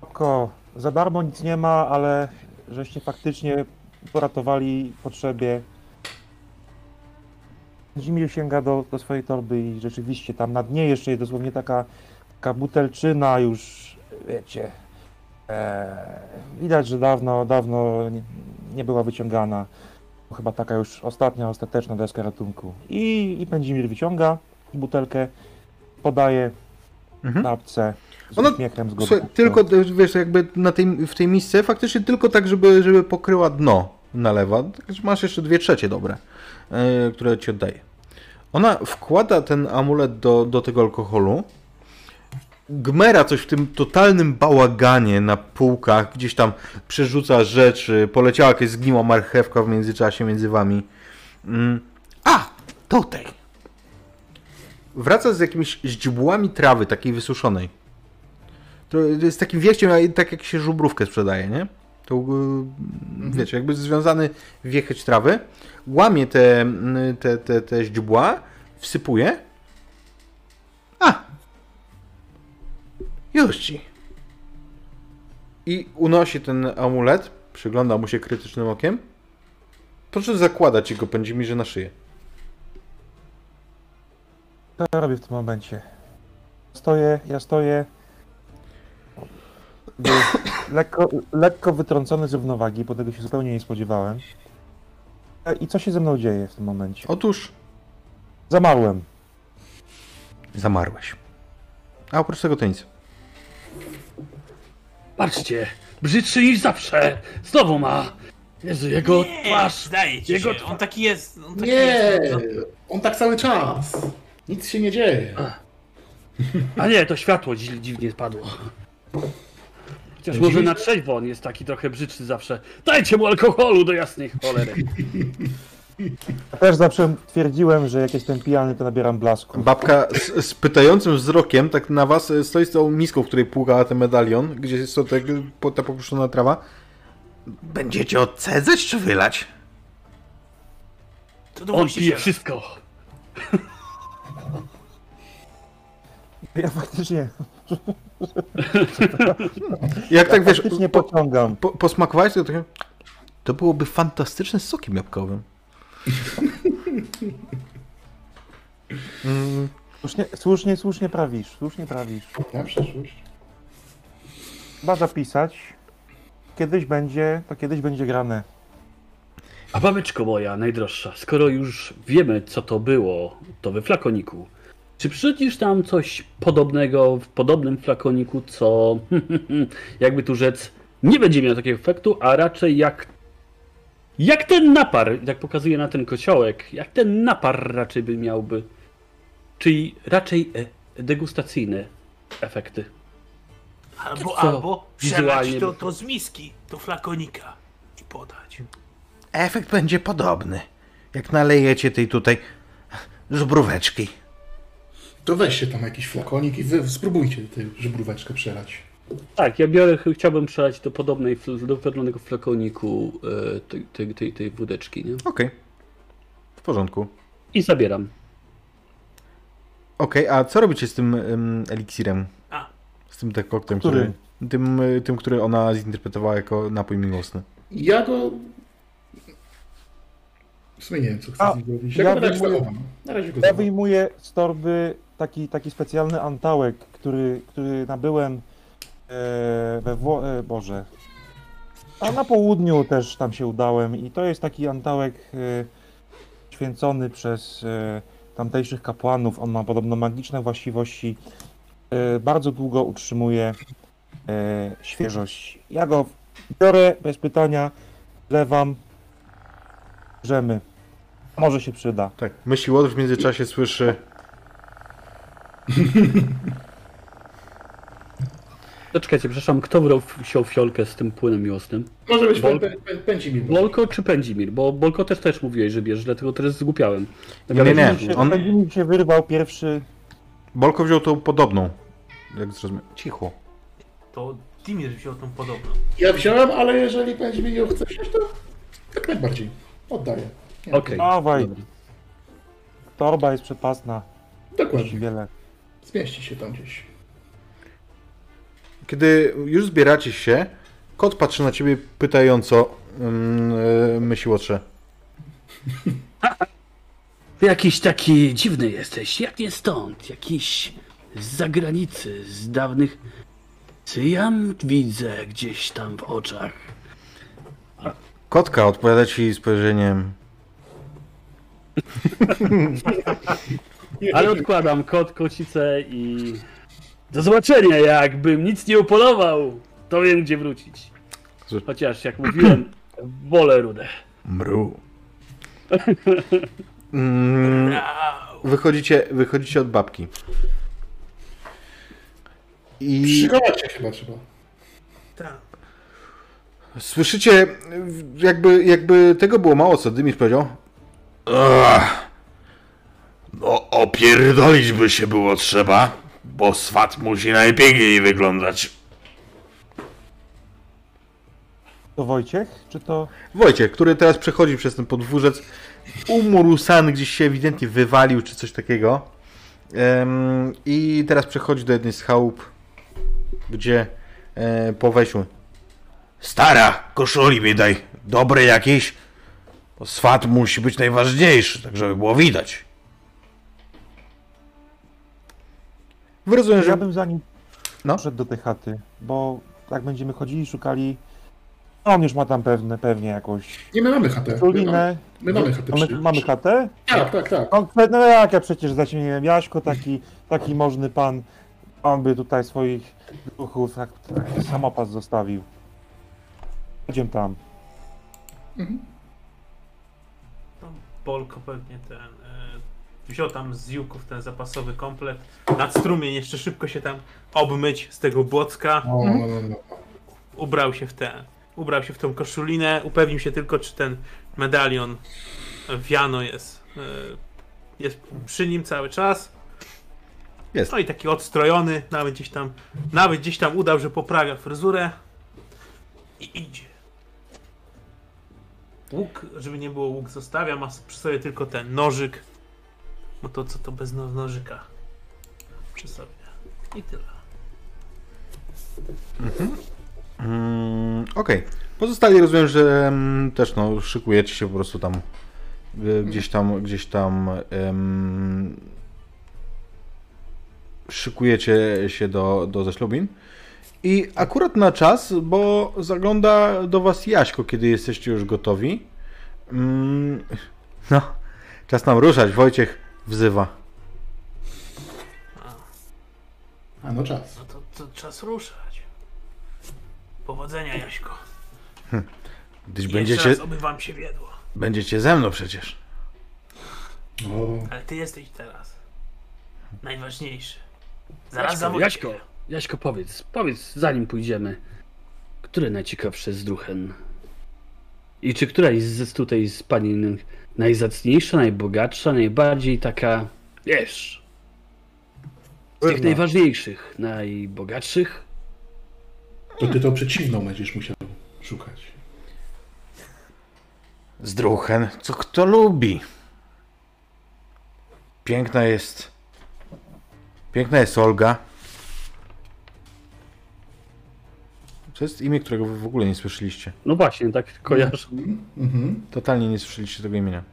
Babko, za darmo nic nie ma, ale żeście faktycznie poratowali potrzebie. Zimir sięga do, do swojej torby i rzeczywiście tam na dnie jeszcze jest dosłownie taka, taka butelczyna już, wiecie, e, widać, że dawno, dawno nie, nie była wyciągana. Chyba taka już ostatnia, ostateczna deska ratunku. I, i Pędzimir wyciąga butelkę, podaje Mhm. babce z Ona- uśmiechem, z Słuchaj, godnością. tylko, wiesz, jakby na tej, w tej misce faktycznie tylko tak, żeby, żeby pokryła dno nalewa. Masz jeszcze dwie trzecie dobre, e, które ci oddaje. Ona wkłada ten amulet do, do tego alkoholu, gmera coś w tym totalnym bałaganie na półkach, gdzieś tam przerzuca rzeczy, poleciała jakaś zgniła marchewka w międzyczasie między wami. Mm. A, tutaj. Wraca z jakimiś źdźbłami trawy, takiej wysuszonej. To jest takim wieściem, a tak jak się żubrówkę sprzedaje, nie? To, yy, wiecie, jakby związany wiecheć trawy, łamie te, mm, te, te, te źdźbła, wsypuje. A! Już ci. I unosi ten amulet, przygląda mu się krytycznym okiem. Proszę zakładać jego pędzimirze na szyję. Co ja robię w tym momencie? Stoję, ja stoję jakby lekko, lekko wytrącony z równowagi, bo tego się zupełnie nie spodziewałem. I co się ze mną dzieje w tym momencie? Otóż Zamarłem. zamarłeś. A oprócz tego to nic. Patrzcie, brzydszy niż zawsze. Znowu ma. Jezu, jego Nie, twarz. zdaje ci jego się, on taki jest. On taki Nie, jest. on tak cały czas. Nic się nie dzieje. A nie, to światło dzi- dziwnie spadło. Chociaż może na trzeźwo on jest taki trochę brzydszy zawsze. Dajcie mu alkoholu do jasnej cholery. Ja też zawsze twierdziłem, że jak jestem pijany, to nabieram blasku. Babka z, z pytającym wzrokiem tak na was e, stoi z tą miską, w której płukała ten medalion, gdzie jest to tak, po- ta popuszczona trawa. Będziecie odcedzać czy wylać? To On pije wszystko. Ja faktycznie, [LAUGHS] Jak tak wiesz, po, pociągam. po, posmakowałeś to takie... To byłoby fantastyczne z sokiem jabłkowym. [LAUGHS] Mm, Słusznie, słusznie, słusznie prawisz, słusznie prawisz. Na przyszłość. Trzeba zapisać. Kiedyś będzie, to kiedyś będzie grane. A babeczko moja, najdroższa, skoro już wiemy, co to było, to we flakoniku. Czy przyrzucisz tam coś podobnego w podobnym flakoniku, co, [LAUGHS] jakby tu rzec, nie będzie miał takiego efektu, a raczej jak, jak ten napar, jak pokazuje na ten kociołek, jak ten napar raczej by miałby, czyli raczej e, degustacyjne efekty. Albo, Co? albo przelać to, to z miski do flakonika i podać. efekt będzie podobny. Jak nalejecie tej tutaj żubróweczki. To weźcie tam jakiś flakonik i wy spróbujcie tę żebróweczkę przelać. Tak, ja biorę, ch- chciałbym przelać do podobnej, do podobnego flakoniku e, tej, tej, tej, tej wódeczki, nie? Okej. W porządku. I zabieram. Okej, a co robicie z tym ym, eliksirem? A. Z tym dekoktem, Który? który... Tym, tym, który ona zinterpretowała jako napój miłosny. Ja go... W sumie nie wiem, co chcę A, z nim zrobić. ja tak wyjmuję- Ja wyjmuję z torby taki, taki specjalny antałek, który, który nabyłem e, we Wło... E, Boże. A na południu też tam się udałem i to jest taki antałek e, święcony przez e, tamtejszych kapłanów. On ma podobno magiczne właściwości. E, bardzo długo utrzymuje e, świeżość. Ja go biorę bez pytania, lewam, grzemy. Może się przyda. Tak. Myśli Łotr w międzyczasie słyszy... To czekajcie, przepraszam, kto brał wziął fiolkę z tym płynem miłosnym? Może być Bol- pę- pę- pędzi mi. Bolko czy Pędzimir? Bo Bolko też też mówiłeś, że bierzesz, dlatego teraz zgłupiałem. Nie, nie, nie. Się, On- on... się wyrwał pierwszy. Bolko wziął tą podobną. Jak zrozumiałem. Cicho. To Dimir wziął tą podobną. Ja wziąłem, ale jeżeli pędzi mi ją chce wziąć, to jak najbardziej. Oddaję. Okej. Dawaj, dobra. torba jest przepasna. Dokładnie. Wiele. Zmieści się tam gdzieś. Kiedy już zbieracie się, kot patrzy na ciebie pytająco, yy, Łotrze. Ty jakiś taki dziwny jesteś, jak nie stąd, jakiś z zagranicy, z dawnych... Czy ja widzę gdzieś tam w oczach? Kotka odpowiada ci spojrzeniem. [LAUGHS] Ale odkładam kot, kocicę i... Do zobaczenia, jakbym nic nie upolował, to wiem gdzie wrócić. Chociaż, jak mówiłem, wolę rudę. Mru. [LAUGHS] Mm, wychodzicie, wychodzicie od babki. I się chyba trzeba. Tak. słyszycie, jakby, jakby tego było mało, co Dymis powiedział. Ach, no opierdolić by się było trzeba, bo swat musi najpiękniej wyglądać. To Wojciech, czy to... Wojciech, który teraz przechodzi przez ten podwórzec, umorusany gdzieś się ewidentnie wywalił, czy coś takiego. Em, I teraz przechodzi do jednej z chałup, gdzie e, po wejściu Stara, koszuli mi daj, dobre jakieś. Bo swat musi być najważniejszy, tak żeby było widać. Rozumiem, Ja że... bym za nim No. poszedł do tej chaty, bo tak będziemy chodzili, szukali... On już ma tam pewne, pewnie jakąś Nie, my mamy chatę. My mamy, trulinę. my mamy chatę. Mamy, mamy chatę? Tak, tak, tak. No, no jak ja przecież zaćmiłem Jaśko, taki, taki możny pan, on by tutaj swoich duchów tak, tak samopas zostawił. Idziemy tam. Bolko pewnie ten. E, wziął tam z ziłków ten zapasowy komplet. Nad strumień jeszcze szybko się tam obmyć z tego błocka. O, no, no, no. Ubrał się w ten. Ubrał się w tą koszulinę. Upewnił się tylko, czy ten medalion wiano jest. E, jest przy nim cały czas. Jest. No i taki odstrojony, nawet gdzieś tam, nawet gdzieś tam udał, że poprawia fryzurę. I idzie. Łuk, żeby nie było łuk zostawia, ma przy sobie tylko ten nożyk. No to co to bez no- nożyka? Przy sobie. I tyle. Mm, Okej. Pozostali rozumiem, że mm, też no, szykujecie się po prostu tam y, gdzieś tam, gdzieś tam szykujecie się do, do zaślubin. I akurat na czas, bo zagląda do was Jaśko, kiedy jesteście już gotowi. Mm, no, czas nam ruszać. Wojciech wzywa. A no czas. No to, to czas ruszać. Powodzenia, Jaśko. Gdyś Jeszcze będziecie, raz oby wam się wiedło. będziecie ze mną przecież. O, Ale ty jesteś teraz. Najważniejszy. Zaraz Jaśko, zawodzę. Jaśko, Jaśko, powiedz, powiedz, zanim pójdziemy, który najciekawszy z druchen? I czy któraś z tutaj z panin najzacniejsza, najbogatsza, najbardziej taka, wiesz, z tych najważniejszych, najbogatszych? to ty to przeciwną będziesz musiał szukać. Zdruchen, co kto lubi. Piękna jest. Piękna jest Olga. To jest imię, którego wy w ogóle nie słyszeliście. No właśnie, tak kojarzę. Mhm. Totalnie nie słyszeliście tego imienia.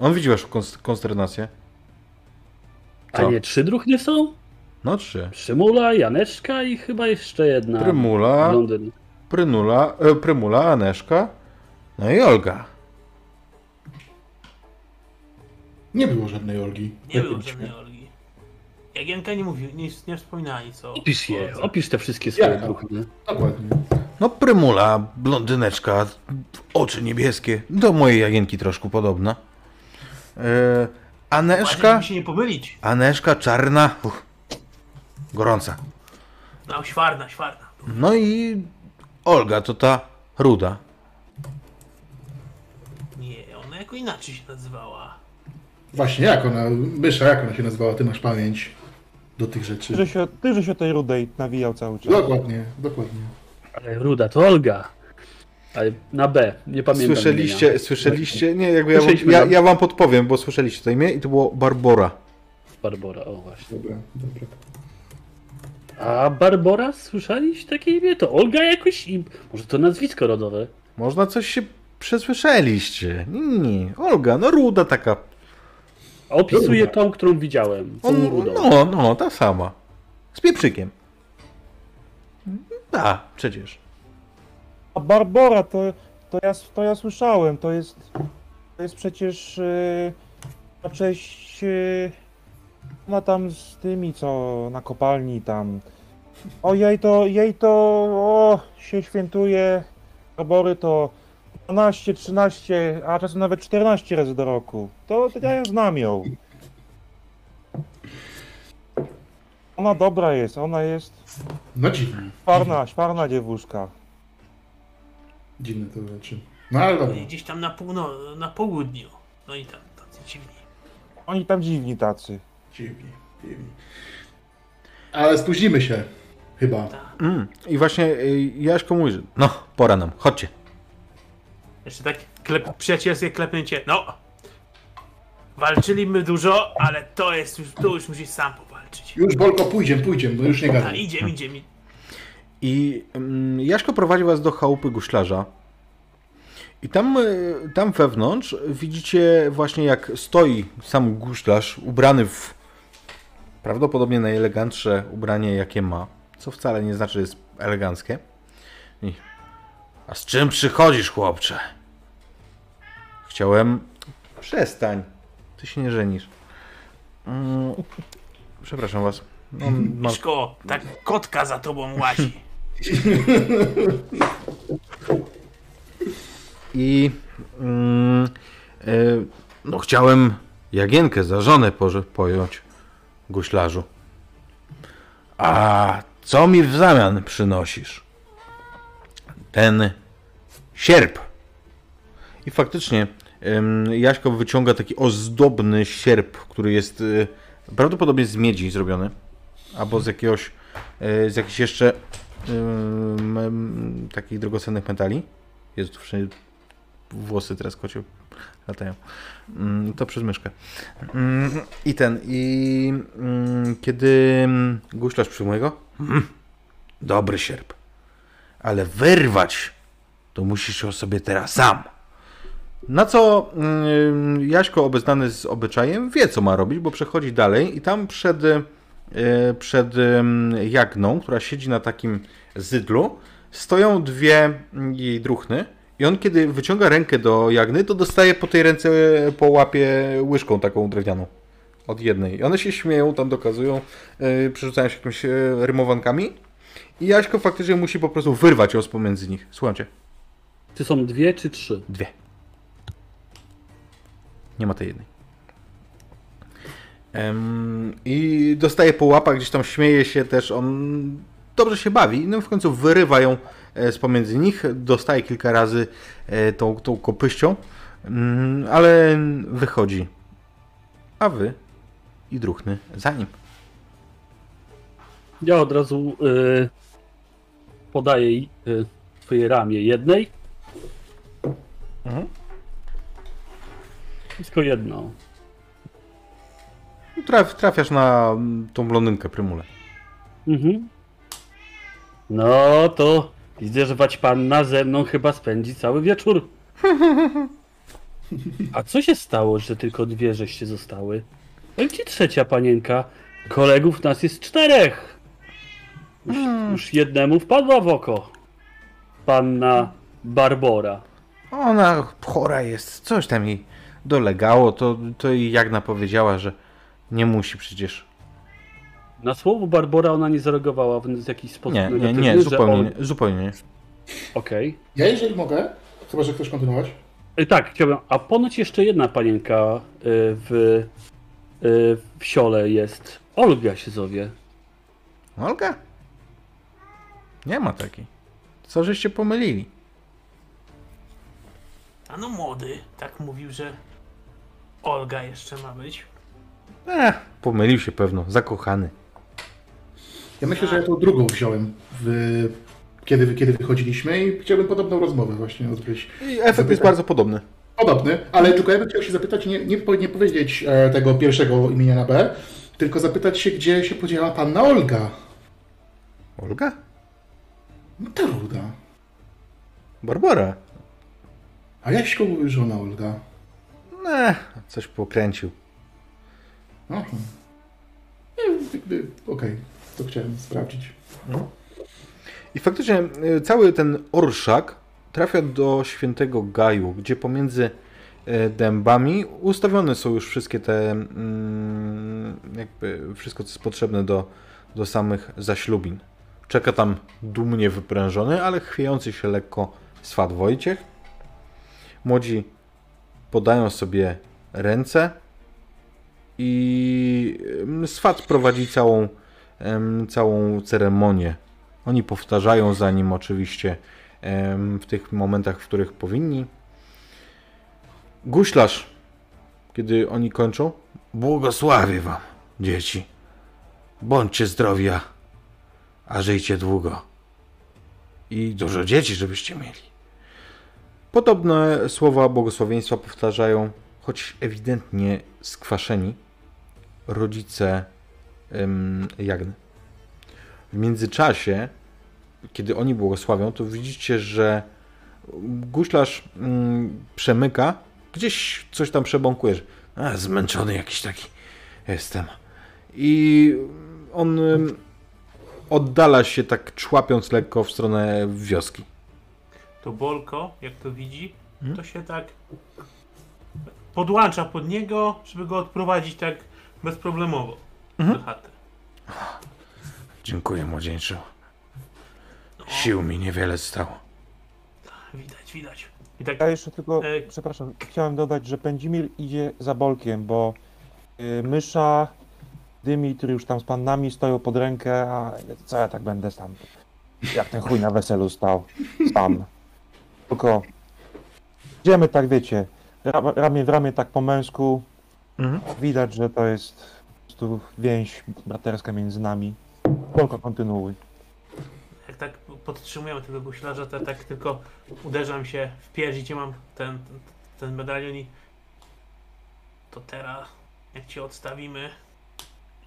On widzi waszą konst- konsternację. A Co? nie trzy druchnie są? No trzy. Przymula, Janeczka i chyba jeszcze jedna. Prymula, Blondyn. Prynula, e, Prymula, Aneszka, no i Olga. Nie było żadnej Olgi. Nie było żadnej Olgi. Jagienka nie mówił, nie, nie wspominała nic o... Opisz je, opisz te wszystkie swoje Jaka? druchnie. Dokładnie. No Prymula, blondyneczka, oczy niebieskie, do mojej Jagienki troszkę podobna. E, Aneszka, żeby się nie pomylić. Aneszka czarna, uch, gorąca. No, świarna, świarna. No i Olga to ta ruda. Nie, ona jako inaczej się nazywała. Właśnie, jak ona, Mysza, jak ona się nazywała? Ty masz pamięć do tych Ty, rzeczy. że się, ty, że się o tej rudej nawijał cały czas. Dokładnie, dokładnie. Ale Ruda to Olga. Ale na B, nie pamiętam Słyszeliście, imienia. słyszeliście, nie, jakby ja, ja, ja wam podpowiem, bo słyszeliście to imię i to było Barbora. Barbora, o właśnie. Dobra, dobra. A Barbora, słyszeliście takie imię? To Olga jakoś? I może to nazwisko rodowe? Można coś się przesłyszeliście. Nie, nie, Olga, no ruda taka, Opisuję tą, którą widziałem. Tą On, rudą. no, no, ta sama. Z pieprzykiem. Da, przecież. A Barbora, to, to, ja, to ja słyszałem, to jest, to jest przecież yy, na cześć yy, ona tam z tymi, co na kopalni tam. O jej to, jej to, o, się świętuje, Barbory to 12, 13, a czasem nawet 14 razy do roku. To, to ja ją znam ją. Ona dobra jest, ona jest No dziwne. szwarna, szwarna dziewuszka. Dziwne to rzeczy. No ale dobra. Gdzieś tam na, półno, na południu. No i tam tacy dziwni. Oni tam dziwni tacy. Dziwni, dziwni. Ale spóźnimy się. Chyba. Mm. I właśnie y, Jaśko mówi, że no, pora nam, chodźcie. Jeszcze tak klep, przyjacielskie klepnięcie. No! Walczyliśmy dużo, ale to jest już, tu już musisz sam powalczyć. Już Bolko, pójdziemy, pójdziemy, bo już nie gadam. idziemy, idziemy. I mm, Jaśko prowadzi was do chałupy guślarza. I tam, y, tam wewnątrz widzicie właśnie jak stoi sam guślarz ubrany w prawdopodobnie najelegantsze ubranie jakie ma. Co wcale nie znaczy, że jest eleganckie. I, A z czym przychodzisz, chłopcze? Chciałem... Przestań. Ty się nie żenisz. Mm, Przepraszam was. No, mam... Miszko, tak kotka za tobą łazi. I mm, e, no, chciałem Jagienkę za żonę pojąć guślarzu. A co mi w zamian przynosisz? Ten sierp. I faktycznie Jaśko wyciąga taki ozdobny sierp, który jest e, prawdopodobnie z miedzi zrobiony. Albo z jakiegoś, e, z jakichś jeszcze takich drogocennych metali. Jest tu wszędzie włosy teraz kocie latają. Mm, To przez myszkę. Mm, I ten, i mm, kiedy guślarz przyjmuje go, mm, dobry sierp, ale wyrwać to musisz ją sobie teraz sam. Na co mm, Jaśko, obeznany z obyczajem, wie co ma robić, bo przechodzi dalej i tam przed, e, przed em, Jagną, która siedzi na takim zydlu, stoją dwie jej druchny i on kiedy wyciąga rękę do Jagny, to dostaje po tej ręce po łapie łyżką taką drewnianą. Od jednej. I one się śmieją, tam dokazują, yy, przerzucają się jakimiś yy, rymowankami. I Jaśko faktycznie musi po prostu wyrwać ją z pomiędzy nich. Słuchajcie. Czy są dwie, czy trzy? Dwie. Nie ma tej jednej. I dostaje po łapach, gdzieś tam śmieje się też. On dobrze się bawi. No i w końcu wyrywa ją e, z pomiędzy nich. Dostaje kilka razy e, tą, tą kopyścią, Mm, ale wychodzi. A wy i druhny za nim. Ja od razu y, podaję y, swoje ramię jednej. Mhm. Tylko jedno. Traf, trafiasz na mm, tą blondynkę Prymulę. Mhm. No to widzę, że panna ze mną chyba spędzi cały wieczór. [LAUGHS] A co się stało, że tylko dwie żeście zostały? No i gdzie trzecia panienka? Kolegów nas jest czterech. Już, już jednemu wpadła w oko. Panna Barbora. Ona chora jest, coś tam jej dolegało, to, to jej Jagna powiedziała, że nie musi przecież. Na słowo Barbora ona nie zareagowała w jakiś sposób Nie, nie, nie, zupełnie, on- nie, zupełnie nie. Okej. Ja jeżeli mogę, chyba że chcesz kontynuować. Y, Tak, chciałbym. A ponoć jeszcze jedna panienka y, w, y, w siole jest. Olga się zowie. Olga? Nie ma takiej. Co żeście pomylili? A no młody, tak mówił, że Olga jeszcze ma być. Eh, pomylił się pewno, zakochany. Ja myślę, że ja tą drugą wziąłem, w... kiedy, kiedy wychodziliśmy i chciałbym podobną rozmowę właśnie odbyć. I efekt jest bardzo podobny. Podobny, ale tylko ja bym chciał się zapytać, nie, nie, nie powiedzieć e, tego pierwszego imienia na B, tylko zapytać się, gdzie się podziała panna Olga. Olga? No ta ruda. Barbara? A Jaśko mówił, że ona Olga. Ne, coś pokręcił. Jakby, Okej, to chciałem sprawdzić. I faktycznie e, cały ten orszak trafia do świętego Gaju, gdzie pomiędzy e, dębami ustawione są już wszystkie te, mm, jakby wszystko, co jest potrzebne do, do samych zaślubin. Czeka tam dumnie wyprężony, ale chwiejący się lekko swat Wojciech. Młodzi podają sobie ręce i swat prowadzi całą, całą ceremonię. Oni powtarzają za nim oczywiście w tych momentach, w których powinni. Guślarz, kiedy oni kończą, błogosławię wam, dzieci. Bądźcie zdrowia, a żyjcie długo. I dużo dzieci, żebyście mieli. Podobne słowa błogosławieństwa powtarzają, choć ewidentnie skwaszeni, rodzice em, Jagny. W międzyczasie, kiedy oni błogosławią, to widzicie, że guślarz mm, przemyka, gdzieś coś tam przebąkuje, że a, zmęczony jakiś taki jestem. I on ym, oddala się tak człapiąc lekko w stronę wioski. To Bolko, jak to widzi, Mhm. to się tak podłącza pod niego, żeby go odprowadzić tak bezproblemowo Mhm. do chaty. Dziękuję, młodzieńczu. Sił mi niewiele stało. widać, widać. I tak Ja jeszcze tylko, Ej. przepraszam, chciałem dodać, że Pędzimir idzie za Bolkiem, bo y, Mysza, Dymitr już tam z pannami stoją pod rękę, a co ja tak będę sam, jak ten chuj na weselu stał, sam. Tylko idziemy tak, wiecie, ra, ramię w ramię tak po męsku, Mhm. widać, że to jest po prostu więź braterska między nami. Bolko, kontynuuj. jak tak podtrzymują tego guślarza, to tak tylko uderzam się w pierś, gdzie mam ten, ten, ten medalion i to teraz, jak cię odstawimy,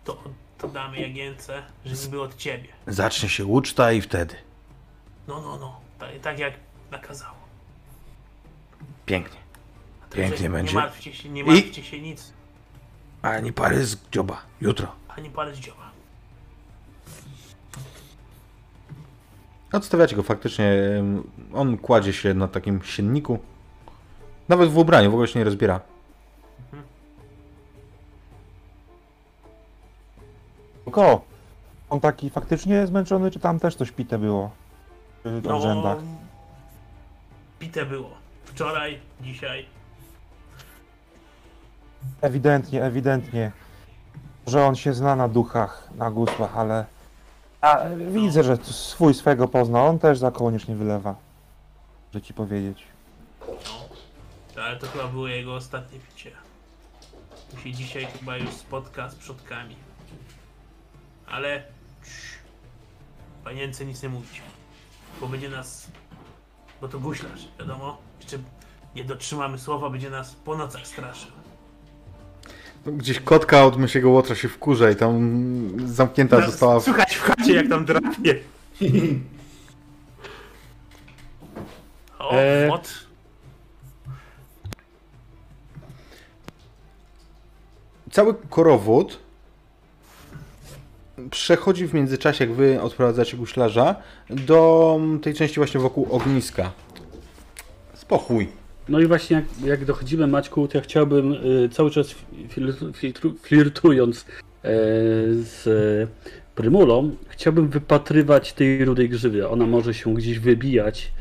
to, to damy Jagience, że niby od ciebie. Zacznie się uczta i wtedy. No, no, no, tak, tak jak nakazało. Pięknie. Pięknie będzie. Nie martwcie się, nie I- martwcie się nic, Ani pary z dzioba. Jutro. ani palec dzioba. Odstawiacie go faktycznie. On kładzie się na takim sienniku. Nawet w ubraniu, w ogóle się nie rozbiera. Bolko, on taki faktycznie zmęczony, czy tam też coś pite było? W No, rzędach. Pite było. Wczoraj, dzisiaj. Ewidentnie, ewidentnie, że on się zna na duchach, na gusłach, ale a, widzę, że swój swego pozna. On też za kołnierz nie wylewa, że ci powiedzieć. Ale to chyba było jego ostatnie picie. Tu się dzisiaj chyba już spotka z przodkami. Ale cii, panience nic nie mówić. Bo będzie nas... Bo to guślarz, wiadomo. Jeszcze nie dotrzymamy słowa, będzie nas po nocach straszył. Gdzieś kotka od mysiego łotra się wkurza i tam zamknięta Nas- została. W... Słuchać w chacie jak tam drapie. O, od. Cały korowód przechodzi w międzyczasie, jak wy odprowadzacie guślarza, do tej części właśnie wokół ogniska. Spokój. No i właśnie jak, jak dochodzimy Maćku, to ja chciałbym y, cały czas fil- filtru, flirtując e, z e, Prymulą, chciałbym wypatrywać tej rudej grzywy. Ona może się gdzieś wybijać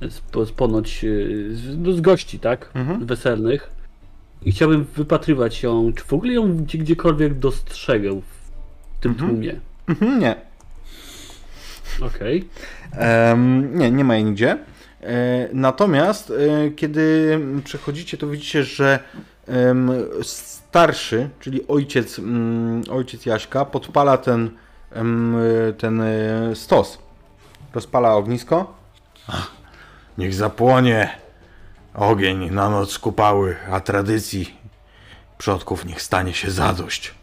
z, z ponoć y, z, no, z gości, tak? Mhm. Weselnych. I chciałbym wypatrywać ją, czy w ogóle ją gdzie, gdziekolwiek dostrzegę w tym Mhm. tłumie. Mhm, nie. Okej. Em, nie, nie ma jej nigdzie. E, natomiast e, kiedy przechodzicie, to widzicie, że starszy, czyli ojciec, ojciec Jaśka, podpala ten, ten e, stos. Rozpala ognisko. Niech zapłonie ogień na noc kupały, a tradycji przodków niech stanie się zadość.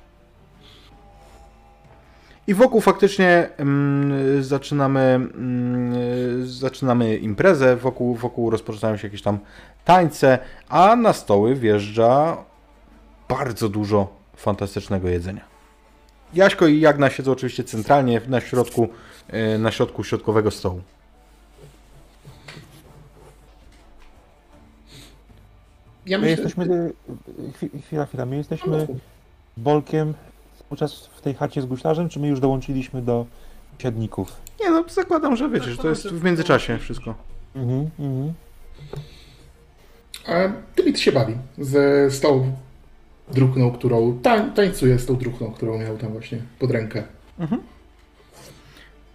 I wokół faktycznie mm, zaczynamy, mm, zaczynamy imprezę, wokół, wokół rozpoczynają się jakieś tam tańce, a na stoły wjeżdża bardzo dużo fantastycznego jedzenia. Jaśko i Jagna siedzą oczywiście centralnie na środku, e, na środku środkowego stołu. Ja My myślę, jesteśmy, chwi- chwila, chwila, my jesteśmy Bolkiem cały czas w tej chacie z guślarzem, czy my już dołączyliśmy do siedników? Nie no, zakładam, że wiecie, że to jest w międzyczasie wszystko. Mhm, mhm. a Dymit się bawi ze z tą druhną, którą tań, tańcuje z tą druhną, którą miał tam właśnie pod rękę.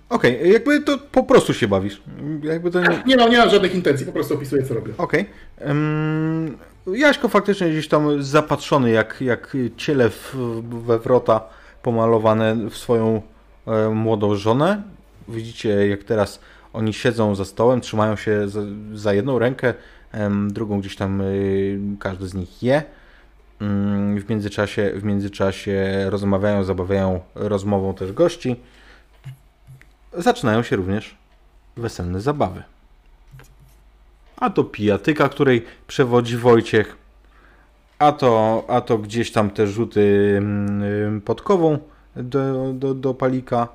Okej, jakby to po prostu się bawisz. Jakby to nie... Nie mam, nie mam żadnych intencji, po prostu opisuję, co robię. Okej. Ym, Jaśko faktycznie gdzieś tam zapatrzony, jak, jak ciele w, we wrota pomalowane w swoją e, młodą żonę. Widzicie, jak teraz oni siedzą za stołem, trzymają się za, za jedną rękę, em, drugą gdzieś tam y, każdy z nich je. Ym, w, międzyczasie, w międzyczasie rozmawiają, zabawiają rozmową też gości. Zaczynają się również weselne zabawy. A to pijatyka, której przewodzi Wojciech. A to, a to gdzieś tam te rzuty mm, podkową do, do, do palika.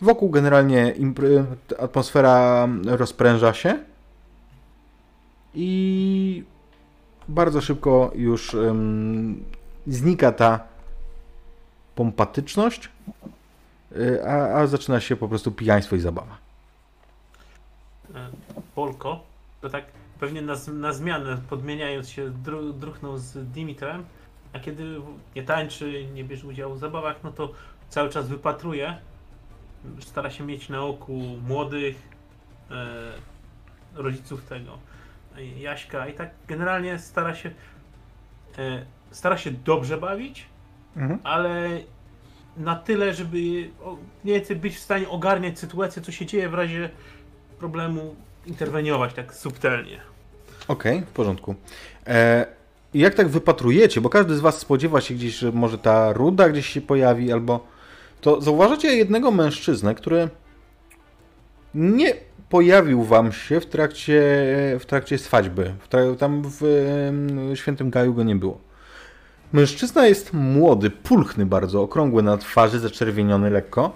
Wokół generalnie atmosfera rozpręża się. I bardzo szybko już em, znika ta pompatyczność, y, a, a zaczyna się po prostu pijaństwo i zabawa. Polko, to tak pewnie na, na zmianę, podmieniając się, dru, druchnął z Dimitrem, a kiedy nie tańczy, nie bierze udziału w zabawach, no to cały czas wypatruje, stara się mieć na oku młodych, e, rodziców tego, e, Jaśka. I tak generalnie stara się e, stara się dobrze bawić, Mhm. ale na tyle, żeby mniej więcej być w stanie ogarniać sytuację, co się dzieje w razie problemu, interweniować tak subtelnie. Okej, w porządku. E, jak tak wypatrujecie, bo każdy z Was spodziewa się gdzieś, że może ta ruda gdzieś się pojawi, albo to zauważacie jednego mężczyznę, który nie pojawił Wam się w trakcie, w trakcie swadźby. W tam w em, Świętym Gaju go nie było. Mężczyzna jest młody, pulchny bardzo, okrągły na twarzy, zaczerwieniony lekko,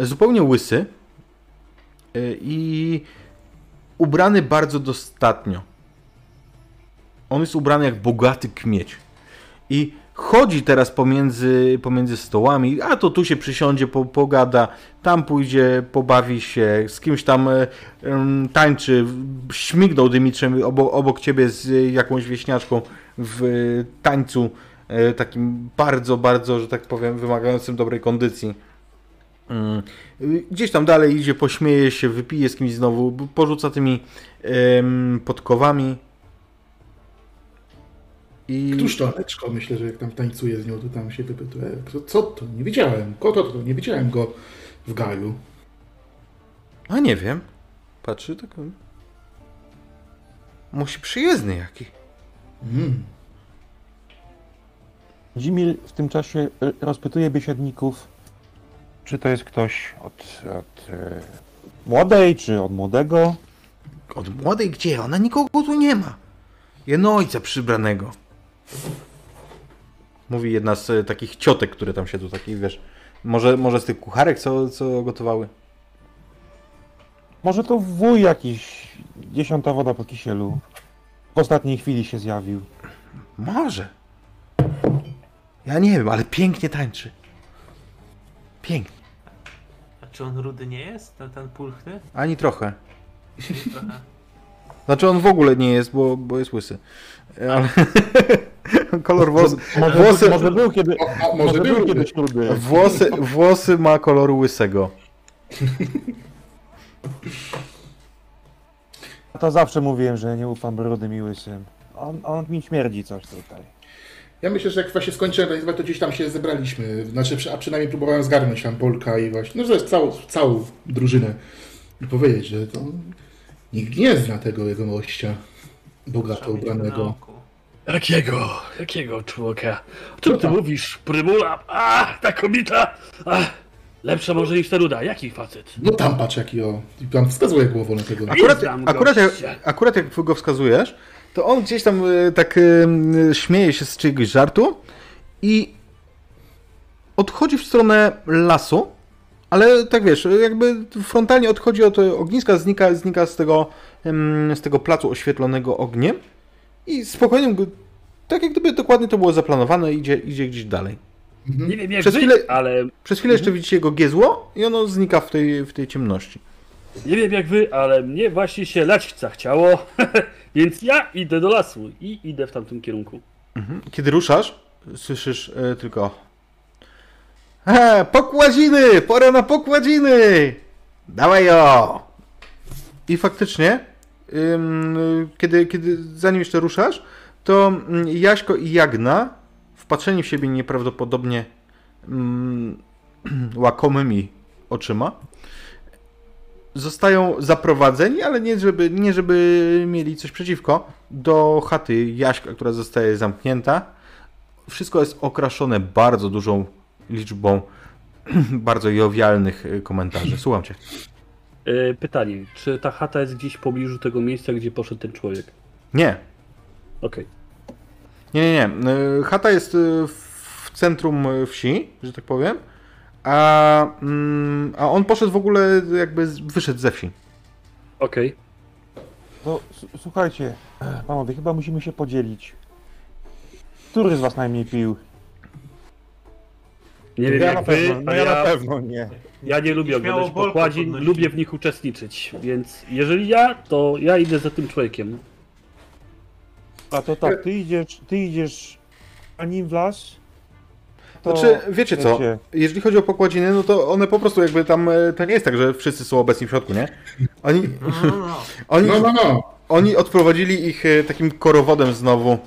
zupełnie łysy i ubrany bardzo dostatnio. On jest ubrany jak bogaty kmieć. I chodzi teraz pomiędzy, pomiędzy stołami, a to tu się przysiądzie, po, pogada, tam pójdzie, pobawi się, z kimś tam e, tańczy, śmignął Dymitrzem obok, obok ciebie z jakąś wieśniaczką w e, tańcu e, takim bardzo, bardzo, że tak powiem, wymagającym dobrej kondycji. Mm. Gdzieś tam dalej idzie, pośmieje się, wypije z kimś znowu, porzuca tymi podkowami. I Któż to Leczko? Myślę, że jak tam tańcuje z nią, to tam się wypytuje. Co, co to? Nie widziałem. Koto to? Nie widziałem go w Gaju. A nie wiem. Patrzy tak. Musi przyjezdny jaki. Mm. Dzimil w tym czasie y, rozpytuje biesiadników, czy to jest ktoś od, od y, młodej, czy od młodego. Od młodej gdzie? Ona nikogo tu nie ma. Jedno ojca przybranego. Mówi jedna z e, takich ciotek, które tam siedzą, takich wiesz. Może, może z tych kucharek, co, co gotowały? Może to wuj jakiś, dziesiąta woda po kisielu. W ostatniej chwili się zjawił. Może. Ja nie wiem, ale pięknie tańczy. Pięknie. Czy on rudy nie jest, ten, ten pulchny? Ani trochę. Trochę. Znaczy on w ogóle nie jest, bo, bo jest łysy. Ale [LAUGHS] kolor włos, Może, włosy, może był kiedy, O, a może może był był kiedyś rudy. włosy, włosy ma koloru łysego. [LAUGHS] To zawsze mówiłem, że nie ufam rudym i łysym. On, on mi śmierdzi coś tutaj. Ja myślę, że jak właśnie skończyłem organizować, to gdzieś tam się zebraliśmy. Znaczy, a przynajmniej próbowałem zgarnąć tam Polka i właśnie, no to jest całą, całą drużynę. I powiedzieć, że to nikt nie zna tego jego gościa. Bogato ubranego. Jakiego? Jakiego człowieka? O czym ty mówisz? Prymula? A, ta kobieta! A, lepsza może niż ta ruda. Jaki facet? No tam patrz jaki o. I pan wskazuje głową na tego. Akurat, akurat, akurat jak go wskazujesz, to on gdzieś tam e, tak e, śmieje się z czyjegoś żartu i odchodzi w stronę lasu, ale tak wiesz, jakby frontalnie odchodzi od ogniska, znika, znika z, tego, z tego placu oświetlonego ogniem i spokojnie, tak jak gdyby dokładnie to było zaplanowane, idzie, idzie gdzieś dalej. Nie wiem jak Przez chwilę- ale Przez chwilę jeszcze widzicie jego giezło i ono znika w tej, w tej ciemności. Nie wiem jak wy, ale mnie właśnie się lać zachciało, [LAUGHS] więc ja idę do lasu i idę w tamtym kierunku. Kiedy ruszasz, słyszysz e, tylko He, pokładziny! Pora na pokładziny! Dawaj jo! I faktycznie, ym, kiedy, kiedy zanim jeszcze ruszasz, to mm, Jaśko i Jagna, wpatrzeni w siebie nieprawdopodobnie mm, [CLEARS THROAT] łakomymi oczyma, zostają zaprowadzeni, ale nie żeby, nie żeby mieli coś przeciwko, do chaty Jaśka, która zostaje zamknięta. Wszystko jest okraszone bardzo dużą liczbą [CLEARS THROAT] bardzo jowialnych y, komentarzy. Słucham cię. E, pytanie, czy ta chata jest gdzieś w pobliżu tego miejsca, gdzie poszedł ten człowiek? Nie, Okej. nie, nie, nie. Y, Chata jest w centrum wsi, że tak powiem, a, mm, a on poszedł w ogóle, jakby z- wyszedł ze wsi. Okej. To s- słuchajcie, [CLEARS THROAT] panowie, chyba musimy się podzielić. Który z was najmniej pił? Nie wiem ja jak na wy, pewno, no a ja na ja, pewno nie. ja nie lubię Śmiało oglądać pokładzin, podnosi. lubię w nich uczestniczyć, więc jeżeli ja, to ja idę za tym człowiekiem. A to tak, ty idziesz, ty idziesz a nim w las? To Znaczy, wiecie co, wiecie, jeżeli chodzi o pokładziny, no to one po prostu jakby tam, e, to nie jest tak, że wszyscy są obecni w środku, nie? Oni, No, no, no. oni, No, no, no. Oni odprowadzili ich e, takim korowodem znowu. E,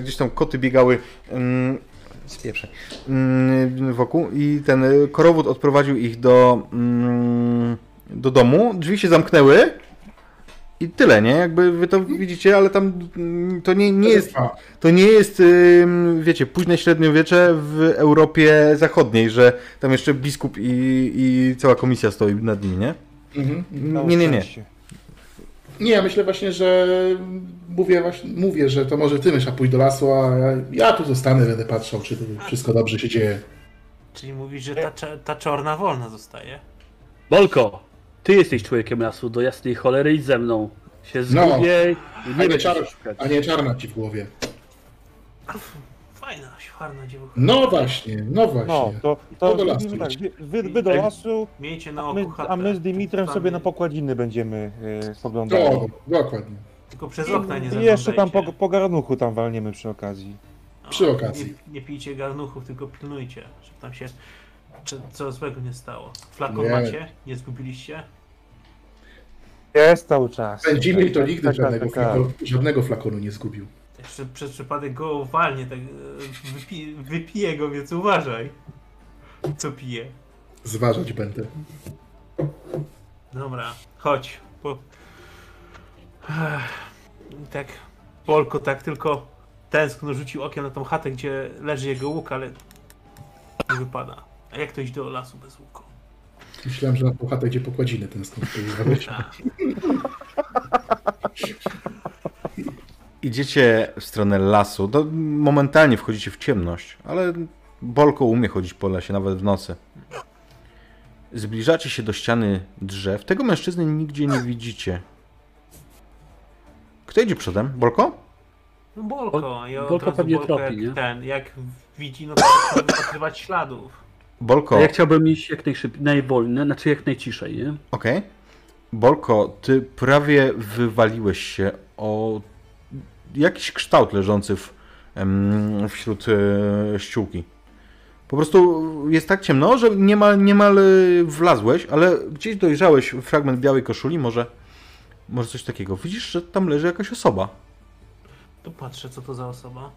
gdzieś tam koty biegały mm, z pieprzej, mm, wokół i ten korowód odprowadził ich do, mm, do domu. Drzwi się zamknęły i tyle, nie? Jakby wy to widzicie, ale tam to nie, nie jest, to nie jest, wiecie, późne średniowiecze w Europie Zachodniej, że tam jeszcze biskup i, i cała komisja stoi nad nim, nie? mhm. Nie, nie, nie. Nie, ja myślę właśnie, że mówię, właśnie, mówię, że to może ty Mysza pójść do lasu, a ja, ja tu zostanę, będę patrzał, czy wszystko dobrze się dzieje. Czyli mówisz, że ta, ta czorna wolna zostaje. Bolko, ty jesteś człowiekiem lasu, do jasnej cholery idź ze mną. Się No. zgubię i A nie czar, szukać. a nie czarna ci w głowie. Fajna, świarna dziewucha. No właśnie, no właśnie. No, to, To to do lasu tak, idź. wy, wy, wy do lasu, Miejcie na a oku my, chatę. a my z Dimitrem Tam sobie na pokładziny będziemy y, spoglądali. To, dokładnie. Tylko przez okna nie I jeszcze tam po, po garnuchu tam walniemy przy okazji. No, przy okazji. Nie, nie pijcie garnuchów, tylko pilnujcie, żeby tam się czy, co złego nie stało. Flakon Nie. macie? Nie zgubiliście? Jest cały czas. Będzimy to nigdy Tak, tak, żadnego, tak, tak. flakonu, żadnego flakonu nie zgubił. Jeszcze przez przypadek go walnie, tak e, wypi, wypije go, więc uważaj. Co pije. Zważać będę. Dobra, chodź. Po... Ech, Tak, Polko tak tylko tęskno rzucił okiem na tą chatę, gdzie leży jego łuk, ale nie wypada. A jak to iść do lasu bez łuku? Myślałem, że na tą chatę, gdzie pokładziny ten skąd Idziecie w stronę lasu. To momentalnie wchodzicie w ciemność, ale Bolko umie chodzić po lesie, nawet w nocy. Zbliżacie się do ściany drzew. Tego mężczyzny nigdzie nie widzicie. Kto idzie przodem? Bolko? no Bolko, ja Bolko od razu pewnie Bolko tropi, jak nie? ten, jak widzi, no to wypatrywać śladów. Bolko, A ja chciałbym iść jak najszybciej, najwolniej, znaczy jak najciszej, nie? okej. Bolko, ty prawie wywaliłeś się o jakiś kształt leżący w, wśród e, ściółki. Po prostu jest tak ciemno, że niemal, niemal e, wlazłeś, ale gdzieś dojrzałeś fragment białej koszuli, może, może coś takiego. Widzisz, że tam leży jakaś osoba. Tu patrzę, co to za osoba.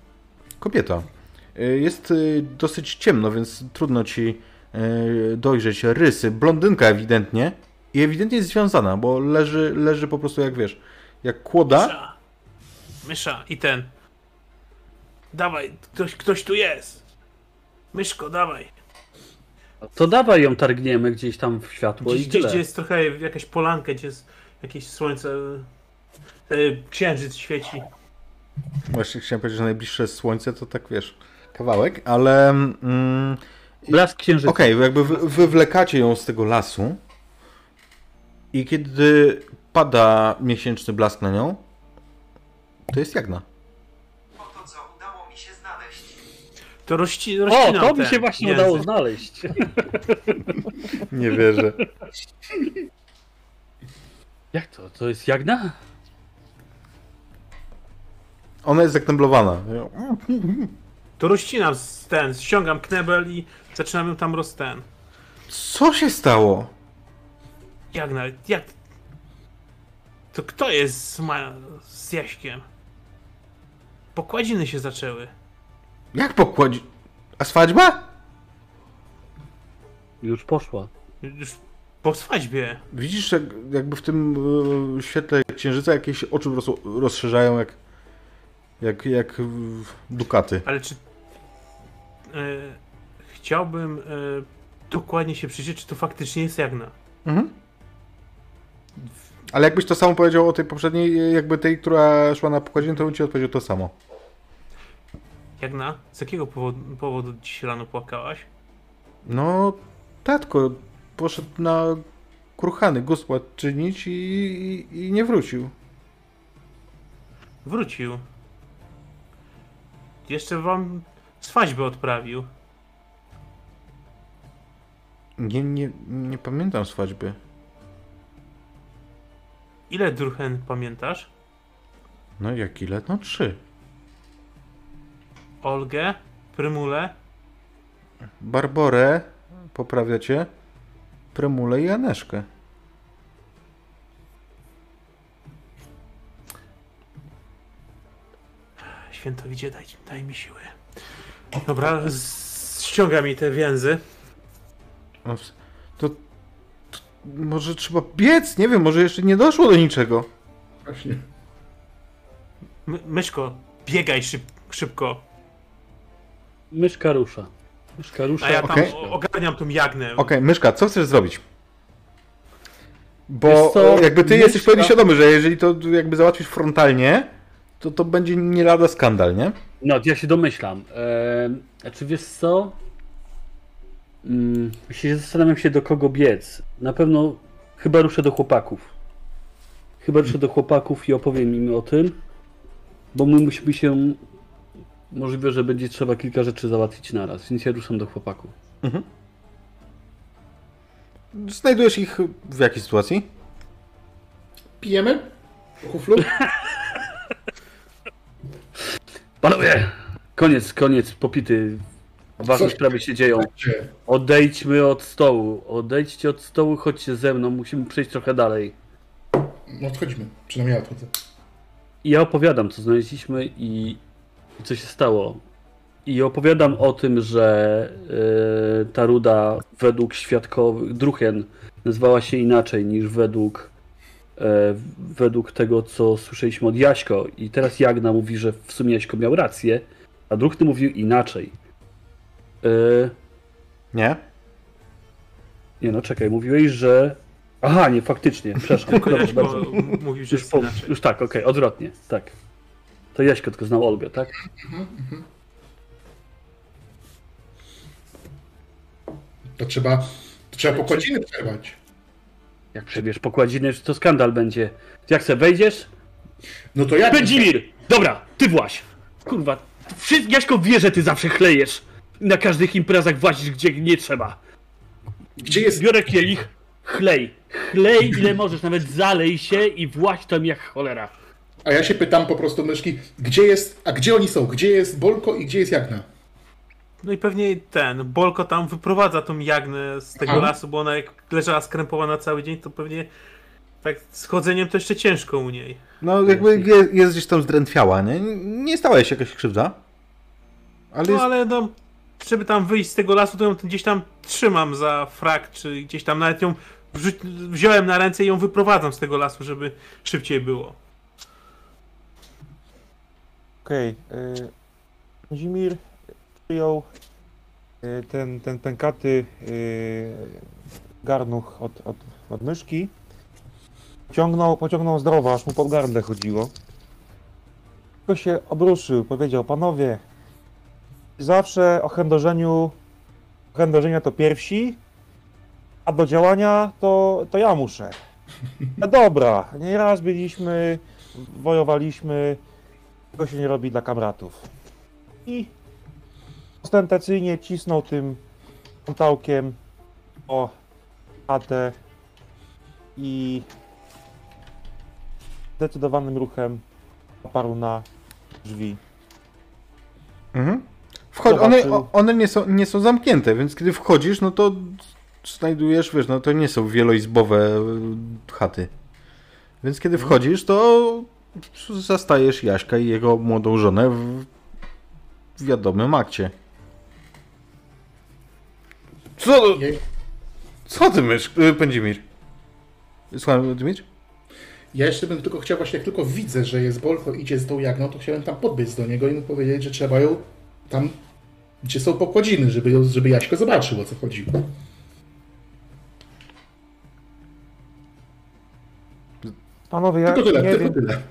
Kobieta. Y, Jest y, dosyć ciemno, więc trudno ci y, dojrzeć rysy. Blondynka ewidentnie. I ewidentnie jest związana, bo leży, leży po prostu jak wiesz, jak kłoda. Mysza. Mysza i ten. Dawaj, ktoś, ktoś tu jest. Myszko, dawaj. To dawaj ją targniemy gdzieś tam w światło Gdzieś, i gdzieś tyle. gdzie jest trochę jakaś polanka, gdzie jest jakieś słońce. e, Księżyc świeci. Właśnie chciałem powiedzieć, że najbliższe słońce to tak wiesz, kawałek, ale... Mm, Blask księżyca. Okej, jakby wy, wywlekacie ją z tego lasu i kiedy pada miesięczny blask na nią, to jest jagna. Oto co udało mi się znaleźć. To rości, O, to mi się właśnie język. udało znaleźć. [LAUGHS] Nie wierzę. Jak to? To jest jagna? Ona jest zakneblowana. To rozcinam z ten, ściągam knebel i zaczynam ją tam roz ten. Co się stało? Jak nawet, jak... To kto jest z, ma... z Jaśkiem? Pokładziny się zaczęły. Jak pokładzi... A swadźba? Już poszła. Już po swadźbie. Widzisz, jak, jakby w tym e, świetle księżyca jakieś oczy rozszerzają jak, jak, jak dukaty. Ale czy... E, chciałbym e, dokładnie się przyjrzeć, czy to faktycznie jest Jagna. Mhm. Ale jakbyś to samo powiedział o tej poprzedniej, jakby tej, która szła na pokładzie, to bym ci odpowiedział to samo. Jagna? Z jakiego powodu, powodu dziś rano płakałaś? No, tatko poszedł na kruchany gusład czynić i, i, i nie wrócił. Wrócił. Jeszcze wam swaźbę odprawił. Nie, nie, nie pamiętam swadźby. Ile druchen pamiętasz? No jak ile? No trzy. Olgę? Prymulę? Barborę, poprawiacie, Premulę i Aneszkę. Świętowidzie, daj, daj mi siły. Dobra, ściąga mi te więzy. No, To, to może trzeba biec, nie wiem, może jeszcze nie doszło do niczego. Właśnie. My, myszko, biegaj szyb, szybko. Myszka rusza. Myszka rusza. A ja tam Okej. o- ogarniam tą jagnę. Okej, Myszka, co chcesz zrobić? Bo co, jakby ty Myszka- jesteś pewnie świadomy, że jeżeli to jakby załatwisz frontalnie, to to będzie nie lada skandal, nie? No, ja się domyślam. Eee, a czy wiesz co? Mm, się zastanawiam się do kogo biec. Na pewno chyba ruszę do chłopaków. Chyba ruszę do chłopaków i opowiem im o tym. Bo my musimy się. Możliwe, że będzie trzeba kilka rzeczy załatwić naraz, więc ja ruszam do chłopaków. Znajdujesz ich w jakiej sytuacji? Pijemy? Po Kuflu? [LAUGHS] Panowie! Koniec, koniec, popity. Ważne Co? sprawy się dzieją. Odejdźmy od stołu. Odejdźcie od stołu, chodźcie ze mną. Musimy przejść trochę dalej. No odchodźmy. Przynajmniej ja odchodzę. I ja opowiadam, co znaleźliśmy i, i co się stało. I opowiadam o tym, że e, ta ruda według świadkowych, Druchen, nazywała się inaczej niż według, według tego, co słyszeliśmy od Jaśko. I teraz Jagna mówi, że w sumie Jaśko miał rację, a Druchny mówił inaczej. E, Nie? nie no, czekaj, mówiłeś, że... Aha, nie, faktycznie, przepraszam. [LAUGHS] Jaśko m- mówił, że Już, po, już tak, okej, odwrotnie, tak. To Jaśko tylko znał Olgę, tak? To trzeba, to trzeba pokładziny przerwać. Jak przebierz pokładziny, to skandal będzie. Jak se wejdziesz? No to jak? Będzimir! Dobra, ty właś! Kurwa, wszy- Jaśko wie, że ty zawsze chlejesz. Na każdych imprezach włazisz, gdzie nie trzeba. Gdzie jest Biorę kielich, chlej. Chlej ile [LAUGHS] możesz, nawet zalej się i właź tam jak cholera. A ja się pytam po prostu myszki, gdzie jest, a gdzie oni są? Gdzie jest Bolko i gdzie jest Jagna? No i pewnie ten, Bolko tam wyprowadza tą jagnę z tego lasu, bo ona jak leżała skrępowana cały dzień, to pewnie tak z chodzeniem to jeszcze ciężko u niej. No jakby jest, jest gdzieś tam zdrętwiała, nie? Nie stała się jakaś krzywda. Ale No jest... ale no, żeby tam wyjść z tego lasu, to ją gdzieś tam trzymam za frak, czy gdzieś tam nawet ją wrzu- wziąłem na ręce i ją wyprowadzam z tego lasu, żeby szybciej było. Okej. Okay. Zimir przyjął y, ten, ten pękaty y, garnuch od, od, od myszki. Ciągnął, pociągnął zdrowo, aż mu pod gardle chodziło. Tylko się obruszył, powiedział, panowie, zawsze o chędożeniu, chędożenia to pierwsi, a do działania to, to ja muszę. No dobra, nieraz byliśmy, wojowaliśmy, tego się nie robi dla kamratów. I ostentacyjnie cisnął tym kątałkiem o chatę i zdecydowanym ruchem oparł na drzwi. Mhm. Wchod- one one nie, są, nie są zamknięte, więc kiedy wchodzisz, no to znajdujesz, wiesz, no to nie są wieloizbowe y, chaty. Więc kiedy wchodzisz, to zastajesz Jaśka i jego młodą żonę w, w wiadomym akcie. Co? Co ty mysz, y, Pędzimir? Słucham, Dmitr? Ja jeszcze bym tylko chciał, właśnie jak tylko widzę, że jest Bolcho idzie z tą Jagną, to chciałem tam podbiec do niego i mu powiedzieć, że trzeba ją tam, gdzie są pokładziny, żeby, ją, żeby Jaśko zobaczył, o co chodziło. Panowie, ja Tylko tyle, nie tylko wiem, tyle.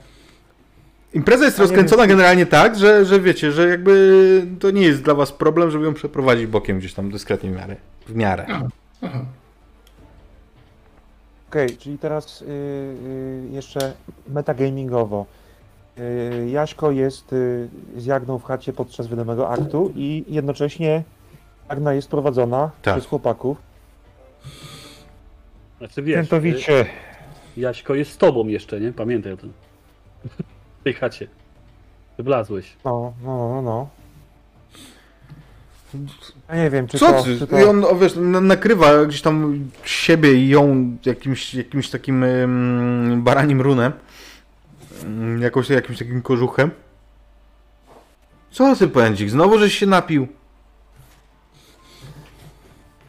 Impreza jest rozkręcona generalnie tak, że, że wiecie, że jakby to nie jest dla was problem, żeby ją przeprowadzić bokiem gdzieś tam dyskretnie w miarę. W miarę. Aha. Okej, czyli teraz y, y, jeszcze metagamingowo. Y, Jaśko jest y, z Jagną w chacie podczas wiadomego aktu i jednocześnie Jagna jest prowadzona Tak. przez chłopaków. Znaczy wiesz. Jaśko jest z tobą jeszcze, nie? Pamiętaj o tym. W tej chacie. Wybladłeś. No, no, no, no. Ja nie wiem, czy Co to... ty? Czy to... I on, o, wiesz, na- nakrywa gdzieś tam siebie i ją jakimś, jakimś takim ym, baranim runem. Ym, Jakoś, jakimś takim kożuchem. Co ty, pędzik? Znowu żeś się napił?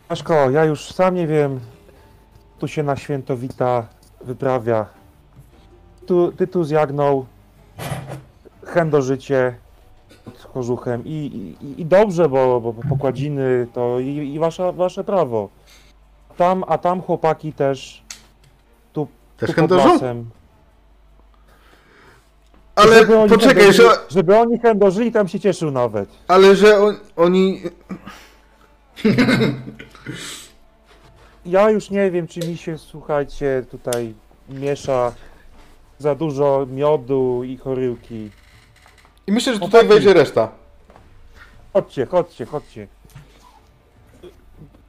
Jaśko, ja już sam nie wiem, tu się na świętowita wyprawia. Tu, ty tu z Jagną, chędo życie pod kożuchem i, i, i dobrze, bo, bo pokładziny to i, i wasza, wasze prawo. Tam, a tam chłopaki też tu, Też tu pod chędożą? lasem. Ale Żeby oni poczekaj, chędożyli- że, Żeby oni chędożyli, tam się cieszył nawet. ale że on, oni... Ja już nie wiem, czy mi się, słuchajcie, tutaj miesza za dużo miodu i choryłki. I myślę, że tutaj Chłopaki. wejdzie reszta. Chodźcie, chodźcie, chodźcie.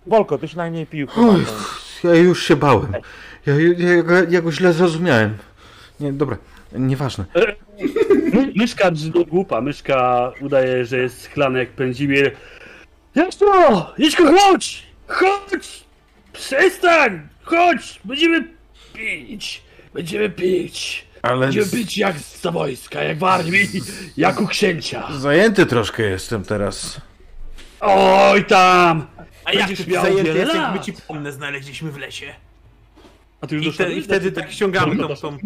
Wolko, ty się najmniej pił. chyba, no. Ja już się bałem. Ja, ja, ja, ja go źle zrozumiałem. Nie, dobra, nieważne. My, myszka nie głupa, myszka udaje, że jest schlany jak pędzimir. Jak to? Idźko, chodź! Chodź! Przestań! Chodź! Będziemy pić! Będziemy pić! Ale Będziemy pić jak za wojska, jak w armii, jak u księcia. zajęty troszkę jestem teraz. Oj tam! A jak Będziesz ty miał zajęty lat. my ci pomnę znaleźliśmy w lesie. A ty już I, te? I wtedy tak ściągamy tą, tą,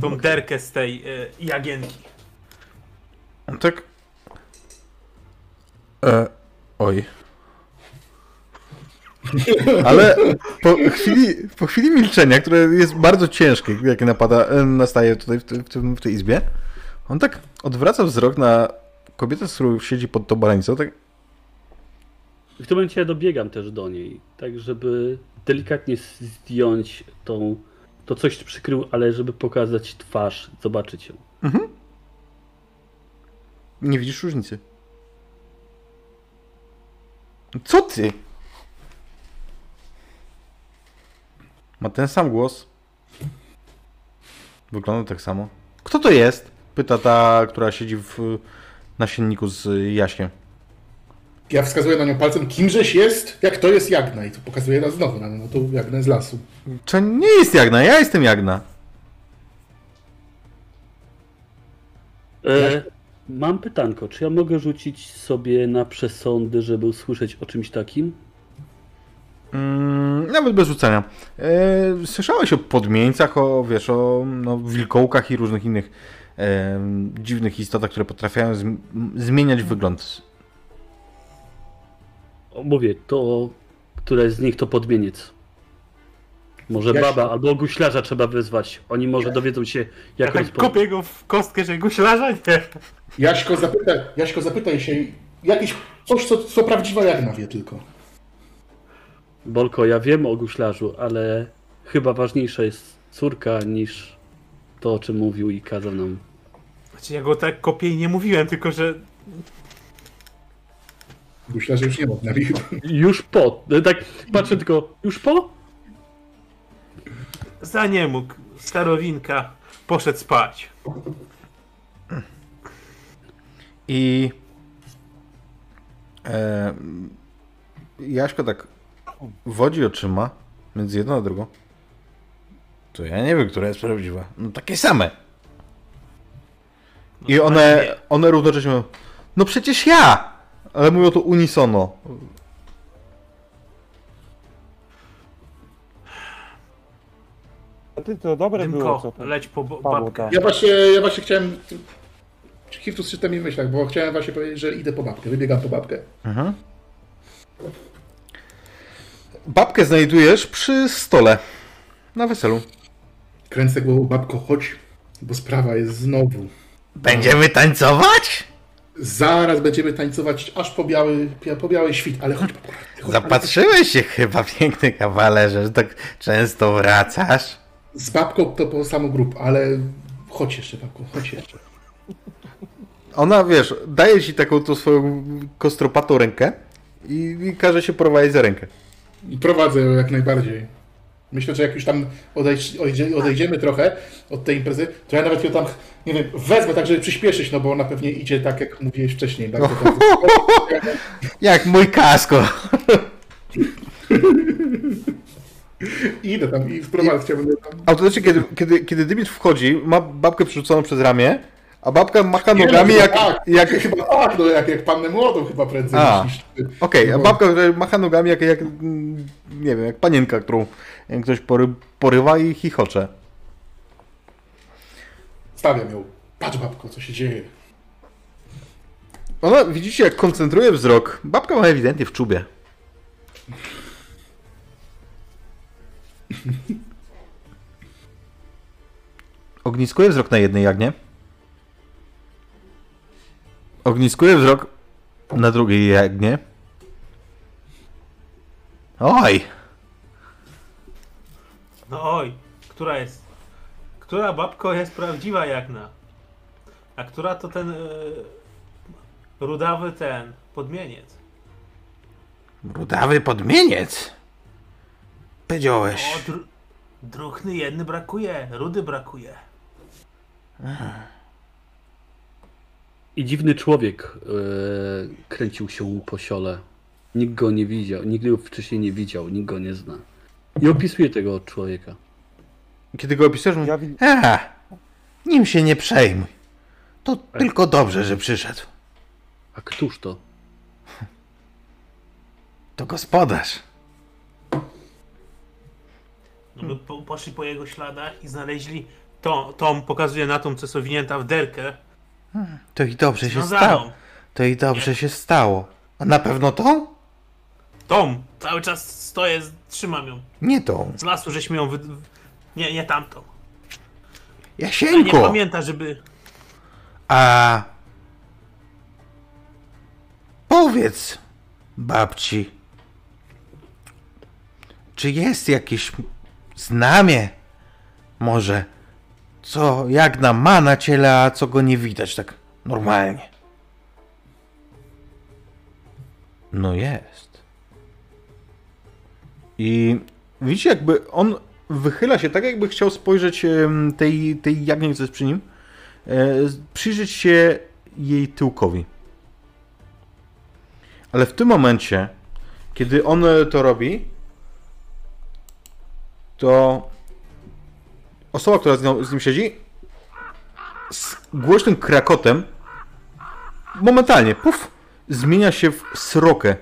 tą derkę z tej e, jagienki. Tak. E, oj. Ale po chwili, po chwili milczenia, które jest bardzo ciężkie, jakie napada, nastaje tutaj w, w, w tej izbie, on tak odwraca wzrok na kobietę, z którą siedzi pod tą baranicą, tak W tym momencie ja dobiegam też do niej, tak żeby delikatnie zdjąć tą, to coś przykrył, ale żeby pokazać twarz, zobaczyć ją. nie widzisz różnicy. Co ty? Ma ten sam głos. Wygląda tak samo. Kto to jest? Pyta ta, która siedzi w nasienniku z Jasiem. Ja wskazuję na nią palcem, kimżeś jest, jak to jest Jagna. I to pokazuje nas znowu na no, tą Jagnę z lasu. To nie jest Jagna, ja jestem Jagna. E, mam pytanko, czy ja mogę rzucić sobie na przesądy, żeby usłyszeć o czymś takim? Mm, nawet bez rzucenia. E, słyszałeś o podmieńcach, o wiesz, o no, wilkołkach i różnych innych e, dziwnych istotach, które potrafią zm- zmieniać wygląd. Mówię, to które z nich to podmieniec. Może Ja się- baba albo guślarza trzeba wyzwać. Oni może dowiedzą się, Ja jak on tak kopię go w kostkę, że guślarza nie. Jaśko, zapyta, Jaśko zapytaj się, jakieś coś, co, co prawdziwa Jagna wie tylko. Bolko, ja wiem o guślarzu, ale chyba ważniejsza jest córka niż to, o czym mówił i kazał nam. Znaczy ja go tak kopię i nie mówiłem, tylko że Myślę, że już nie chyba. Już po. Tak patrzę tylko, już po? za nie mógł. Starowinka poszedł spać. I e, Jaśko tak wodzi oczyma między jedną a drugą. To ja nie wiem, która jest prawdziwa. No takie same. I one, one równocześnie mówią, no przecież ja! Ale mówią to unisono. A ty to dobre było, Dymko, co to? leć po bo- babkę. tak. Ja właśnie, ja właśnie chciałem... Hiftus czyta mi myślach, bo chciałem właśnie powiedzieć, że idę po babkę, wybiegam po babkę. Mhm. Babkę znajdujesz przy stole. Na weselu. Kręcę głową, babko, chodź, bo sprawa jest znowu. Będziemy tańcować? Zaraz będziemy tańcować aż po biały, po biały świt, ale chodź, babko. chodź, Zapatrzyłeś się chyba, [LAUGHS] piękny kawalerze, że tak często wracasz. Z babką to po samo grup, ale chodź jeszcze, babko, chodź jeszcze. Ona, wiesz, daje ci taką tą swoją kostropatą rękę i, i każe się prowadzić za rękę. I prowadzę ją jak najbardziej. Myślę, że jak już tam odejdzie, odejdziemy trochę od tej imprezy, to ja nawet ją tam, nie wiem, wezmę tak, żeby przyspieszyć, no bo ona pewnie idzie tak, jak mówiłeś wcześniej. [LAUGHS] Jak mój kasko. [LAUGHS] Idę tam i wprowadzę, ją tam... Autentycznie, kiedy, kiedy, kiedy Dymit wchodzi, ma babkę przerzuconą przez ramię, a babka macha no, nogami chyba jak... tak, jak... Chyba tak, no jak, jak pannę młodą chyba prędzej A. niż. Okej, a No. babka macha nogami jak, jak, nie wiem, jak panienka, którą ktoś pory, porywa i chichocze. Stawiam ją. Patrz babko, co się dzieje. Ona, widzicie, jak koncentruje wzrok. Babka ma ewidentnie w czubie. [LAUGHS] Ogniskuje wzrok na jednej jagnie. Ogniskuje wzrok na drugiej jagnie. Oj! No oj, która jest? Która babko jest prawdziwa Jagna? A która to ten e, rudawy ten podmieniec? Rudawy podmieniec! Powiedziałeś. O, dr druchny jedny brakuje, rudy brakuje. I dziwny człowiek e, kręcił się po siole. Nikt go nie widział, nikt go wcześniej nie widział, nikt go nie zna. I opisuje tego człowieka. Kiedy go opisujesz, mówi, Ja A, nim się nie przejmuj. To tylko dobrze, że przyszedł. A któż to? To gospodarz. No po, poszli po jego śladach i znaleźli tą, tą pokazuje na tą, co jest owinięta w derkę, To i dobrze się związaną. stało. To i dobrze się stało. A na pewno tą? Tą, cały czas stoję, trzymam ją. Nie tą. Z lasu żeśmy ją wy... Nie, nie tamtą. A nie Jasieńko. pamięta, żeby... A powiedz babci, czy jest jakieś znamie? Może co jak na ma na ciele, a co go nie widać tak normalnie? No jest. I widzicie, jakby on wychyla się tak, jakby chciał spojrzeć tej, tej jagniej, co jest przy nim e, przyjrzeć się jej tyłkowi. Ale w tym momencie, kiedy on e, to robi, to osoba, która z, nią, z nim siedzi, z głośnym krakotem momentalnie, puf, zmienia się w srokę,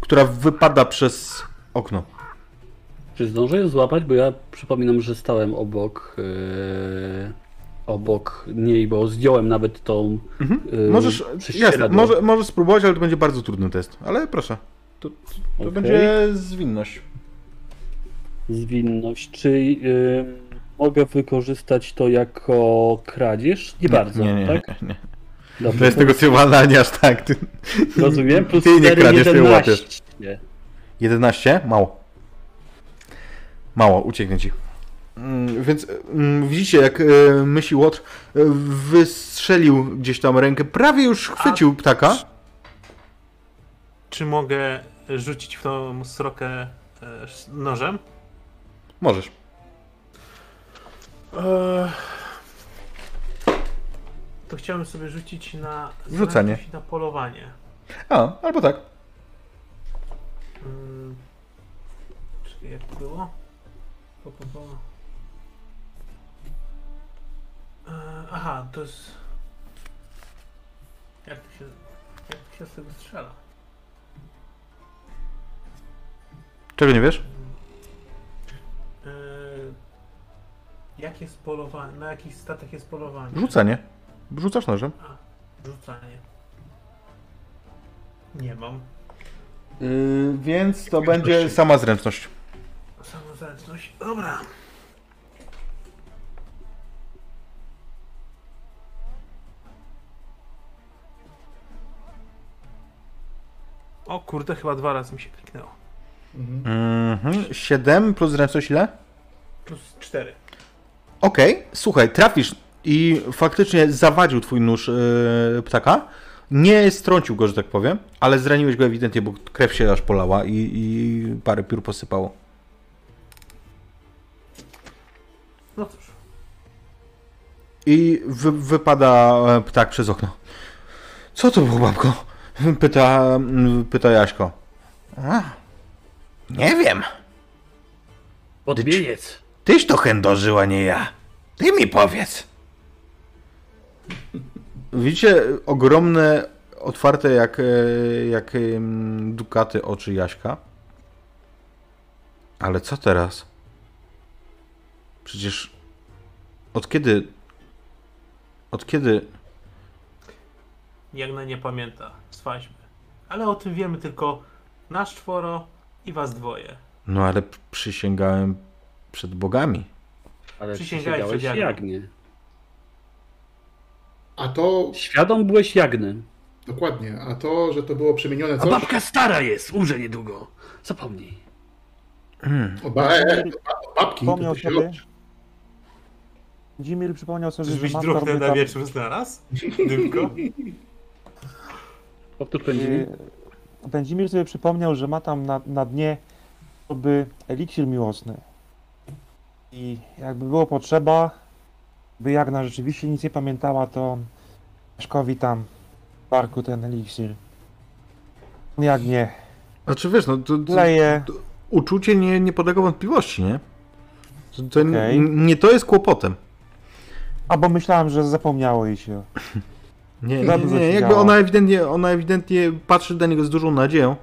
która wypada przez okno. Czy zdążę ją złapać? Bo ja przypominam, że stałem obok. e, obok niej, bo zdjąłem nawet tą. e, Możesz, jasne, może, możesz spróbować, ale to będzie bardzo trudny test. Ale proszę, to, to Okej. będzie zwinność. Zwinność. Czy y, mogę wykorzystać to jako kradzież? Nie, bardzo, nie, nie, tak? nie. Dobrze, To jest negocjowalne, a nie aż tak. Ty, Rozumiem, plus ty nie 4, kradziesz, ty 11. łapiesz. 11? Mało. Mało, ucieknie ci. Mm, Więc mm, widzicie, jak e, myśli Łotr e, wystrzelił gdzieś tam rękę, prawie już chwycił ptaka. Czy mogę rzucić w tą srokę e, nożem? Możesz. Eee, to chciałem sobie rzucić na Rzucanie. zręczność i na polowanie. A, albo tak. Mm, Czekaj, jak było? Po, po, po. Eee, aha, to jest... Jak to się... Jak to się z tego strzela? Czego nie wiesz? Jak jest polowanie? Na jaki statek jest polowanie? Rzucanie. Rzucasz nożem. Rzucanie. Nie mam. Yy, więc to będzie sama zręczność. Samozręczność. Dobra. O kurde, chyba dwa razy mi się kliknęło. Mhm. 7 plus zręczność ile? Plus cztery. Okej, słuchaj, trafisz i faktycznie zawadził twój nóż yy, ptaka. Nie strącił go, że tak powiem, ale zraniłeś go ewidentnie, bo krew się aż polała i, i parę piór posypało. No cóż. I wy, wypada e, ptak przez okno. Co to było, babko? Pyta, pyta Jaśko. A, nie wiem. Odmieniec. Tyś to chędożyła, nie ja. Ty mi powiedz. Widzicie ogromne, otwarte jak, e, jak dukaty oczy Jaśka. Ale co teraz? Przecież od kiedy... Od kiedy... Jagna nie pamięta z faźmy. Ale o tym wiemy tylko nasz czworo i was dwoje. No ale przysięgałem przed bogami. Ale Przysięgałeś przed Jagną. Jagnie. A to, Świadom byłeś Jagny. dokładnie, a to, że to było przemienione A coś... babka stara jest, umrze niedługo. Zapomnij. O, ba, e, e, babki, się sobie. Dzimir przypomniał sobie, że Czyżbyś matka druchnę na wieczór znalazł? Dymko? [LAUGHS] Powtórz pędzimy. Y, Będzimir sobie przypomniał, że ma tam na, na dnie by eliksir miłosny. I jakby było potrzeba, by Jagna rzeczywiście nic nie pamiętała, to Szkowi tam w parku ten eliksir. Jak nie, Znaczy wiesz, no to, to, leje. uczucie nie, nie podlega wątpliwości, nie? To, to Okej. nie to jest kłopotem. Albo myślałem, że zapomniało jej się. [LAUGHS] Nie, nie, nie, jakby ona ewidentnie, ona ewidentnie patrzy na niego z dużą nadzieją,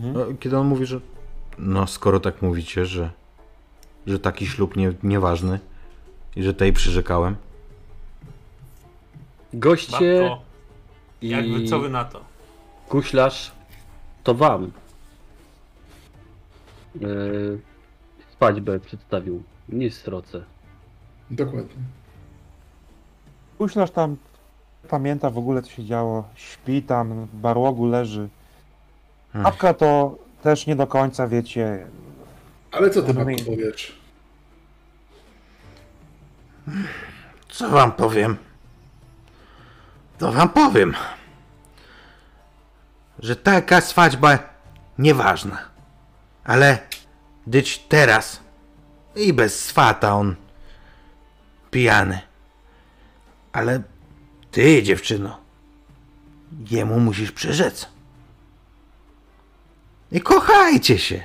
e, kiedy on mówi, że no skoro tak mówicie, że, że taki ślub nie, nieważny i że tej przyrzekałem. Goście Babko, i jakby co wy na to? guślarz to wam. Yy, Spaćbę przedstawił, nie sroce. Dokładnie. Guślarz tam pamięta w ogóle co się działo. Śpi tam, w barłogu leży. Hmm. Apka to też nie do końca, wiecie. Ale co ty, Rozumiem. powiesz? Co wam powiem? To wam powiem, że taka swadźba nieważna. Ale dyć teraz i bez swata on pijany. Ale ty, dziewczyno, jemu musisz przyrzec. I kochajcie się.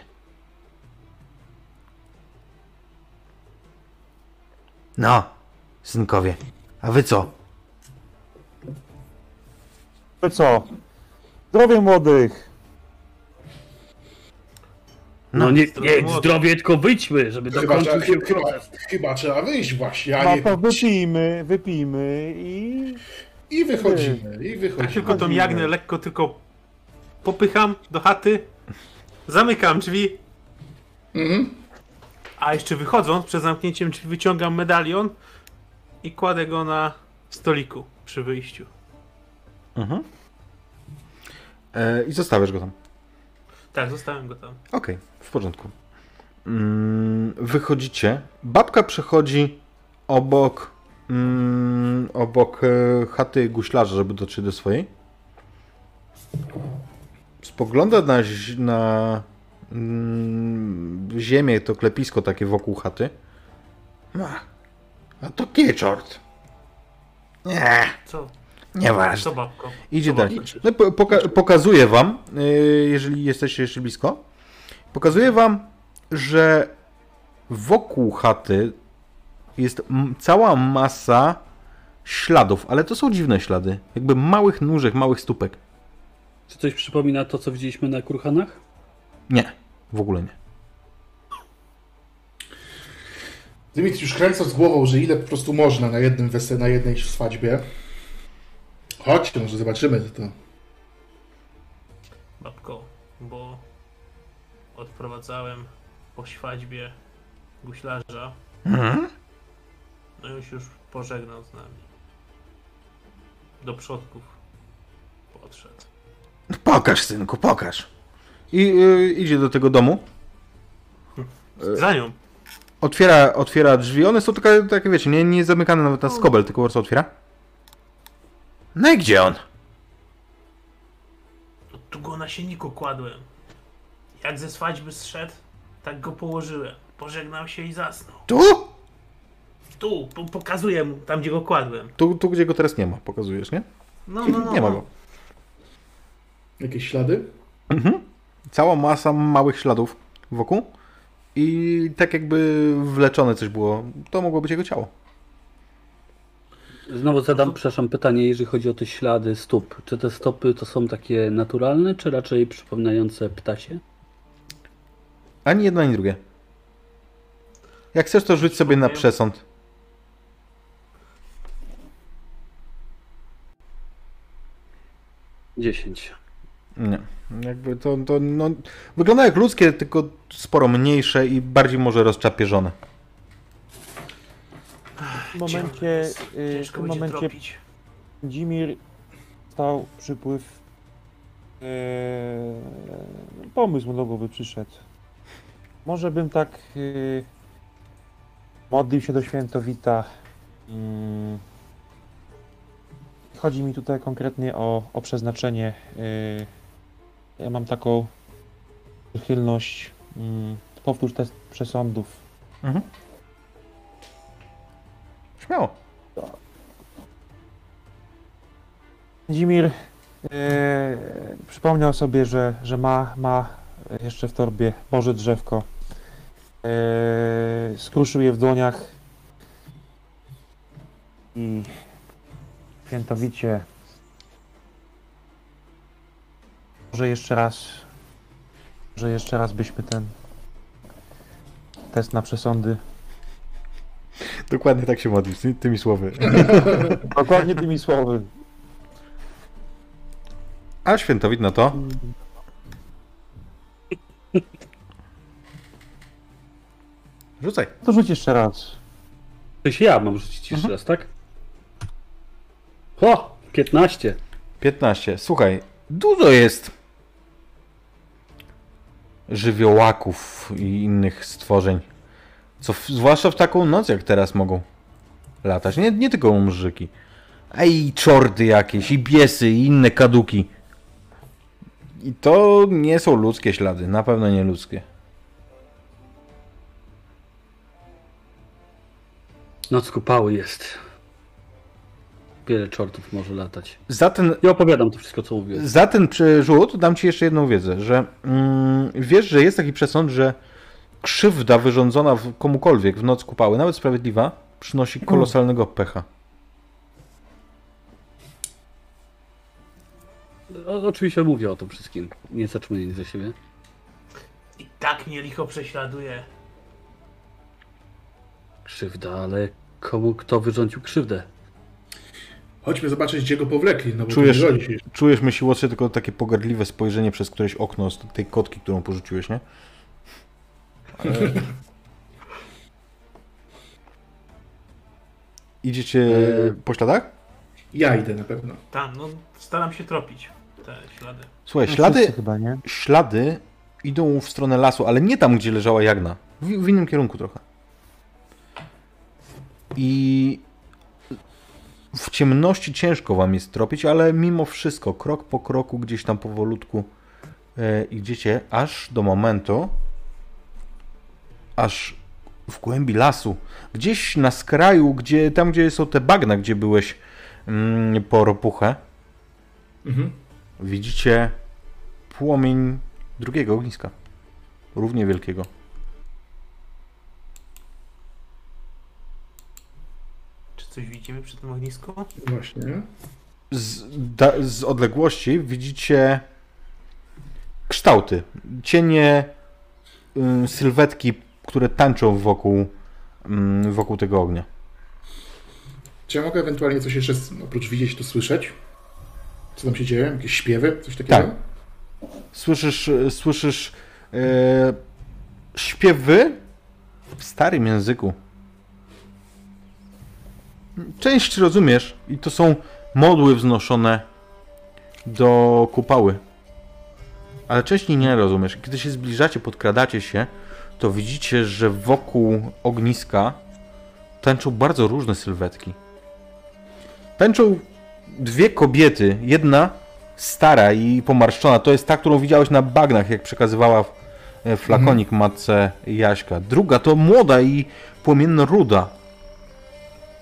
No, synkowie, a wy co? To co? Zdrowie młodych! No, nie, zdrowie nie młode. zdrowie, tylko wyjdźmy, żeby Chyba, dokończył trzeba, się chyba, proces. chyba trzeba wyjść właśnie, a No nie... to wypijmy, wypijmy i... I wychodzimy, i Ja wychodzimy. tylko tą jagnę lekko tylko popycham do chaty, zamykam drzwi, Mhm. A jeszcze wychodząc przed zamknięciem drzwi wyciągam medalion i kładę go na stoliku przy wyjściu. Mhm. E, I zostawiasz go tam. Tak, zostałem go tam. Okej, w porządku. Mm, wychodzicie. Babka przechodzi obok mm, obok e, chaty guślarza, żeby dotrzeć do swojej. Spogląda na, na ziemię, to klepisko takie wokół chaty. A, a to kieczort. Nie, Co? nieważne. Co babko? Idzie Co dalej. babko? No, po, poka- pokazuję wam, yy, jeżeli jesteście jeszcze blisko, pokazuję wam, że wokół chaty jest cała masa śladów, ale to są dziwne ślady. Jakby małych nóżek, małych stópek. Czy coś przypomina to, co widzieliśmy na Kruchanach? Nie, w ogóle nie. Dymitr już kręcąc głową, że ile po prostu można na jednym weselu, na jednej swadźbie. Chodźcie, może zobaczymy to. Babko, bo odprowadzałem po świadźbie guślarza. No już już pożegnał z nami. Do przodków podszedł. Pokaż, synku, pokaż. I yy, idzie do tego domu. Za nią. Otwiera, otwiera drzwi. One są takie, takie wiecie, nie, nie zamykane nawet na skobel, tylko po prostu otwiera. No i gdzie on? Tu go na sienniku kładłem. Jak ze swadźby zszedł, tak go położyłem. Pożegnał się i zasnął. Tu? Tu, po pokazuję mu, tam gdzie go kładłem. Tu, tu, gdzie go teraz nie ma, pokazujesz, nie? No, no, no. nie ma no. go. Jakieś ślady? Cała masa małych śladów wokół i tak jakby wleczone coś było. To mogło być jego ciało. Znowu zadam, przepraszam, pytanie, jeżeli chodzi o te ślady stóp. Czy te stopy to są takie naturalne, czy raczej przypominające ptasie? Ani jedno, ani drugie. Jak chcesz, to rzuć sobie na przesąd. Dziesięć. Nie. Jakby to, to no, wygląda jak ludzkie, tylko sporo mniejsze i bardziej może rozczapieżone. W momencie, y, w tym momencie. Dzimir stał przypływ. Eee, pomysł do głowy przyszedł. Może bym tak yy, modlił się do świętowita. Mm. chodzi mi tutaj konkretnie o, o przeznaczenie. Yy, ja mam taką przychylność. Mm, powtórz test przesądów. Mhm. Śmiało. Dzimir e, przypomniał sobie, że, że ma, ma jeszcze w torbie Boże drzewko. E, skruszył je w dłoniach i świętowicie może jeszcze raz może jeszcze raz byśmy ten test na przesądy Dokładnie tak się modlisz, ty, tymi słowy. [LAUGHS] dokładnie tymi słowy A świętowit na to. Rzucaj. to rzuć jeszcze raz To się ja mam rzucić jeszcze raz, tak? O! 15. 15. Słuchaj, dużo jest żywiołaków i innych stworzeń. Co w, zwłaszcza w taką noc jak teraz mogą latać. Nie, nie tylko umrzyki. A i czorty jakieś, i biesy, i inne kaduki. I to nie są ludzkie ślady, na pewno nie ludzkie. Noc kupały jest. Wiele czortów może latać. Za ten, Ja opowiadam to wszystko, co mówię. Za ten przerzut dam ci jeszcze jedną wiedzę, że mm, wiesz, że jest taki przesąd, że krzywda wyrządzona w komukolwiek w noc kupały, nawet sprawiedliwa, przynosi kolosalnego pecha. O, oczywiście mówię o tym wszystkim. Nie zatrzymuję nic ze siebie. I tak mnie licho prześladuje. Krzywda, ale komu kto wyrządził krzywdę? Chodźmy zobaczyć, gdzie go powlekli, no bo Czujesz, czujesz myśli łotrze tylko takie pogardliwe spojrzenie przez któreś okno z tej kotki, którą porzuciłeś, nie? Ale... Idziecie E, po śladach? Ja idę na pewno. Tam, no staram się tropić te ślady. Słuchaj, No, ślady, chyba, nie? ślady idą w stronę lasu, ale nie tam, gdzie leżała Jagna. W, w innym kierunku trochę. I w ciemności ciężko wam jest tropić, ale mimo wszystko, krok po kroku, gdzieś tam powolutku e, idziecie, aż do momentu, aż w głębi lasu, gdzieś na skraju, gdzie, tam gdzie są te bagna, gdzie byłeś mm, po ropuchę, Mhm. widzicie płomień drugiego ogniska. Równie wielkiego. Coś widzimy przy tym ognisku? Właśnie. Z, da, z odległości widzicie kształty, cienie, y, sylwetki, które tańczą wokół, mm, wokół tego ognia. Czy ja mogę ewentualnie coś jeszcze z- oprócz widzieć, to słyszeć? Co tam się dzieje? Jakieś śpiewy? Coś takiego? Tak. Słyszysz, y, słyszysz e, śpiewy w starym języku. Część rozumiesz i to są modły wznoszone do kupały. Ale część nie rozumiesz. Kiedy się zbliżacie, podkradacie się, to widzicie, że wokół ogniska tańczą bardzo różne sylwetki. Tańczą dwie kobiety. Jedna stara i pomarszczona. To jest ta, którą widziałeś na bagnach, jak przekazywała e, flakonik matce Jaśka. Druga to młoda i płomienno-ruda.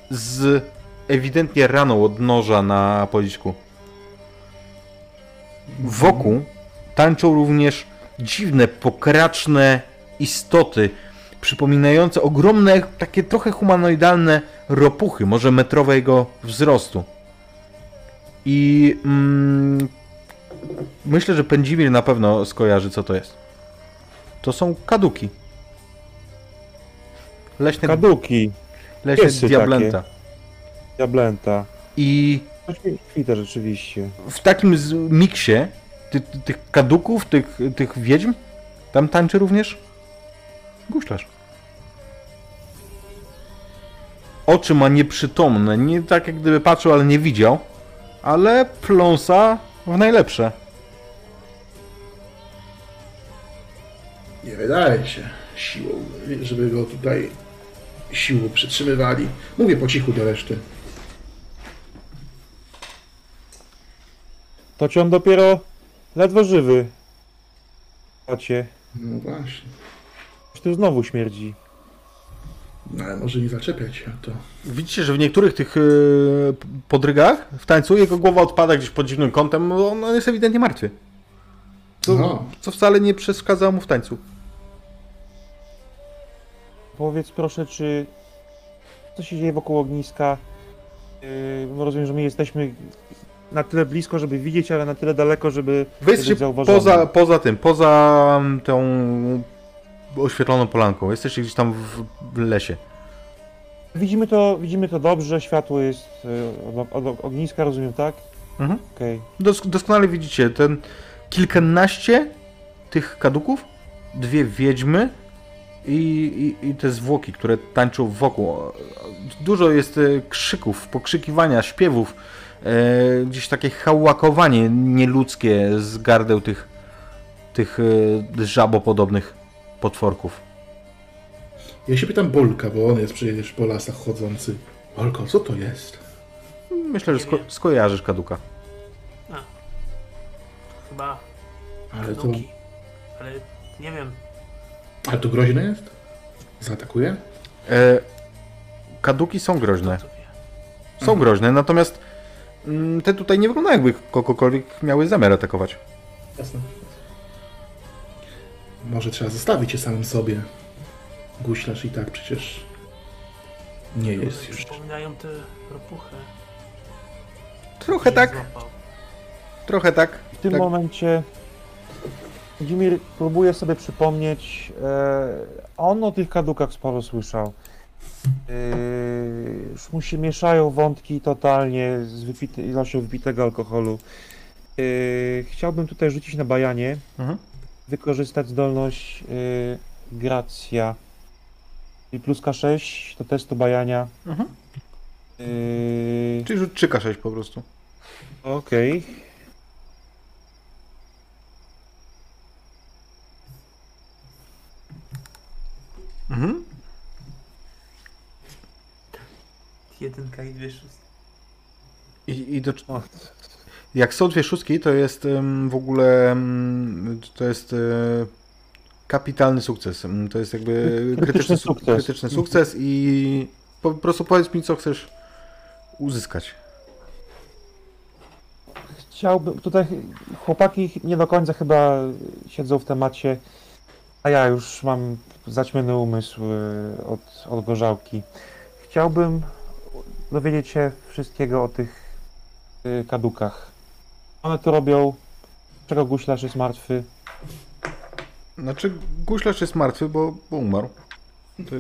Z ewidentnie raną od noża na policzku. Wokół tańczą również dziwne, pokraczne istoty, przypominające ogromne, takie trochę humanoidalne ropuchy, może metrowego wzrostu. I mm, myślę, że Pędzimir na pewno skojarzy, co to jest. To są kaduki. Leśne, Kaduki, leśne piesy diablęta. diablęta. I To świte rzeczywiście. w takim miksie ty, ty, tych kaduków, tych, tych wiedźm, tam tańczy również guślarz. Oczy ma nieprzytomne, nie tak jak gdyby patrzył, ale nie widział, ale pląsa w najlepsze. Nie wydaje się siłą, żeby go tutaj siłą przytrzymywali. Mówię po cichu do reszty. To ci on dopiero ledwo żywy. Pacie, No właśnie. tu znowu śmierdzi. No ale może nie zaczepiać się o to. Widzicie, że w niektórych tych yy, podrygach w tańcu jego głowa odpada gdzieś pod dziwnym kątem, on jest ewidentnie martwy. Co, No. co wcale nie przeszkadzało mu w tańcu. Powiedz proszę, czy co się dzieje wokół ogniska? Yy, rozumiem, że my jesteśmy na tyle blisko, żeby widzieć, ale na tyle daleko, żeby Wy jesteście być zauważony. poza, poza tym, poza tą oświetloną polanką. Jesteście gdzieś tam w, w lesie. Widzimy to, widzimy to dobrze, światło jest yy, od, od ogniska, rozumiem, tak? Mhm. Okej. Dos, doskonale widzicie ten kilkanaście tych kaduków, dwie wiedźmy i, i, i te zwłoki, które tańczą wokół. Dużo jest e, krzyków, pokrzykiwania, śpiewów, e, gdzieś takie hałakowanie nieludzkie z gardeł tych, tych e, żabopodobnych potworków. Ja się pytam Bolka, bo on jest przecież po lasach chodzący. Bolko, co to jest? Myślę, że sko- skojarzysz kaduka. Chyba Ale to, kaduki. Ale nie wiem. Ale to groźne jest? Zaatakuje? E, kaduki są groźne. Są groźne, natomiast mm, te tutaj nie wyglądają jakby kogokolwiek miały zamiar atakować. Jasne. Może trzeba zostawić je samym sobie. Guślarz i tak przecież nie jest już. Przypominają te ropuchy. Trochę tak, złapał. trochę tak. W tym tak. momencie Dzimir próbuje sobie przypomnieć, e, on o tych kadukach sporo słyszał. E, już mu się mieszają wątki totalnie z wypity, ilością wypitego alkoholu. E, chciałbym tutaj rzucić na bajanie, Mhm. wykorzystać zdolność e, Gracja. I plus K6 do testu bajania. Mhm. Yy, Czyli rzut 3K6 po prostu. Okej. Mhm. Jedynka i dwie szóstki. I, i do, O. jak są dwie szóstki, to jest w ogóle to jest e, kapitalny sukces. To jest jakby Krytyczny [LAUGHS] krytyczny, su- sukces. krytyczny sukces i po prostu powiedz mi, co chcesz uzyskać. Chciałbym, tutaj chłopaki nie do końca chyba siedzą w temacie, a ja już mam zaćmiony umysł y, od, od gorzałki. Chciałbym dowiedzieć się wszystkiego o tych y, kadukach. One to robią, czego guślarz jest martwy. Znaczy, guślarz jest martwy, bo, bo umarł. To,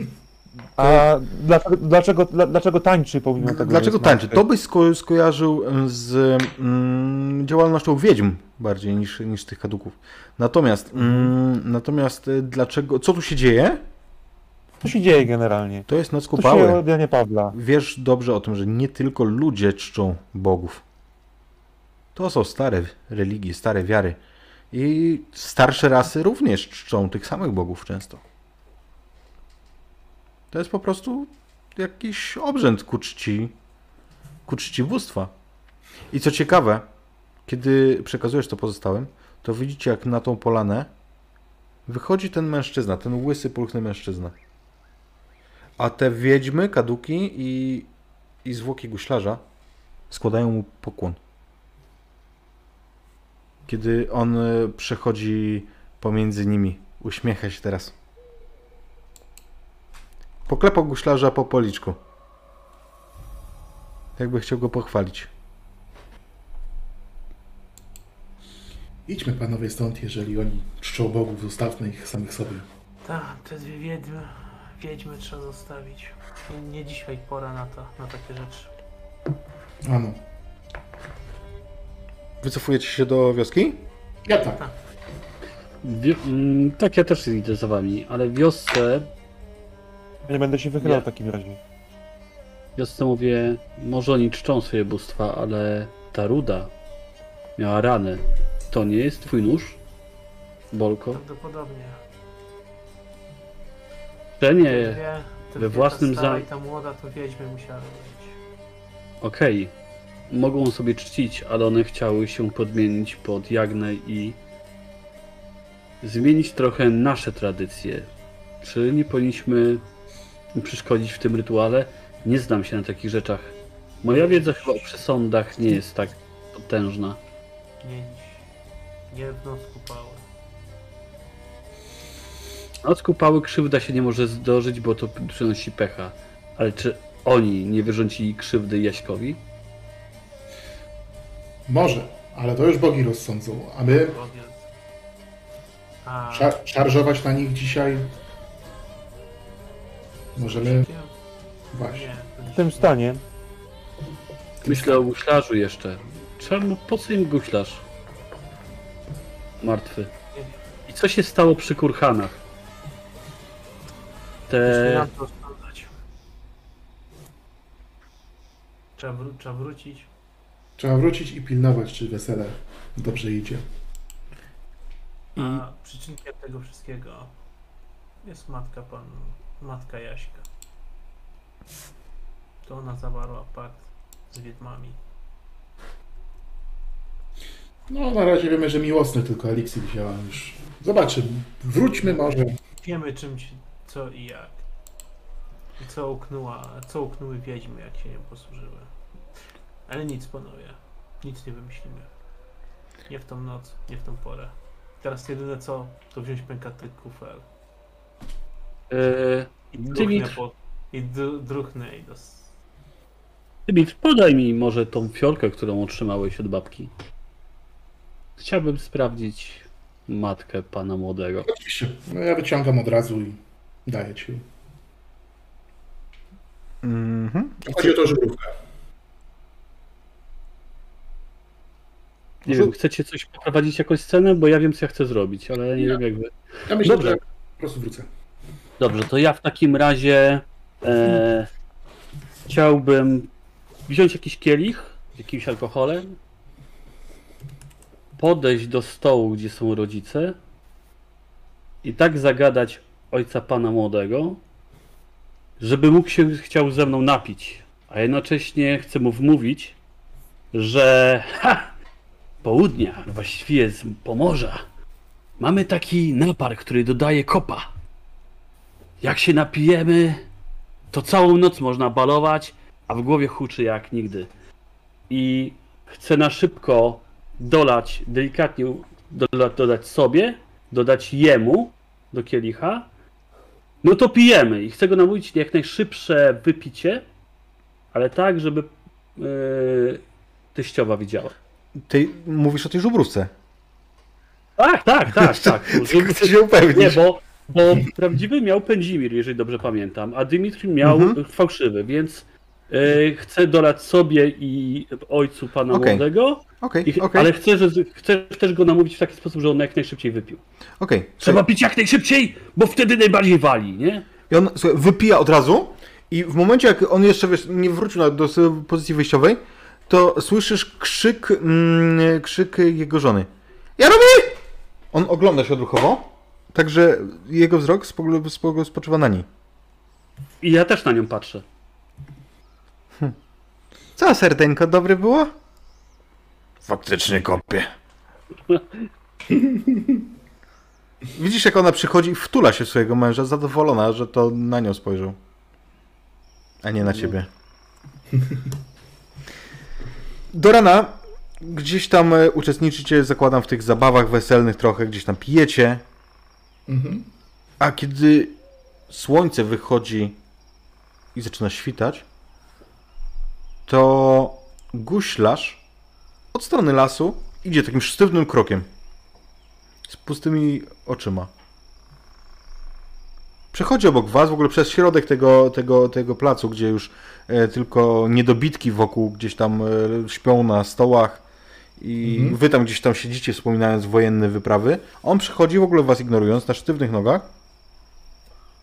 A dlaczego, dlaczego, dla- dlaczego tańczy pomimo tego, dlaczego tańczy? To byś sko- skojarzył z mm, działalnością wiedźm bardziej niż, niż tych kaduków. Natomiast, mm, natomiast e, dlaczego, co tu się dzieje? Co się dzieje generalnie? To jest noc się kupały. od Janie Pawla? Wiesz dobrze o tym, że nie tylko ludzie czczą bogów. To są stare religie, stare wiary. I starsze rasy również czczą tych samych bogów często. To jest po prostu jakiś obrzęd ku czci, ku czci bóstwa. I co ciekawe, kiedy przekazujesz to pozostałym, to widzicie jak na tą polanę wychodzi ten mężczyzna, ten łysy, pulchny mężczyzna. A te wiedźmy, kaduki i, i zwłoki guślarza składają mu pokłon. Kiedy on e, przechodzi pomiędzy nimi, uśmiecha się teraz. Poklepał guślarza po policzku. Jakby chciał go pochwalić. Idźmy panowie stąd, jeżeli oni czczą bogów, zostawmy ich samych sobie. Tak, te dwie wiedźmy, wiedźmy trzeba zostawić. Nie, nie dzisiaj pora na to, na takie rzeczy. Ano. Wycofujecie się do wioski? Ja tak. Wie, mm, tak, ja też idę za wami, ale w wiosce, Nie będę się wychylał Nie. w takim razie. w wiosce mówię, może oni czczą swoje bóstwa, ale ta ruda miała ranę. To nie jest twój nóż? Bolko? Prawdopodobnie. Że Te nie, dwie, te we własnym za- i ta młoda to wiedźmy musiały być. okej. Mogą sobie czcić, ale one chciały się podmienić pod Jagnę i zmienić trochę nasze tradycje. Czy nie powinniśmy przeszkodzić w tym rytuale? Nie znam się na takich rzeczach. Moja wiedza chyba o przesądach nie jest tak potężna. Nie w noc kupały. Od kupały krzywda się nie może zdarzyć, bo to przynosi pecha. Ale czy oni nie wyrządzili krzywdy Jaśkowi? Może, ale to już bogi rozsądzą. A my. A szar- szarżować na nich dzisiaj możemy... Właśnie. W tym nie. stanie Myślę o guślarzu jeszcze. Czemu, po co im guślarz? Martwy. I co się stało przy kurhanach? Te... Trzeba, wró- trzeba wrócić. Trzeba wrócić i pilnować, czy wesele dobrze idzie. A przyczynkiem tego wszystkiego jest matka pan, matka Jaśka. To ona zawarła pakt z wiedźmami. No, na razie wiemy, że miłosny tylko eliksir wzięła już. Zobaczymy. Wróćmy może. Wiemy czym ci, co i jak. I co uknęła, co uknęły wiedźmy, jak się nią posłużyły. Ale nic, panowie. Nic nie wymyślimy. Nie w tą noc, nie w tą porę. Teraz jedyne co, to wziąć pękaty kufel. E, I druchnę, Dymitr, po, i dru- druchnę i dos... Dymitr, podaj mi może tą fiolkę, którą otrzymałeś od babki. Chciałbym sprawdzić matkę pana młodego. Oczywiście. No, ja wyciągam od razu i daję ci. Mhm. Chodzi o to żubrówkę. Nie wiem, chcecie coś poprowadzić jakąś scenę? Bo ja wiem, co ja chcę zrobić, ale ja nie Ja. wiem, jak wy. Ja myślę, Dobrze. że po prostu wrócę. Dobrze, to ja w takim razie e, chciałbym wziąć jakiś kielich z jakimś alkoholem, podejść do stołu, gdzie są rodzice i tak zagadać ojca pana młodego, żeby mógł się chciał ze mną napić, a jednocześnie chcę mu wmówić, że ha, południa, właściwie z Pomorza, mamy taki napar, który dodaje kopa. Jak się napijemy, to całą noc można balować, a w głowie huczy jak nigdy. I chcę na szybko dolać, delikatnie dola, dodać sobie, dodać jemu do kielicha. No to pijemy i chcę go namówić jak najszybsze wypicie, ale tak, żeby yy, teściowa widziała. Ty mówisz o tej żubrówce. Tak, tak, tak, tak. [LAUGHS] Żeby- Chcę się upewnić. Nie, bo, bo prawdziwy miał Pędzimir, jeżeli dobrze pamiętam, a Dymitr miał Mhm. fałszywy, więc chcę dolać sobie i ojcu pana Okej. młodego, i, okej, ale chcę, że, chcę też go namówić w taki sposób, że on jak najszybciej wypił. okej. Trzeba pić jak najszybciej, bo wtedy najbardziej wali, nie? I on słuchaj, wypija od razu i w momencie jak on jeszcze wiesz, nie wrócił do pozycji wyjściowej, to słyszysz krzyk, mm, krzyk jego żony. Jaromir! On ogląda się odruchowo, także jego wzrok spoczywa na niej. I ja też na nią patrzę. Co, serdeńko, dobre było? Faktycznie kopie. [LAUGHS] Widzisz, jak ona przychodzi i wtula się swojego męża, zadowolona, że to na nią spojrzał. A nie na ciebie. Do rana gdzieś tam e, uczestniczycie, zakładam, w tych zabawach weselnych trochę, gdzieś tam pijecie. Mhm. A kiedy słońce wychodzi i zaczyna świtać, to guślarz od strony lasu idzie takim sztywnym krokiem. Z pustymi oczyma. Przechodzi obok was, w ogóle przez środek tego, tego, tego placu, gdzie już e, tylko niedobitki wokół gdzieś tam e, śpią na stołach i Mhm. wy tam gdzieś tam siedzicie wspominając wojenne wyprawy. On przychodzi w ogóle was ignorując na sztywnych nogach.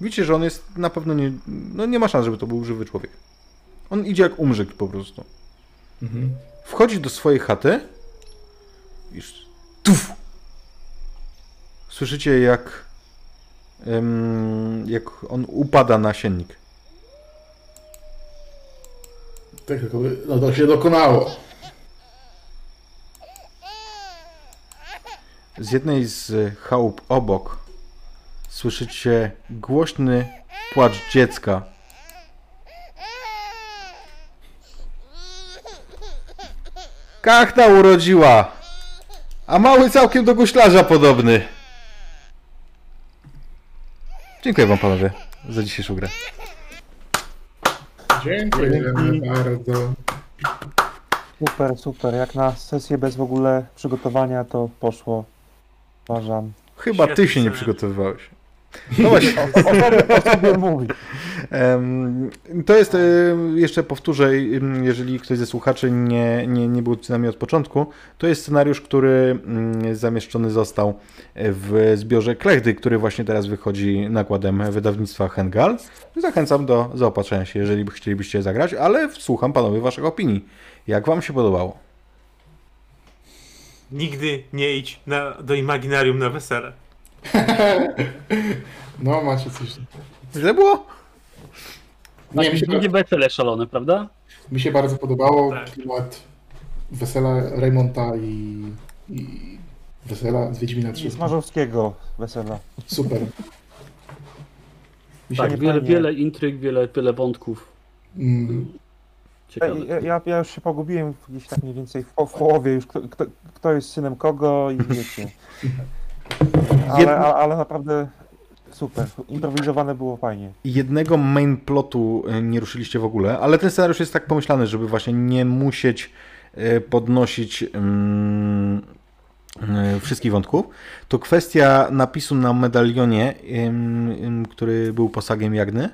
Widzicie, że on jest na pewno nie, no nie ma szans, żeby to był żywy człowiek. On idzie jak umrzyk po prostu. Mhm. Wchodzi do swojej chaty i tuf! Słyszycie jak em, jak on upada na siennik. Tak, tylko by- no to się dokonało. Z jednej z chałup obok słyszycie głośny płacz dziecka. Kachna urodziła, a mały całkiem do guślarza podobny. Dziękuję wam panowie za dzisiejszą grę. Dziękujemy bardzo. Super, super. Jak na sesję bez w ogóle przygotowania to poszło. Uważam. Chyba ty się nie przygotowywałeś. No właśnie. O sobie, o sobie mówi. To jest, em, jeszcze powtórzę, jeżeli ktoś ze słuchaczy nie, nie, nie był z nami od początku, to jest scenariusz, który mm, zamieszczony został w zbiorze Klechdy, który właśnie teraz wychodzi nakładem wydawnictwa Hengal. Zachęcam do zaopatrzenia się, jeżeli by chcielibyście zagrać, ale słucham panowie waszych opinii. Jak wam się podobało? Nigdy nie idź na, do imaginarium na wesele. [LAUGHS] No, macie coś. Źle było? Nie, mi się, Będzie wesele szalone, prawda? mi się bardzo podobało Tak. klimat wesela Raymonta i, i wesela z Wiedźmina 3. I Smarzowskiego wesela. Super. Mi się Tak, nie wiele, wiele intryg, wiele, wiele wątków mm, ciekawych. Ja, ja, ja już się pogubiłem gdzieś tak mniej więcej w, po- w połowie już, kto, kto, kto jest synem kogo i wiecie. [LAUGHS] Ale, ale, ale naprawdę super. Improwizowane było fajnie. jednego main plotu e, nie ruszyliście w ogóle, ale ten scenariusz jest tak pomyślany, żeby właśnie nie musieć e, podnosić mm, e, wszystkich wątków. To kwestia napisu na medalionie, który był posagiem Jagny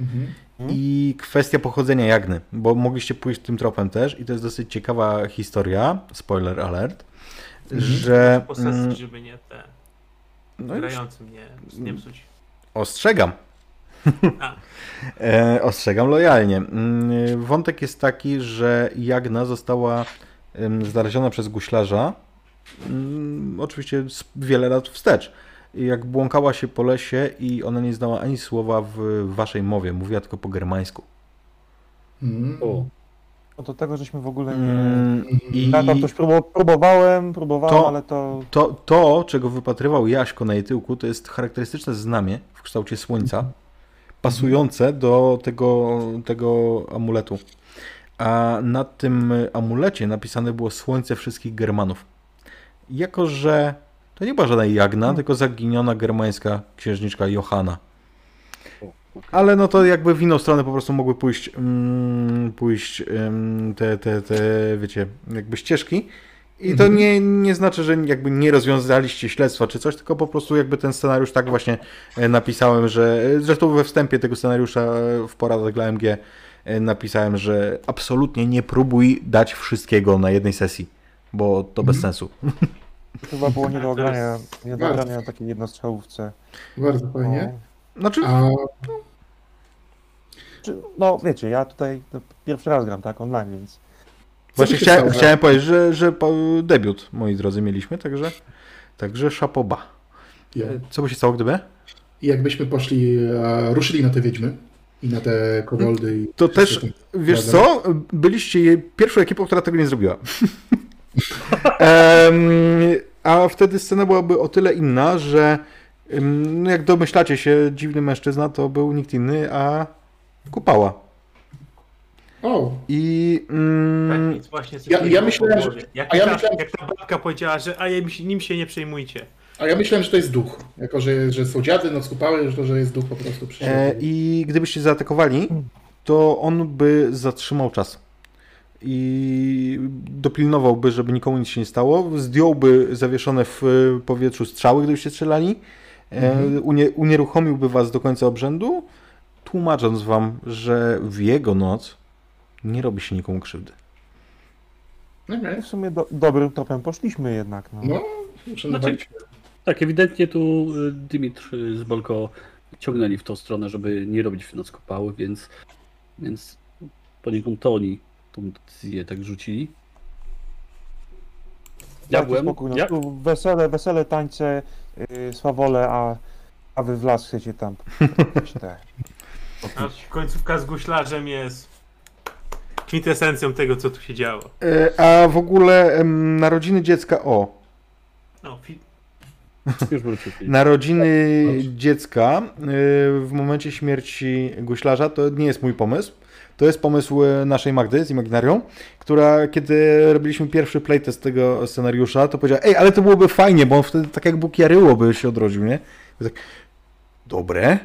mhm. i kwestia pochodzenia Jagny, bo mogliście pójść tym tropem też i to jest dosyć ciekawa historia, spoiler alert, że... Po sesji, mm, żeby nie te no grającym nie, nie psuć. Ostrzegam. [LAUGHS] E, ostrzegam lojalnie. Mm, Wątek jest taki, że Jagna została znaleziona przez guślarza mm, oczywiście wiele lat wstecz. Jak błąkała się po lesie i ona nie znała ani słowa w waszej mowie, mówiła tylko po germańsku. Mm. No do tego, żeśmy w ogóle nie... Mm, I Ja tam coś próbowałem, próbowałem, To- ale to... to, to, czego wypatrywał Jaśko na jej tyłku, to jest charakterystyczne znamie w kształcie słońca, pasujące do tego, tego amuletu. A na tym amulecie napisane było słońce wszystkich Germanów. Jako, że to nie była żadna Jagna, tylko zaginiona germańska księżniczka Johanna. Ale no to jakby w inną stronę po prostu mogły pójść, mm, pójść mm, te, te, te, wiecie, jakby ścieżki. I to nie, nie znaczy, że jakby nie rozwiązaliście śledztwa czy coś, tylko po prostu jakby ten scenariusz tak właśnie e, napisałem, że zresztą we wstępie tego scenariusza e, w poradach dla MG e, napisałem, że absolutnie nie próbuj dać wszystkiego na jednej sesji, bo to bez sensu. Chyba było nie do [LAUGHS] To ogrania, nie do ogrania na takiej jednostrzałówce. Bardzo fajnie. Znaczy, A Czy, no wiecie, ja tutaj no, pierwszy raz gram, tak, online, więc... właśnie chciałem, stało? chciałem powiedzieć, że, że debiut, moi drodzy, mieliśmy, także, także szapoba. ja. Co by się stało, gdyby? jakbyśmy poszli, e, ruszyli na te wiedźmy i na te koboldy. I To też, wiesz co, byliście jej pierwszą ekipą, która tego nie zrobiła. [LAUGHS] A wtedy scena byłaby o tyle inna, że jak domyślacie się, dziwny mężczyzna to był nikt inny, a kupała. O, I Tak, mm, nic właśnie Ja- sobie ja myślałem, że- Jak, a ja ta, myślałem- jak ta babka powiedziała, że a nim się nie przejmujcie. a ja myślałem, że to jest duch. Jako, że, że są dziady, noc kupały, że to, że jest duch po prostu przyszedł. e, i gdybyście zaatakowali, to on by zatrzymał czas. I dopilnowałby, żeby nikomu nic się nie stało. Zdjąłby zawieszone w powietrzu strzały, gdybyście strzelali. E, unie, unieruchomiłby was do końca obrzędu, tłumacząc wam, że w jego noc nie robi się nikomu krzywdy. Okej. W sumie do, dobrym tropem poszliśmy jednak, no. No, uszanowaliśmy. Tak, ewidentnie tu y, Dymitr y, z Bolko ciągnęli w tą stronę, żeby nie robić w noc kopały, więc, więc poniekąd to oni tą decyzję tak rzucili. Ja byłem, spokój, no, ja, wesele, wesele, tańce, yy, swawole, a, a wy w las chcecie tam [LAUGHS] te... A końcówka z guślarzem jest kwintesencją tego, co tu się działo. E, a w ogóle em, narodziny dziecka, o, No, fi- już wrócił. Narodziny dziecka y, w momencie śmierci guślarza to nie jest mój pomysł. To jest pomysł y, naszej Magdy z Imaginarią, która kiedy robiliśmy pierwszy playtest tego scenariusza, to powiedziała, ej, ale to byłoby fajnie, bo on wtedy tak jak Bóg Jaryło by się odrodził, nie? I tak, dobre,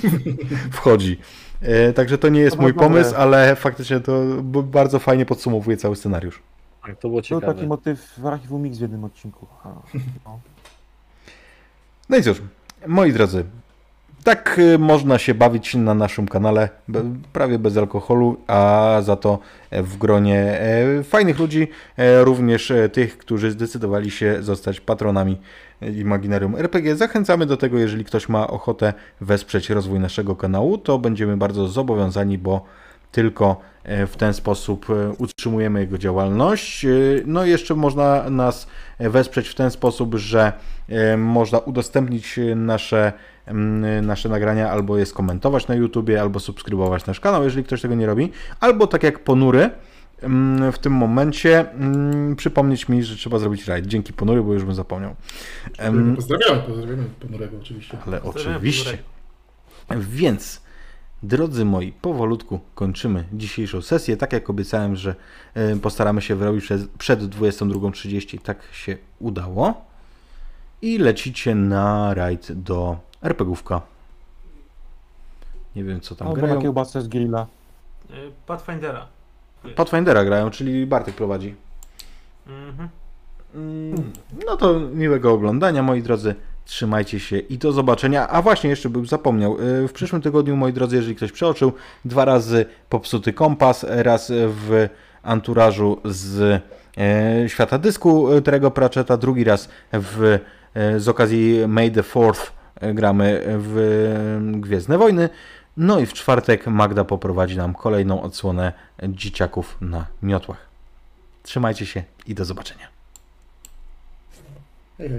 [LAUGHS] wchodzi. E, Także to nie jest Dobra, mój dobre. pomysł, ale faktycznie to bardzo fajnie podsumowuje cały scenariusz. Tak, to było Był ciekawe. taki motyw w Archiwum Mix w jednym odcinku. No. No i cóż, moi drodzy, tak y, można się bawić na naszym kanale, prawie bez alkoholu, a za to e, w gronie e, fajnych ludzi, e, również tych, którzy zdecydowali się zostać patronami Imaginarium RPG. Zachęcamy do tego, jeżeli ktoś ma ochotę wesprzeć rozwój naszego kanału, to będziemy bardzo zobowiązani, bo tylko w ten sposób e, utrzymujemy jego działalność. E, No i jeszcze można nas e, wesprzeć w ten sposób, że e, można udostępnić e, nasze, nasze nagrania albo je skomentować na YouTubie, albo subskrybować nasz kanał, jeżeli ktoś tego nie robi, albo tak jak Ponury w tym momencie przypomnieć mi, że trzeba zrobić raid. Dzięki Ponury, bo już bym zapomniał. Em, Pozdrawiamy, pozdrawiamy ponurego oczywiście. ale Pozdrawiam oczywiście. Ponurego. Więc, drodzy moi, powolutku kończymy dzisiejszą sesję. Tak jak obiecałem, że e, postaramy się wyrobić przed, przed 22.30. Tak się udało. I lecicie na rajd do RPGówka. Nie wiem, co tam Albo na grają. kiełbasę z grilla. y, Pathfindera. Pathfindera grają, czyli Bartek prowadzi. Mhm. Mm, No to miłego oglądania, moi drodzy. Trzymajcie się i do zobaczenia. A właśnie, jeszcze bym zapomniał. y, W przyszłym tygodniu, moi drodzy, jeżeli ktoś przeoczył, dwa razy popsuty kompas, raz w anturażu z e, świata dysku e, Terego Pratchetta, drugi raz w, e, z okazji May the 4th gramy w Gwiezdne Wojny. No i w czwartek Magda poprowadzi nam kolejną odsłonę dzieciaków na miotłach. Trzymajcie się i do zobaczenia. Hej, hej.